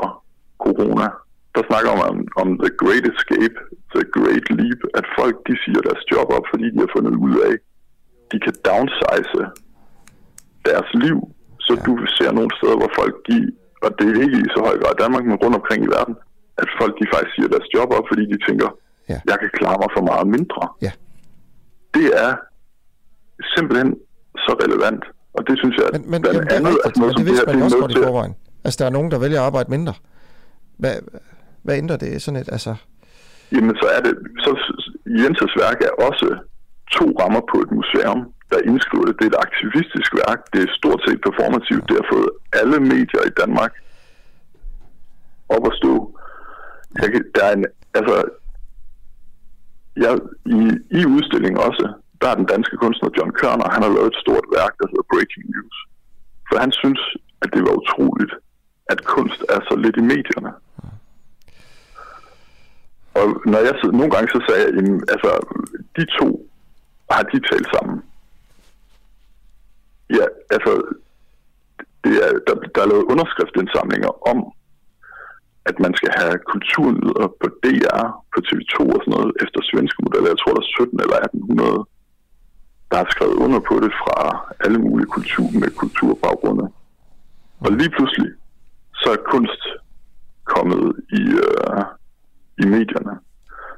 corona, der snakker man om the great escape, the great leap, at folk de siger deres job op, fordi de har fundet ud af, de kan downsize deres liv. Så ja. du ser nogle steder, hvor folk de, og det er ikke i så høj grad Danmark, men rundt omkring i verden, at folk de faktisk siger deres job op, fordi de tænker, ja. jeg kan klare mig for meget mindre. Ja. Det er simpelthen så relevant. Og det synes jeg, men, men, blandt jamen, andet, at noget men det vidste man jo også godt i forvejen. Altså, der er nogen, der vælger at arbejde mindre. Hvad, hvad ændrer det sådan et, altså? Jamen, så er det, så Jenses værk er også to rammer på et museum, der indskriver det. Det er et aktivistisk værk, det er stort set performativt, det har fået alle medier i Danmark op at stå. Jeg kan, der er en, altså, jeg, i, i udstillingen også, der er den danske kunstner John Kørner, han har lavet et stort værk, der hedder Breaking News. For han synes, at det var utroligt, at kunst er så lidt i medierne. Og når jeg sidder, nogle gange så sagde jeg, jamen, altså, de to har de talt sammen. Ja, altså, det er, der, der er lavet underskriftindsamlinger om, at man skal have kulturnyder på DR, på TV2 og sådan noget, efter svenske modeller. Jeg tror, der er 17 eller 1800, der har skrevet under på det fra alle mulige kultur med kulturbaggrunde. Og lige pludselig, så er kunst kommet i, øh, i medierne.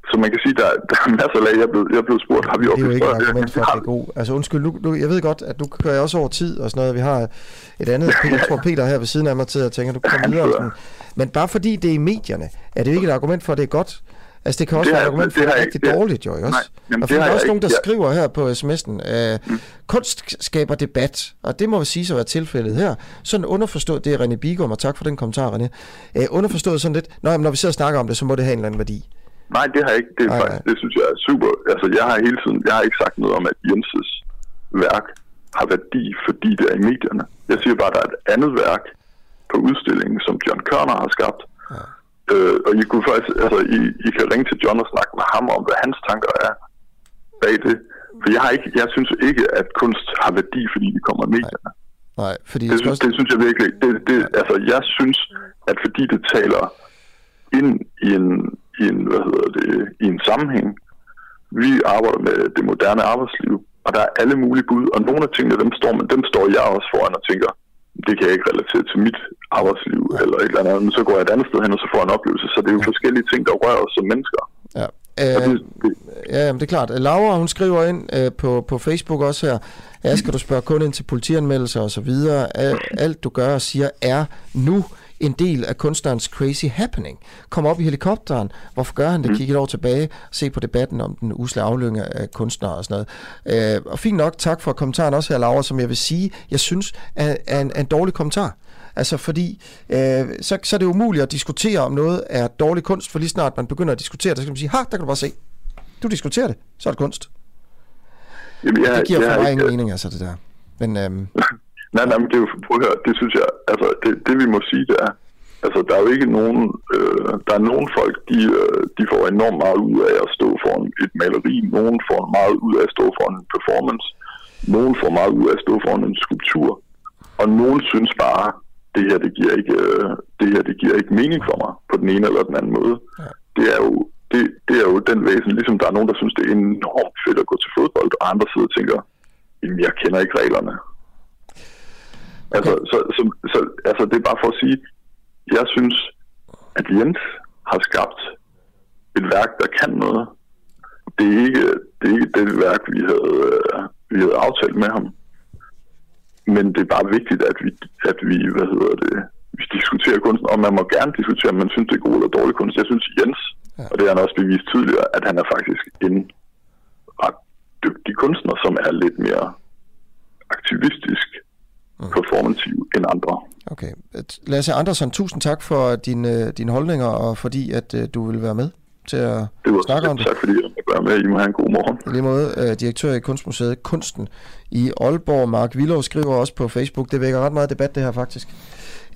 Så man kan sige, der, der er masser af lag, jeg er blevet, jeg er blevet spurgt, har vi Det er jo ikke et argument for, at det er god. Altså undskyld, nu, nu, jeg ved godt, at du kører også over tid og sådan noget. Vi har et andet, jeg tror Peter her ved siden af mig til at tænke, at du kommer videre. Sådan. Men bare fordi det er i medierne, er det jo ikke et argument for, at det er godt? Altså det kan også det være et argument for, at det er rigtig ikke, dårligt, jo, også? Nej, jamen, og der er også nogen, der ikke, skriver her på sms'en, øh, mm. kunst skaber debat, og det må vi sige så være tilfældet her. Sådan underforstået, det er René Bigum, og tak for den kommentar, René. Øh, underforstået sådan lidt, Nå, jamen, når vi sidder og snakker om det, så må det have en eller anden værdi. Nej, det har jeg ikke. Det, er faktisk, det synes jeg er super. Altså, jeg har hele tiden, jeg har ikke sagt noget om, at Jenses værk har værdi, fordi det er i medierne. Jeg siger bare, at der er et andet værk på udstillingen, som John Kørner har skabt. Ja. Øh, og I, kunne faktisk, altså, I, I kan ringe til John og snakke med ham om, hvad hans tanker er bag det. For jeg, har ikke, jeg synes ikke, at kunst har værdi, fordi det kommer i medierne. Nej, Nej fordi det, synes, også... det synes jeg virkelig det, det, Altså, jeg synes, at fordi det taler ind i en, i en, hvad hedder det, i en sammenhæng. Vi arbejder med det moderne arbejdsliv, og der er alle mulige bud, og nogle af tingene, dem står, men dem står jeg også foran og tænker, det kan jeg ikke relatere til mit arbejdsliv eller et eller andet, men så går jeg et andet sted hen, og så får jeg en oplevelse. Så det er jo forskellige ting, der rører os som mennesker. Ja. Øh, det, det, ja, det er klart. Laura, hun skriver ind øh, på, på Facebook også her, ja, skal du spørge kun ind til politianmeldelser og så videre. Alt du gør og siger er nu en del af kunstnerens crazy happening. Kom op i helikopteren. Hvorfor gør han det? Mm. Kig et år tilbage. Se på debatten om den usle aflønge af kunstnere og sådan noget. Øh, og fint nok, tak for kommentaren også her, Laura, som jeg vil sige, jeg synes er, er, en, er en dårlig kommentar. Altså fordi, øh, så, så er det umuligt at diskutere, om noget er dårlig kunst, for lige snart man begynder at diskutere det, så kan man sige, ha, der kan du bare se. Du diskuterer det, så er det kunst. Jamen, jeg, det giver for mig ingen mening, altså det der. Men, øhm, Nej, nej, men det er jo, prøv at høre, det synes jeg, altså det, det vi må sige, det er, altså der er jo ikke nogen, øh, der er nogen folk, de, øh, de får enormt meget ud af at stå foran et maleri, nogen får meget ud af at stå foran en performance, Nogen får meget ud af at stå foran en skulptur, og nogen synes bare, det her, det giver ikke, øh, det her, det giver ikke mening for mig på den ene eller den anden måde. Ja. Det er jo det, det er jo den væsen, ligesom der er nogen, der synes, det er enormt fedt at gå til fodbold, og andre sidder og tænker, jamen, jeg kender ikke reglerne. Okay. Altså, så, så, så, altså, det er bare for at sige, jeg synes, at Jens har skabt et værk, der kan noget. Det er ikke det, er ikke det værk, vi havde, vi havde aftalt med ham. Men det er bare vigtigt, at vi, at vi hvad hedder det, vi diskuterer kunsten, og man må gerne diskutere, om man synes, det er god eller dårlig kunst. Jeg synes, Jens, ja. og det har han også bevist tydeligere, at han er faktisk en ret dygtig kunstner, som er lidt mere aktivistisk mm. performativ end andre. Okay. Lasse Andersen, tusind tak for dine, dine holdninger, og fordi at uh, du vil være med til at det var snakke om det. Tak fordi jeg var med. I må have en god morgen. I lige måde, uh, direktør i Kunstmuseet Kunsten i Aalborg, Mark Villov, skriver også på Facebook, det vækker ret meget debat det her faktisk.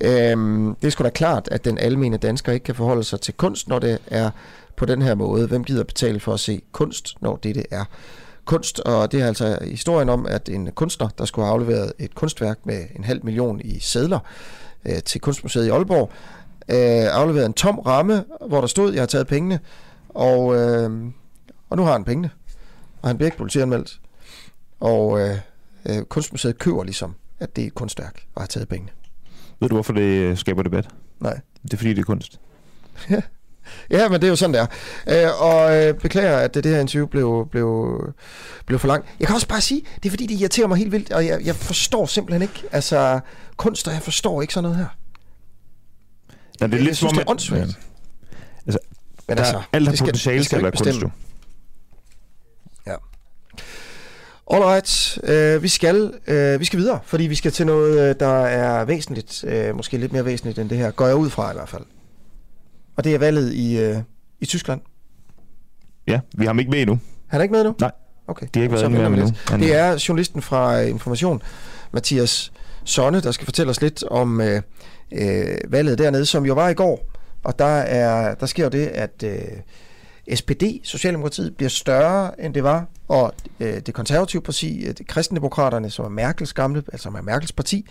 Øhm, det er sgu da klart, at den almene dansker ikke kan forholde sig til kunst, når det er på den her måde. Hvem gider betale for at se kunst, når det det er? Kunst, og det er altså historien om, at en kunstner, der skulle have afleveret et kunstværk med en halv million i sædler øh, til Kunstmuseet i Aalborg, øh, afleverede en tom ramme, hvor der stod, jeg har taget pengene, og, øh, og nu har han pengene, og han bliver ikke politianmeldt. Og øh, øh, Kunstmuseet køber ligesom, at det er et kunstværk, og har taget pengene. Ved du, hvorfor det øh, skaber debat? Nej. Det er fordi, det er kunst. Ja. Ja, men det er jo sådan, det er. Øh, og øh, beklager, at det, det her interview blev, blev, blev for langt. Jeg kan også bare sige, det er fordi, det irriterer mig helt vildt, og jeg, jeg forstår simpelthen ikke, altså kunst, og jeg forstår ikke sådan noget her. Ja, det er lidt jeg synes, som det er åndssvagt. Altså, Men der, altså, alt har det skal- potentiale skal at være kunst, jo. Ja. Alright, øh, vi, skal, øh, vi skal videre, fordi vi skal til noget, øh, der er væsentligt, øh, måske lidt mere væsentligt end det her, går jeg ud fra i hvert fald. Og det er valget i, øh, i Tyskland. Ja, vi har ham ikke med endnu. Han er ikke med nu? Nej. Okay. De har ikke været med endnu. Han- Det er journalisten fra øh, Information, Mathias Sonne, der skal fortælle os lidt om øh, øh, valget dernede, som jo var i går. Og der, er, der sker jo det, at øh, SPD, Socialdemokratiet, bliver større, end det var, og øh, det konservative parti, øh, det kristendemokraterne, som er Merkels gamle, altså som er Merkels parti,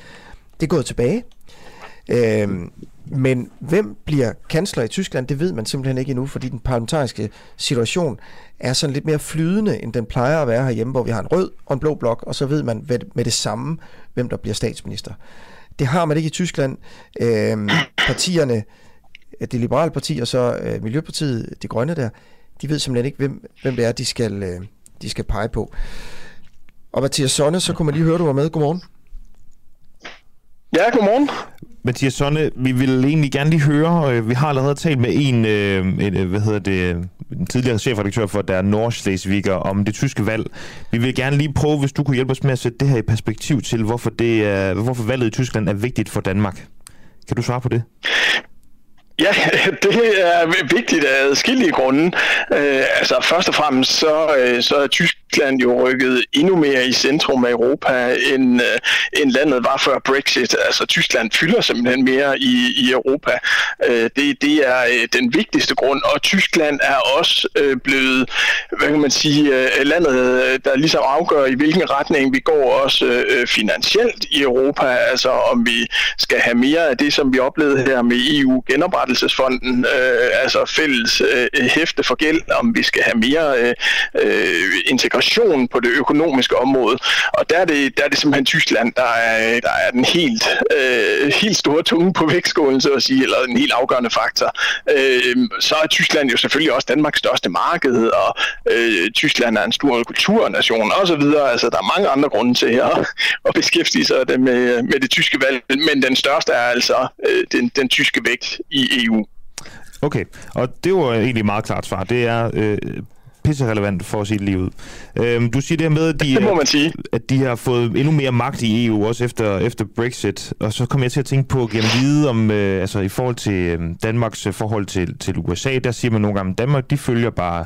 det er gået tilbage. Øhm, men hvem bliver kansler i Tyskland, det ved man simpelthen ikke endnu, fordi den parlamentariske situation er sådan lidt mere flydende, end den plejer at være herhjemme, hvor vi har en rød og en blå blok, og så ved man ved- med det samme, hvem der bliver statsminister. Det har man ikke i Tyskland. Øhm, partierne, det liberale parti og så øh, Miljøpartiet, de grønne der, de ved simpelthen ikke, hvem, hvem det er, de skal, øh, de skal pege på. Og Mathias Sonne, så kunne man lige høre, du var med. Godmorgen. Ja, godmorgen. Mathias Sonne, vi vil egentlig gerne lige høre, øh, vi har allerede talt med en, øh, en øh, hvad hedder det, en tidligere chefredaktør for der Nordschleswiger om det tyske valg. Vi vil gerne lige prøve, hvis du kunne hjælpe os med at sætte det her i perspektiv til, hvorfor, det er, hvorfor valget i Tyskland er vigtigt for Danmark. Kan du svare på det? Ja, det er vigtigt af adskillige grunde. Øh, altså først og fremmest så, øh, så er Tyskland jo rykket endnu mere i centrum af Europa, end, øh, end landet var før Brexit. Altså Tyskland fylder simpelthen mere i, i Europa. Øh, det, det er øh, den vigtigste grund, og Tyskland er også øh, blevet, hvad kan man sige, øh, landet, øh, der ligesom afgør, i hvilken retning vi går også øh, finansielt i Europa. Altså om vi skal have mere af det, som vi oplevede her med EU Genoprettelsesfonden, øh, altså fælles øh, hæfte for gæld, om vi skal have mere øh, øh, integration på det økonomiske område. Og der er det, der er det simpelthen Tyskland, der er, der er den helt, øh, helt store tunge på vægtskålen, så at sige, eller en helt afgørende faktor. Øh, så er Tyskland jo selvfølgelig også Danmarks største marked, og øh, Tyskland er en stor kulturnation og så videre. Altså, der er mange andre grunde til at, at beskæftige sig med, med det tyske valg, men den største er altså øh, den, den tyske vægt i EU. Okay, og det var egentlig meget klart svar. Det er øh, pisserelevant for at sige det lige ud. Øhm, du siger det her med, at de, Det må man sige. at de har fået endnu mere magt i EU, også efter, efter Brexit. Og så kom jeg til at tænke på, gennem vide om, øh, altså i forhold til øh, Danmarks øh, forhold til, til USA, der siger man nogle gange, at Danmark, de følger bare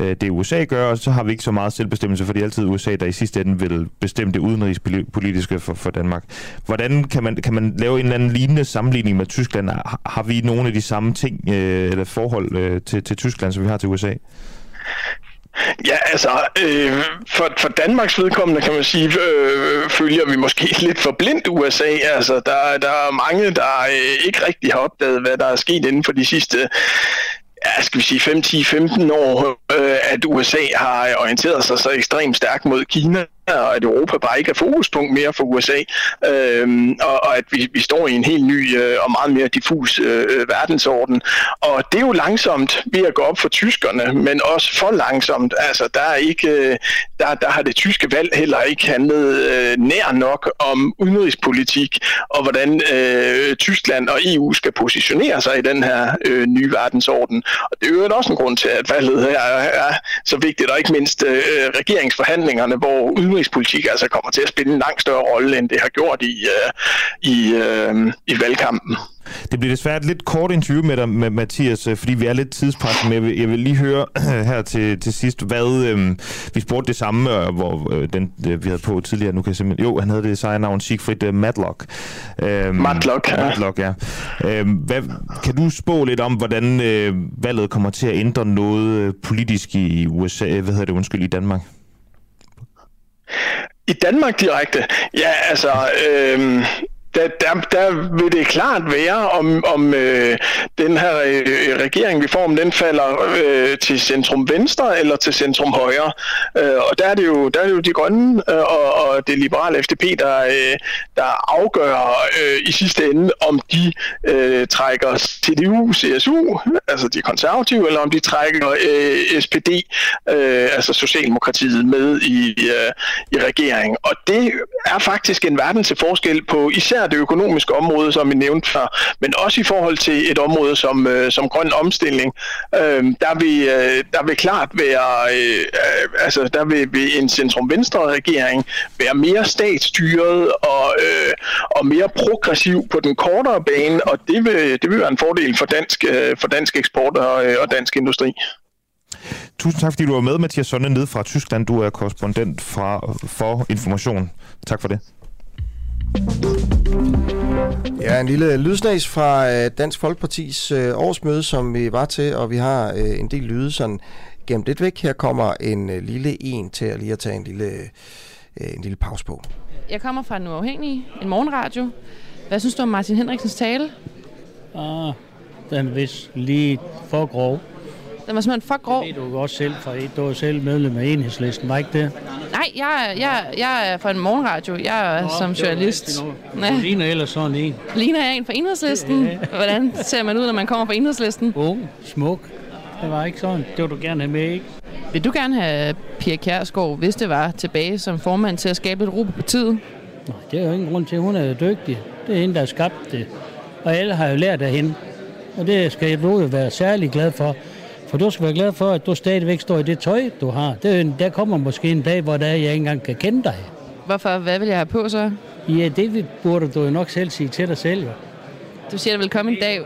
øh, det USA gør, og så har vi ikke så meget selvbestemmelse, for det er altid USA, der i sidste ende vil bestemme det udenrigspolitiske for, for Danmark. Hvordan kan man, kan man lave en eller anden lignende sammenligning med Tyskland? Har, har vi nogle af de samme ting, øh, eller forhold øh, til, til Tyskland, som vi har til USA? Ja, altså, øh, for, for Danmarks vedkommende kan man sige, øh, følger vi måske lidt for blindt USA. Altså, der, der er mange, der øh, ikke rigtig har opdaget, hvad der er sket inden for de sidste ja, skal vi sige 5, 10, 15 år, øh, at USA har orienteret sig så ekstremt stærkt mod Kina og at Europa bare ikke er fokuspunkt mere for USA, øhm, og, og at vi, vi står i en helt ny øh, og meget mere diffus øh, øh, verdensorden. Og det er jo langsomt ved at gå op for tyskerne, men også for langsomt. Altså, der, er ikke, øh, der, der har det tyske valg heller ikke handlet øh, nær nok om udenrigspolitik, og hvordan øh, Tyskland og EU skal positionere sig i den her øh, nye verdensorden. Og det er jo også en grund til, at valget her er, er så vigtigt, og ikke mindst øh, øh regeringsforhandlingerne, hvor udenrigspolitik altså kommer til at spille en langt større rolle, end det har gjort i, uh, i, uh, i valgkampen. Det bliver desværre et lidt kort interview med dig, med Mathias, øh, fordi vi er lidt tidspresset, men jeg vil, jeg vil lige høre her til, til sidst, hvad øhm, vi spurgte det samme, hvor øh, den, vi havde på tidligere, nu kan jeg simpelthen, jo, han havde det sejrnavn Siegfried uh, Matlock. Øhm, Matlock, ja. Matlock, ja. Øhm, hvad, kan du spå lidt om, hvordan øh, valget kommer til at ændre noget politisk i USA, hvad hedder det, undskyld, i Danmark? I Danmark direkte? Ja, altså, øh, der, der, der vil det klart være, om, om øh, den her øh, regering, vi får, om den falder øh, til centrum venstre eller til centrum højre. Øh, og der er, det jo, der er det jo de grønne øh, og, og det liberale FDP, der, øh, der afgør øh, i sidste ende, om de øh, trækker CDU, CSU, altså de konservative, eller om de trækker øh, SPD, øh, altså Socialdemokratiet, med i, øh, i regeringen. Og det er faktisk en verden til forskel på især især det økonomiske område, som vi nævnte før, men også i forhold til et område som, øh, som grøn omstilling, øh, der, vil, øh, der vil klart være, øh, altså der vil, vil en centrum-venstre-regering være mere statsstyret og, øh, og mere progressiv på den kortere bane, og det vil, det vil være en fordel for dansk, øh, for dansk eksport og, øh, og dansk industri. Tusind tak, fordi du var med, Mathias Sønne, ned fra Tyskland. Du er korrespondent fra, for Information. Tak for det. Ja, en lille lydsnas fra øh, Dansk Folkepartis øh, årsmøde, som vi var til, og vi har øh, en del lyde sådan gemt lidt væk. Her kommer en lille en til at lige at tage en lille, en lille pause på. Jeg kommer fra en uafhængig, en morgenradio. Hvad synes du om Martin Henriksens tale? Ah, den er vist lige for grov. Den var simpelthen for grov. Det ved du også selv, for du er selv medlem af enhedslisten, var ikke det? Nej, jeg, jeg, jeg er fra en morgenradio. Jeg er Nå, som journalist. Du ligner ellers sådan en. Ligner jeg en fra enhedslisten? Ja. Hvordan ser man ud, når man kommer fra enhedslisten? Ung, smuk. Det var ikke sådan. Det vil du gerne have med, ikke? Vil du gerne have Pia Kjærsgaard, hvis det var, tilbage som formand til at skabe et ro på partiet? Nej, det er jo ingen grund til. Hun er jo dygtig. Det er hende, der har skabt det. Og alle har jo lært af hende. Og det skal du jo være særlig glad for. For du skal være glad for, at du stadigvæk står i det tøj, du har. Det, der kommer måske en dag, hvor der er, jeg ikke engang kan kende dig. Hvorfor? Hvad vil jeg have på så? Ja, det burde du jo nok selv sige til dig selv. Du siger, der vil komme en dag...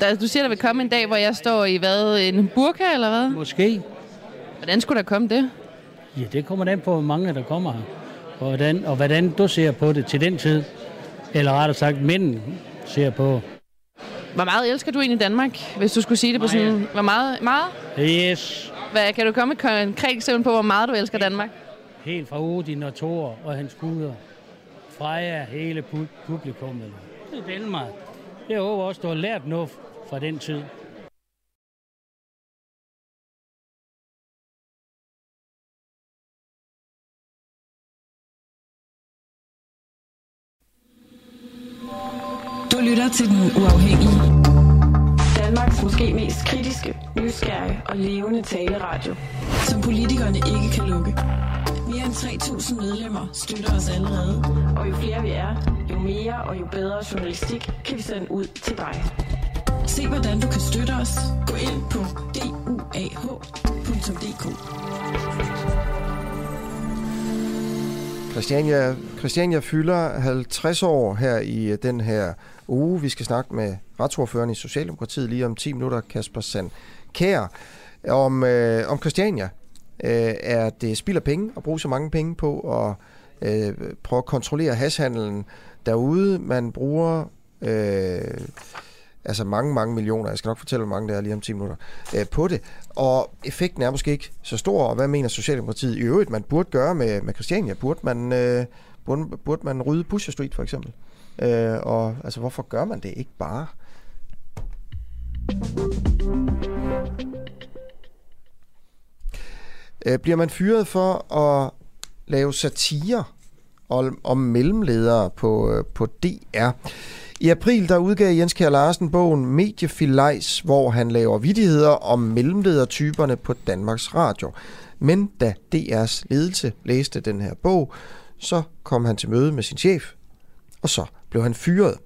Der, du siger, der vil komme en dag, hvor jeg står i hvad? En burka, eller hvad? Måske. Hvordan skulle der komme det? Ja, det kommer an på, hvor mange der kommer her. Og hvordan, og hvordan du ser på det til den tid. Eller rettere sagt, mænden ser på hvor meget elsker du egentlig Danmark, hvis du skulle sige det på sådan... Hvor meget? Meget? Yes. Hvad, kan du komme med et konkret eksempel på, hvor meget du elsker Danmark? Helt fra Odin og Thor og hans guder. Freja, hele pu- publikummet. Det er Danmark. Jeg håber også, du har lært noget fra den tid. Lytter til Den Uafhængige. Danmarks måske mest kritiske, nysgerrige og levende taleradio. Som politikerne ikke kan lukke. Mere end 3.000 medlemmer støtter os allerede. Og jo flere vi er, jo mere og jo bedre journalistik kan vi sende ud til dig. Se hvordan du kan støtte os. Gå ind på duah.dk Christiania, Christiania fylder 50 år her i øh, den her uge. Vi skal snakke med retsordføreren i Socialdemokratiet lige om 10 minutter, Kasper Sand Kær, om, øh, om Christiania. Øh, er det spild af penge at bruge så mange penge på at øh, prøve at kontrollere hashandlen derude? Man bruger... Øh, altså mange, mange millioner, jeg skal nok fortælle, hvor mange det er lige om 10 minutter, øh, på det. Og effekten er måske ikke så stor, og hvad mener Socialdemokratiet i øvrigt, man burde gøre med, med Christiania? Burde man, øh, burde, burde man rydde Pusher Street for eksempel? Øh, og altså, hvorfor gør man det ikke bare? Øh, bliver man fyret for at lave satire om, om mellemledere på, øh, på DR? I april der udgav Jens Kjær Larsen bogen Mediefilejs, hvor han laver vidigheder om mellemledertyperne på Danmarks Radio. Men da DR's ledelse læste den her bog, så kom han til møde med sin chef, og så blev han fyret.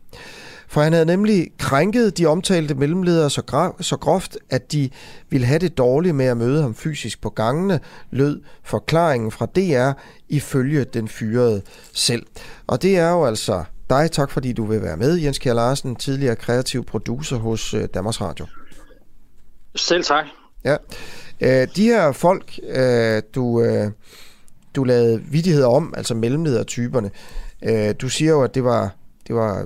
For han havde nemlig krænket de omtalte mellemledere så, gra- så groft, at de ville have det dårligt med at møde ham fysisk på gangene, lød forklaringen fra DR ifølge den fyrede selv. Og det er jo altså dig. Tak fordi du vil være med, Jens Kjær Larsen, tidligere kreativ producer hos øh, Danmarks Radio. Selv tak. Ja. Øh, de her folk, øh, du, du lavede vidigheder om, altså mellemledertyperne, du siger jo, at det var, det var,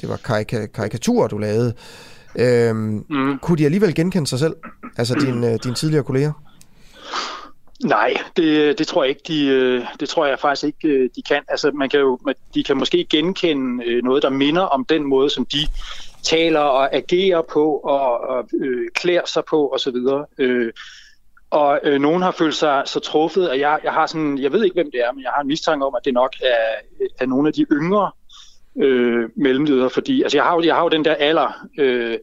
det var karika- karikaturer, du lavede. Øhm, mm. Kunne de alligevel genkende sig selv? Altså dine, dine tidligere kolleger? Nej, det, det tror jeg ikke. De, øh, det tror jeg faktisk ikke, øh, de kan. Altså, man kan jo, de kan måske genkende øh, noget, der minder om den måde, som de taler og agerer på og, og øh, klæder sig på osv. Øh, og øh, nogen har følt sig så truffet, at jeg, jeg har sådan, jeg ved ikke, hvem det er, men jeg har en mistanke om, at det nok er, er nogle af de yngre øh, mellemledere, fordi altså, jeg, har jo, jeg har jo den der alder, øh,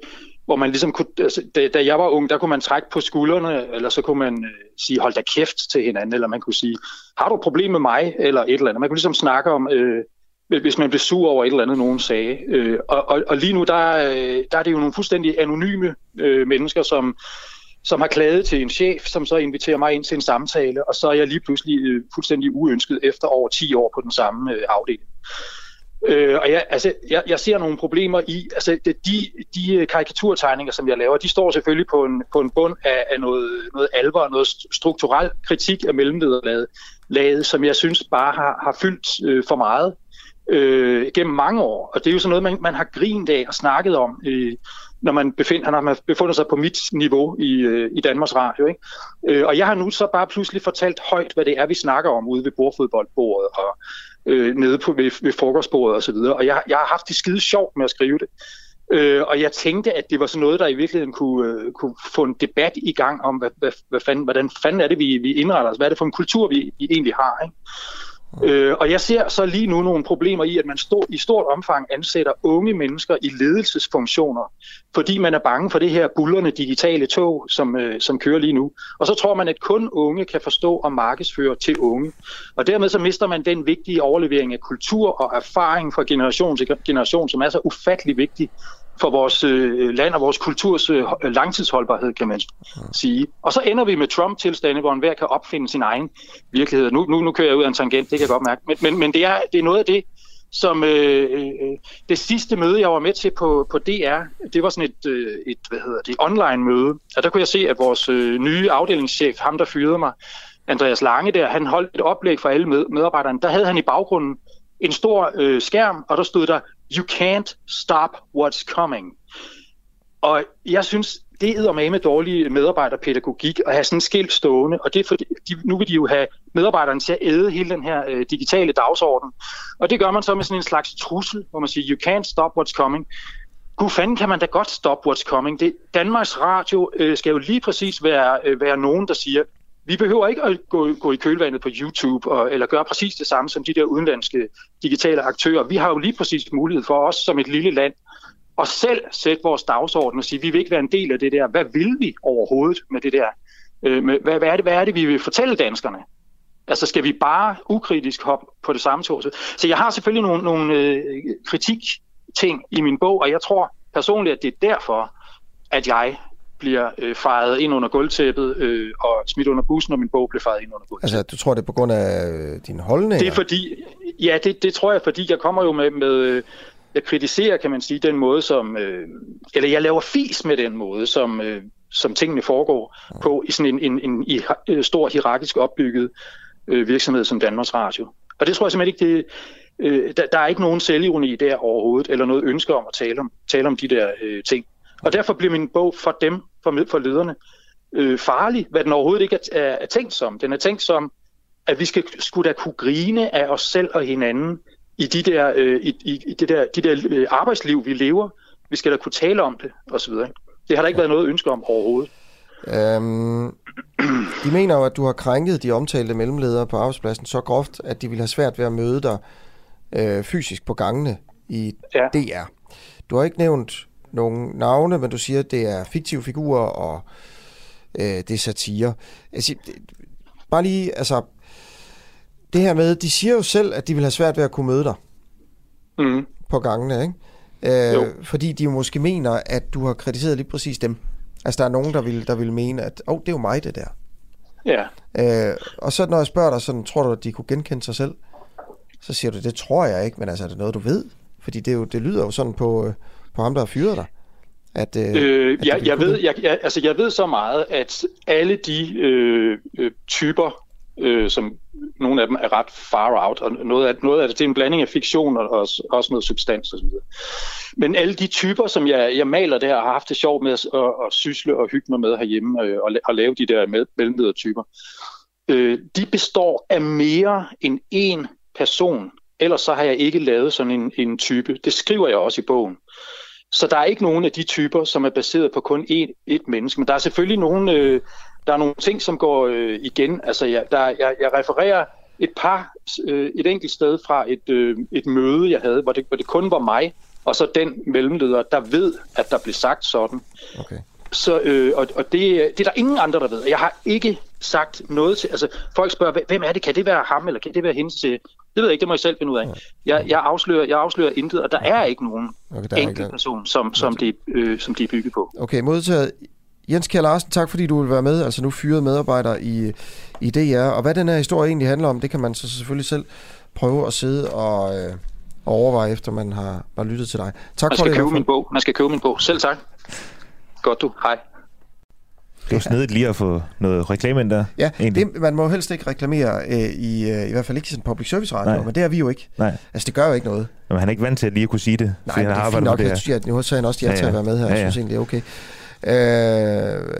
hvor man ligesom kunne, altså, da, da jeg var ung, der kunne man trække på skuldrene, eller så kunne man øh, sige, hold da kæft til hinanden, eller man kunne sige, har du et problem med mig, eller et eller andet. Man kunne ligesom snakke om, øh, hvis man blev sur over et eller andet, nogen sagde. Øh, og, og, og lige nu, der, øh, der er det jo nogle fuldstændig anonyme øh, mennesker, som, som har klaget til en chef, som så inviterer mig ind til en samtale, og så er jeg lige pludselig øh, fuldstændig uønsket efter over 10 år på den samme øh, afdeling. Øh, og jeg, altså, jeg, jeg ser nogle problemer i, altså de, de øh, karikaturtegninger, som jeg laver, de står selvfølgelig på en, på en bund af, af noget, noget alvor, noget strukturel kritik af mellemlederlaget, laget, som jeg synes bare har, har fyldt øh, for meget øh, gennem mange år. Og det er jo sådan noget, man, man har grint af og snakket om, øh, når man befinder, når man befinder sig på mit niveau i, øh, i Danmarks Radio. Ikke? Øh, og jeg har nu så bare pludselig fortalt højt, hvad det er, vi snakker om ude ved bordfodboldbordet og øh, nede på, ved, ved frokostbordet osv. Og, og jeg, jeg har haft det skide sjovt med at skrive det. Øh, og jeg tænkte, at det var sådan noget, der i virkeligheden kunne, øh, kunne få en debat i gang om, hvad, hvad, hvad fanden, hvordan fanden er det, vi, vi indretter os? Hvad er det for en kultur, vi, vi egentlig har? Ikke? Øh, og jeg ser så lige nu nogle problemer i, at man stå, i stort omfang ansætter unge mennesker i ledelsesfunktioner, fordi man er bange for det her bullerne digitale tog, som, øh, som kører lige nu. Og så tror man, at kun unge kan forstå og markedsføre til unge. Og dermed så mister man den vigtige overlevering af kultur og erfaring fra generation til generation, som er så ufattelig vigtig for vores øh, land og vores kulturs øh, øh langtidsholdbarhed, kan man sige. Og så ender vi med Trump-tilstande, hvor enhver kan opfinde sin egen virkelighed. Nu, nu, nu kører jeg ud af en tangent, det kan jeg godt mærke. Men, men, men det, er, det er noget af det, som øh, øh, det sidste møde, jeg var med til på, på DR, det var sådan et, øh, et hvad hedder det, online møde. Og der kunne jeg se, at vores øh, nye afdelingschef, ham der fyrede mig, Andreas Lange der, han holdt et oplæg for alle med, medarbejderne. Der havde han i baggrunden en stor øh, skærm, og der stod der, you can't stop what's coming. Og jeg synes, det er med med dårlig medarbejderpædagogik at have sådan en skilt stående, og det er fordi, de, nu vil de jo have medarbejderne til at æde hele den her øh, digitale dagsorden. Og det gør man så med sådan en slags trussel, hvor man siger, you can't stop what's coming. Gud fanden kan man da godt stop what's coming. Det, Danmarks Radio øh, skal jo lige præcis være, øh, være nogen, der siger, vi behøver ikke at gå, gå i kølvandet på YouTube og, eller gøre præcis det samme som de der udenlandske digitale aktører. Vi har jo lige præcis mulighed for os som et lille land at selv sætte vores dagsorden og sige, vi vil ikke være en del af det der. Hvad vil vi overhovedet med det der? Øh, med, hvad, hvad, er det, hvad er det, vi vil fortælle danskerne? Altså skal vi bare ukritisk hoppe på det samme tog? Så jeg har selvfølgelig nogle, nogle øh, kritik-ting i min bog, og jeg tror personligt, at det er derfor, at jeg bliver øh, fejret ind under gulvtæppet øh, og smidt under bussen, og min bog bliver fejret ind under gulvtæppet. Altså, du tror, det er på grund af øh, din holdning? Det er fordi, ja, det, det tror jeg, fordi jeg kommer jo med, med øh, jeg kritiserer, kan man sige, den måde, som, øh, eller jeg laver fis med den måde, som, øh, som tingene foregår på i sådan en, en, en, en øh, stor hierarkisk opbygget øh, virksomhed som Danmarks Radio. Og det tror jeg simpelthen ikke, det, Øh, der, der er ikke nogen selvironi der overhovedet, eller noget ønske om at tale om, tale om de der øh, ting. Og derfor bliver min bog for dem, for, for lederne, øh, farlig, hvad den overhovedet ikke er, er, er tænkt som. Den er tænkt som, at vi skal, skulle da kunne grine af os selv og hinanden i de der, øh, i, i, i det der, de der øh, arbejdsliv, vi lever. Vi skal da kunne tale om det, osv. Det har der ikke været noget ønske om overhovedet. Øhm, de mener jo, at du har krænket de omtalte mellemledere på arbejdspladsen så groft, at de vil have svært ved at møde dig øh, fysisk på gangene i ja. DR. Du har ikke nævnt nogle navne, men du siger, at det er fiktive figurer, og øh, det er satire. Altså, det, bare lige, altså, det her med, de siger jo selv, at de vil have svært ved at kunne møde dig mm. på gangene, ikke? Øh, fordi de jo måske mener, at du har kritiseret lige præcis dem. Altså, der er nogen, der vil, der vil mene, at oh, det er jo mig, det der. Ja. Øh, og så når jeg spørger dig sådan, tror du, at de kunne genkende sig selv? Så siger du, det tror jeg ikke, men altså, er det noget, du ved? Fordi det, er jo, det lyder jo sådan på, øh, på ham, der har fyret dig. At, øh, øh, at jeg, jeg, ved, jeg, jeg, altså, jeg ved så meget, at alle de øh, øh, typer, øh, som nogle af dem er ret far out, og noget af, noget af det, det er en blanding af fiktion og også, også noget substans osv. Men alle de typer, som jeg, jeg maler der, har haft det sjovt med at, at, at sysle og hygge mig med herhjemme øh, og, og lave de der mellemledertyper, øh, de består af mere end én person. Ellers så har jeg ikke lavet sådan en, en type. Det skriver jeg også i bogen. Så der er ikke nogen af de typer, som er baseret på kun én, et menneske. Men der er selvfølgelig nogle, øh, der er nogle ting, som går øh, igen. Altså, jeg, der, jeg, jeg refererer et par, øh, et enkelt sted fra et, øh, et møde, jeg havde, hvor det, hvor det kun var mig, og så den mellemleder, der ved, at der blev sagt sådan. Okay. Så, øh, og, og det, det er der ingen andre, der ved. Jeg har ikke sagt noget til... Altså, folk spørger, hvem er det? Kan det være ham, eller kan det være hende til... Det ved jeg ikke, det må jeg selv finde ud af. Jeg, jeg, afslører, jeg afslører intet, og der er ikke nogen okay, enkelt ikke... person, som, som, de, øh, som de er bygget på. Okay, modtaget. Jens Kjær Larsen, tak fordi du vil være med, altså nu fyret medarbejder i, i DR. Og hvad den her historie egentlig handler om, det kan man så selvfølgelig selv prøve at sidde og, øh, og overveje, efter man har, har lyttet til dig. Tak man skal for det. Købe min bog. Man skal købe min bog. Selv tak. Godt du. Hej. Det var snedigt lige at få noget reklame ind der. Ja, det, man må helst ikke reklamere øh, i, øh, i hvert fald ikke i sådan public service radio, Nej. men det er vi jo ikke. Nej. Altså, det gør jo ikke noget. Men han er ikke vant til at lige at kunne sige det. Nej, men det er fint nok. Det jeg, jeg, nu sagde han også ja, til at være med her. Ja, ja. Jeg synes egentlig, det er okay. Øh,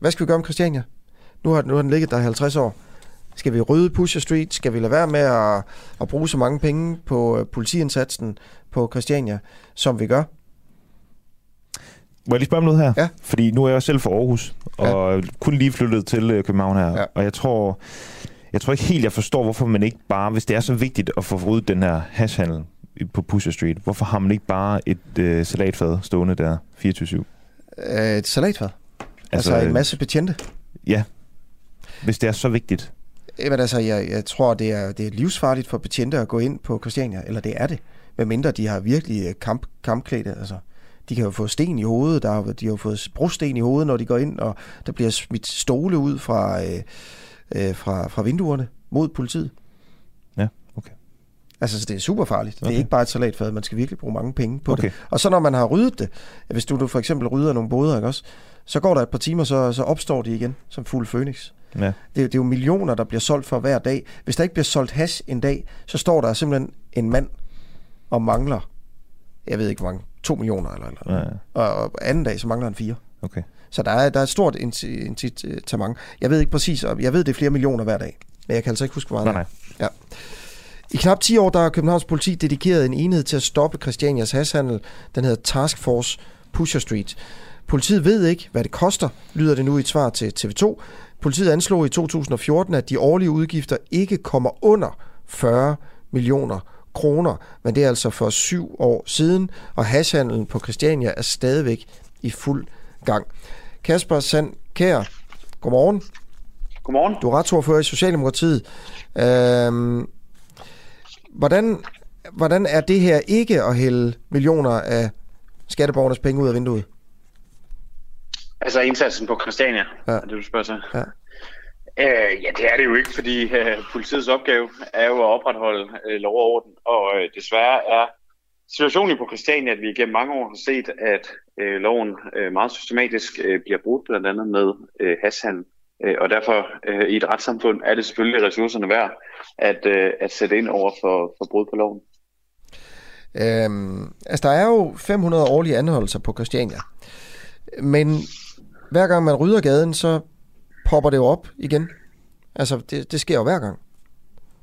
hvad skal vi gøre om Christiania? Nu har, nu har den ligget der i 50 år. Skal vi rydde Pusher Street? Skal vi lade være med at, at bruge så mange penge på øh, politiindsatsen på Christiania, som vi gør? Må jeg lige spørge om noget her? Ja. Fordi nu er jeg selv fra Aarhus, og ja. kun lige flyttet til øh, København her. Ja. Og jeg tror, jeg tror ikke helt, jeg forstår, hvorfor man ikke bare, hvis det er så vigtigt at få ryddet den her hashhandel på Pusher Street, hvorfor har man ikke bare et øh, salatfad stående der 24-7? Øh, et salatfad? Altså, altså en masse betjente? Ja, hvis det er så vigtigt. Jamen altså, jeg, jeg tror, det er, det er livsfarligt for betjente at gå ind på Christiania, eller det er det. Medmindre de har virkelig øh, kamp, kampklæde, altså de kan jo få sten i hovedet, der, de har jo fået brosten i hovedet, når de går ind, og der bliver smidt stole ud fra, øh, øh, fra, fra vinduerne mod politiet. Ja, okay. Altså, så det er super farligt. Okay. Det er ikke bare et salatfad, man skal virkelig bruge mange penge på okay. det. Og så når man har ryddet det, hvis du, du for eksempel rydder nogle boder, ikke også, så går der et par timer, så, så opstår de igen som fuld fønix. Ja. Det, det er jo millioner, der bliver solgt for hver dag. Hvis der ikke bliver solgt hash en dag, så står der simpelthen en mand og mangler, jeg ved ikke hvor mange, 2 millioner eller, eller ja. og, og anden dag, så mangler han fire. Okay. Så der er, der er et stort incitament. Jeg ved ikke præcis, jeg ved, det er flere millioner hver dag, men jeg kan altså ikke huske, hvor meget nej, nej. Ja. I knap 10 år, der har Københavns politi dedikeret en enhed til at stoppe Christianias hashandel. Den hedder Task Force Pusher Street. Politiet ved ikke, hvad det koster, lyder det nu i et svar til TV2. Politiet anslog i 2014, at de årlige udgifter ikke kommer under 40 millioner kroner, men det er altså for syv år siden, og hashhandlen på Christiania er stadigvæk i fuld gang. Kasper Sand Kær, godmorgen. Godmorgen. Du er retsordfører i Socialdemokratiet. Øhm, hvordan, hvordan er det her ikke at hælde millioner af skatteborgernes penge ud af vinduet? Altså indsatsen på Christiania, ja. er det du spørger sig? Ja. Øh, ja, det er det jo ikke, fordi øh, politiets opgave er jo at opretholde øh, lov og orden, og øh, desværre er situationen på Christiania, at vi gennem mange år har set, at øh, loven øh, meget systematisk øh, bliver brudt, blandt andet med øh, hashandel. Øh, og derfor øh, i et retssamfund er det selvfølgelig ressourcerne værd at, øh, at sætte ind over for, for brud på loven. Øhm, altså, der er jo 500 årlige anholdelser på Christiania. Men hver gang man rydder gaden, så popper det jo op igen. Altså, det, det sker jo hver gang.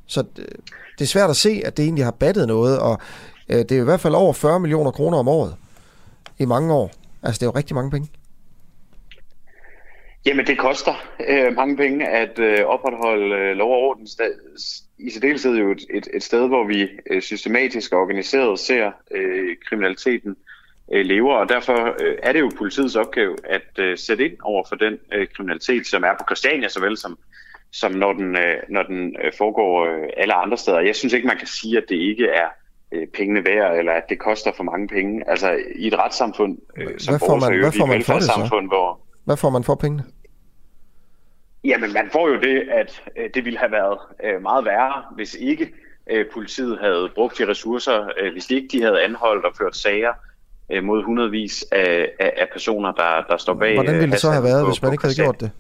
Så det, det er svært at se, at det egentlig har battet noget, og øh, det er i hvert fald over 40 millioner kroner om året i mange år. Altså, det er jo rigtig mange penge. Jamen, det koster øh, mange penge at øh, opretholde øh, lov og orden. I særdeleshed jo et, et, et sted, hvor vi øh, systematisk og organiseret ser øh, kriminaliteten øh, lever, og derfor øh, er det jo politiets opgave at øh, sætte ind over for den øh, kriminalitet, som er på Christiania, såvel som, som når den, øh, når den øh, foregår øh, alle andre steder. Jeg synes ikke, man kan sige, at det ikke er øh, pengene værd, eller at det koster for mange penge. Altså i et retssamfund, øh, som hvad får man, hvad får man for det så? hvor... Hvad får man for pengene? Jamen, man får jo det, at øh, det ville have været øh, meget værre, hvis ikke øh, politiet havde brugt de ressourcer, øh, hvis ikke de havde anholdt og ført sager øh, mod hundredvis af, af, af personer, der, der står bag. Hvordan ville det så have været, på, hvis man ikke havde gjort det?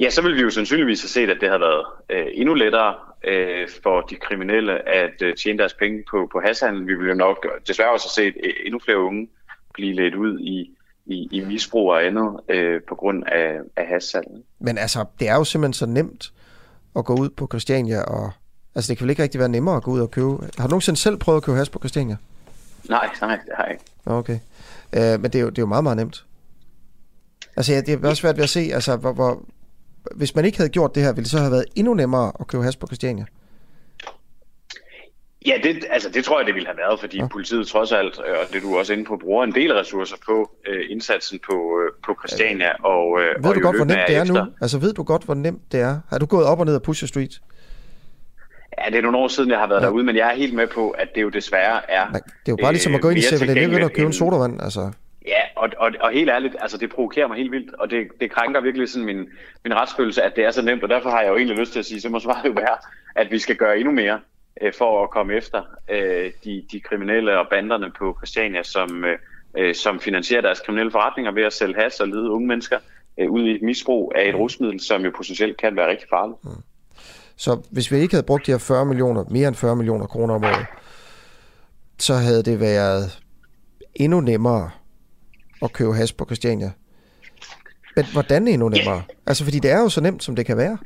Ja, så ville vi jo sandsynligvis have set, at det havde været øh, endnu lettere øh, for de kriminelle at øh, tjene deres penge på, på hashandel. Vi ville jo nok desværre også have set øh, endnu flere unge blive ledt ud i, i, i misbrug og andet øh, på grund af, af hashandel. Men altså, det er jo simpelthen så nemt at gå ud på Christiania og... Altså, det kan vel ikke rigtig være nemmere at gå ud og købe... Har du nogensinde selv prøvet at købe has på Christiania? Nej, nej, det har jeg ikke. Okay. Øh, men det er, jo, det er jo meget, meget nemt. Altså, ja, det er også svært ved at se, altså, hvor, hvor, hvis man ikke havde gjort det her, ville det så have været endnu nemmere at købe has på Christiania? Ja, det, altså, det tror jeg, det ville have været, fordi ja. politiet trods alt, øh, og det du også inde på, bruger en del ressourcer på øh, indsatsen på, øh, på Christiania. Og, øh, ved og du godt, hvor nemt det er efter. nu? Altså, ved du godt, hvor nemt det er? Har du gået op og ned af Pusher Street? Ja, det er nogle år siden, jeg har været ja. derude, men jeg er helt med på, at det jo desværre er... Det er jo bare ligesom at gå ind i 7-Eleven og købe en sodavand, altså. Ja, og, og, og helt ærligt, altså det provokerer mig helt vildt, og det, det krænker virkelig sådan min, min retsfølelse, at det er så nemt, og derfor har jeg jo egentlig lyst til at sige, så må svaret jo være, at vi skal gøre endnu mere øh, for at komme efter øh, de, de kriminelle og banderne på Christiania, som, øh, som finansierer deres kriminelle forretninger ved at sælge has og lede unge mennesker øh, ud i et misbrug af et rusmiddel, som jo potentielt kan være rigtig farligt. Mm. Så hvis vi ikke havde brugt de her 40 millioner, mere end 40 millioner kroner om året, så havde det været endnu nemmere at købe has på Christiania. Men hvordan endnu nemmere? Yeah. Altså, fordi det er jo så nemt, som det kan være.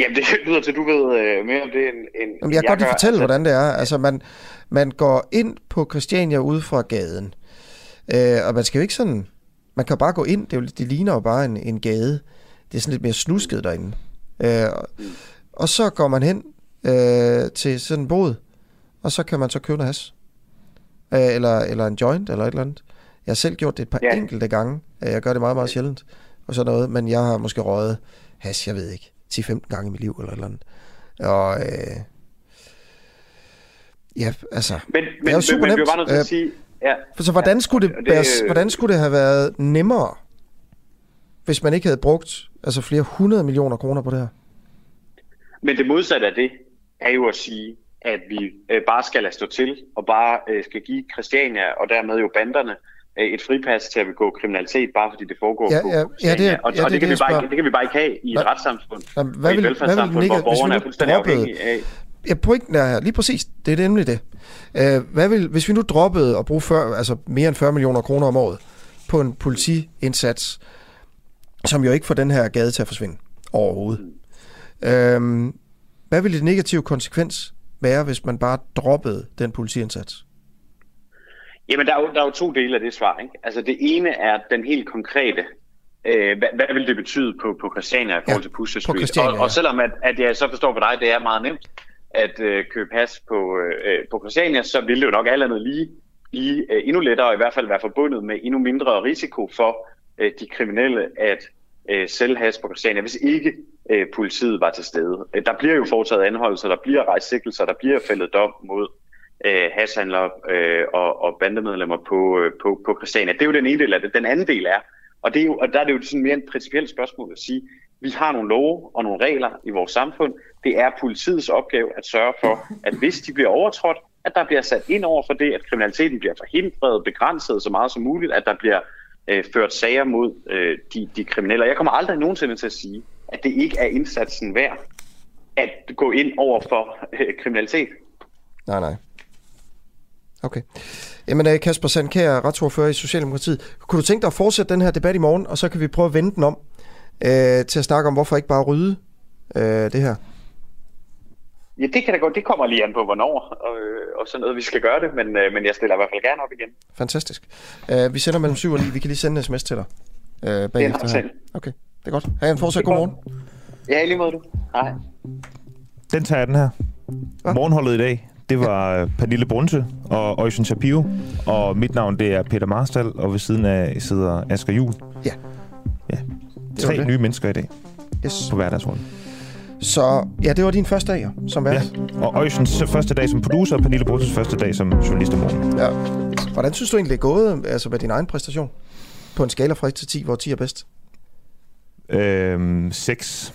Jamen, det lyder til, du ved øh, mere om det end, end Jamen, jeg kan godt lige fortælle, altså... hvordan det er. Altså, man, man går ind på Christiania ud fra gaden, øh, og man skal jo ikke sådan... Man kan bare gå ind, det, er jo, det ligner jo bare en, en gade. Det er sådan lidt mere snusket derinde. Øh, mm. Og så går man hen øh, til sådan en bod, og så kan man så købe noget has. Øh, eller, eller en joint, eller et eller andet. Jeg har selv gjort det et par ja. enkelte gange. Jeg gør det meget, meget sjældent. Og sådan noget. Men jeg har måske røget has, jeg ved ikke, 10-15 gange i mit liv, eller et eller andet. Og øh, ja, altså, men, men, det er jo super men, men, nemt. Bare nødt til at øh, sige, ja, så hvordan skulle, det, det, det, hvordan skulle det have været nemmere, hvis man ikke havde brugt altså flere hundrede millioner kroner på det her? Men det modsatte af det er jo at sige, at vi øh, bare skal lade stå til, og bare øh, skal give Christiania, og dermed jo banderne, øh, et fripas til at begå kriminalitet, bare fordi det foregår ja, på ja, ja, det er, og, ja, og det, det, kan det, vi bare, det kan vi bare ikke have i et Hva, retssamfund, Hvad vil, hvad vil, hvad vil hvor er fuldstændig afhængige af. Ja, pointen er her, lige præcis, det er nemlig det. Uh, hvad vil, hvis vi nu droppede at bruge 40, altså mere end 40 millioner kroner om året på en politiindsats, som jo ikke får den her gade til at forsvinde overhovedet. Mm. Uh, hvad vil det negative konsekvens være, hvis man bare droppede den politiindsats? Jamen, der er, jo, der er jo to dele af det svar. Ikke? Altså, det ene er den helt konkrete. Øh, hvad, hvad vil det betyde på, på Christiania i forhold ja, til Pusher Street? Og, og selvom at, at jeg så forstår på dig, det er meget nemt at øh, købe pas på, øh, på Christiania, så vil det jo nok alt andet lige blive øh, endnu lettere, og i hvert fald være forbundet med endnu mindre risiko for øh, de kriminelle at øh, selvhas på Christiania, hvis ikke øh, politiet var til stede. Øh, der bliver jo foretaget anholdelser, der bliver rejst sigtelser, der bliver fældet dom mod øh, hashandlere øh, og, og bandemedlemmer på, øh, på, på Christiania. Det er jo den ene del af det. Den anden del er, og, det er jo, og der er det jo sådan mere et principielt spørgsmål at sige, vi har nogle love og nogle regler i vores samfund. Det er politiets opgave at sørge for, at hvis de bliver overtrådt, at der bliver sat ind over for det, at kriminaliteten bliver forhindret, begrænset så meget som muligt, at der bliver øh, ført sager mod øh, de, de kriminelle. Jeg kommer aldrig nogensinde til at sige, at det ikke er indsatsen værd at gå ind over for øh, kriminalitet. Nej, nej. Okay. Jamen øh, Kasper Sandkær, retsordfører i Socialdemokratiet. Kunne du tænke dig at fortsætte den her debat i morgen, og så kan vi prøve at vende den om øh, til at snakke om, hvorfor ikke bare rydde øh, det her? Ja, det kan da godt. Det kommer lige an på, hvornår, og, øh, og sådan noget, vi skal gøre det, men, øh, men jeg stiller i hvert fald gerne op igen. Fantastisk. Uh, vi sender mellem 7 og 9. Vi kan lige sende en sms til dig uh, bagefter. Det er Okay, det er godt. Ha' en fortsat god morgen. Ja, lige måde du. Hej. Den tager jeg den her. Hva? Morgenholdet i dag, det var ja. Pernille Brunse og Øjsen Shapiro, og mit navn det er Peter Marstal, og ved siden af sidder Asger Juhl. Ja. Ja. Tre nye mennesker i dag yes. på hverdagsrollen. Så ja, det var din første dag som vært. Ja. Og Øjsens første dag som producer, og Pernille Brunses første dag som journalist om morgenen. Ja. Hvordan synes du egentlig, det er gået altså med din egen præstation? På en skala fra 1 til 10, hvor 10 er bedst? Øhm, 6.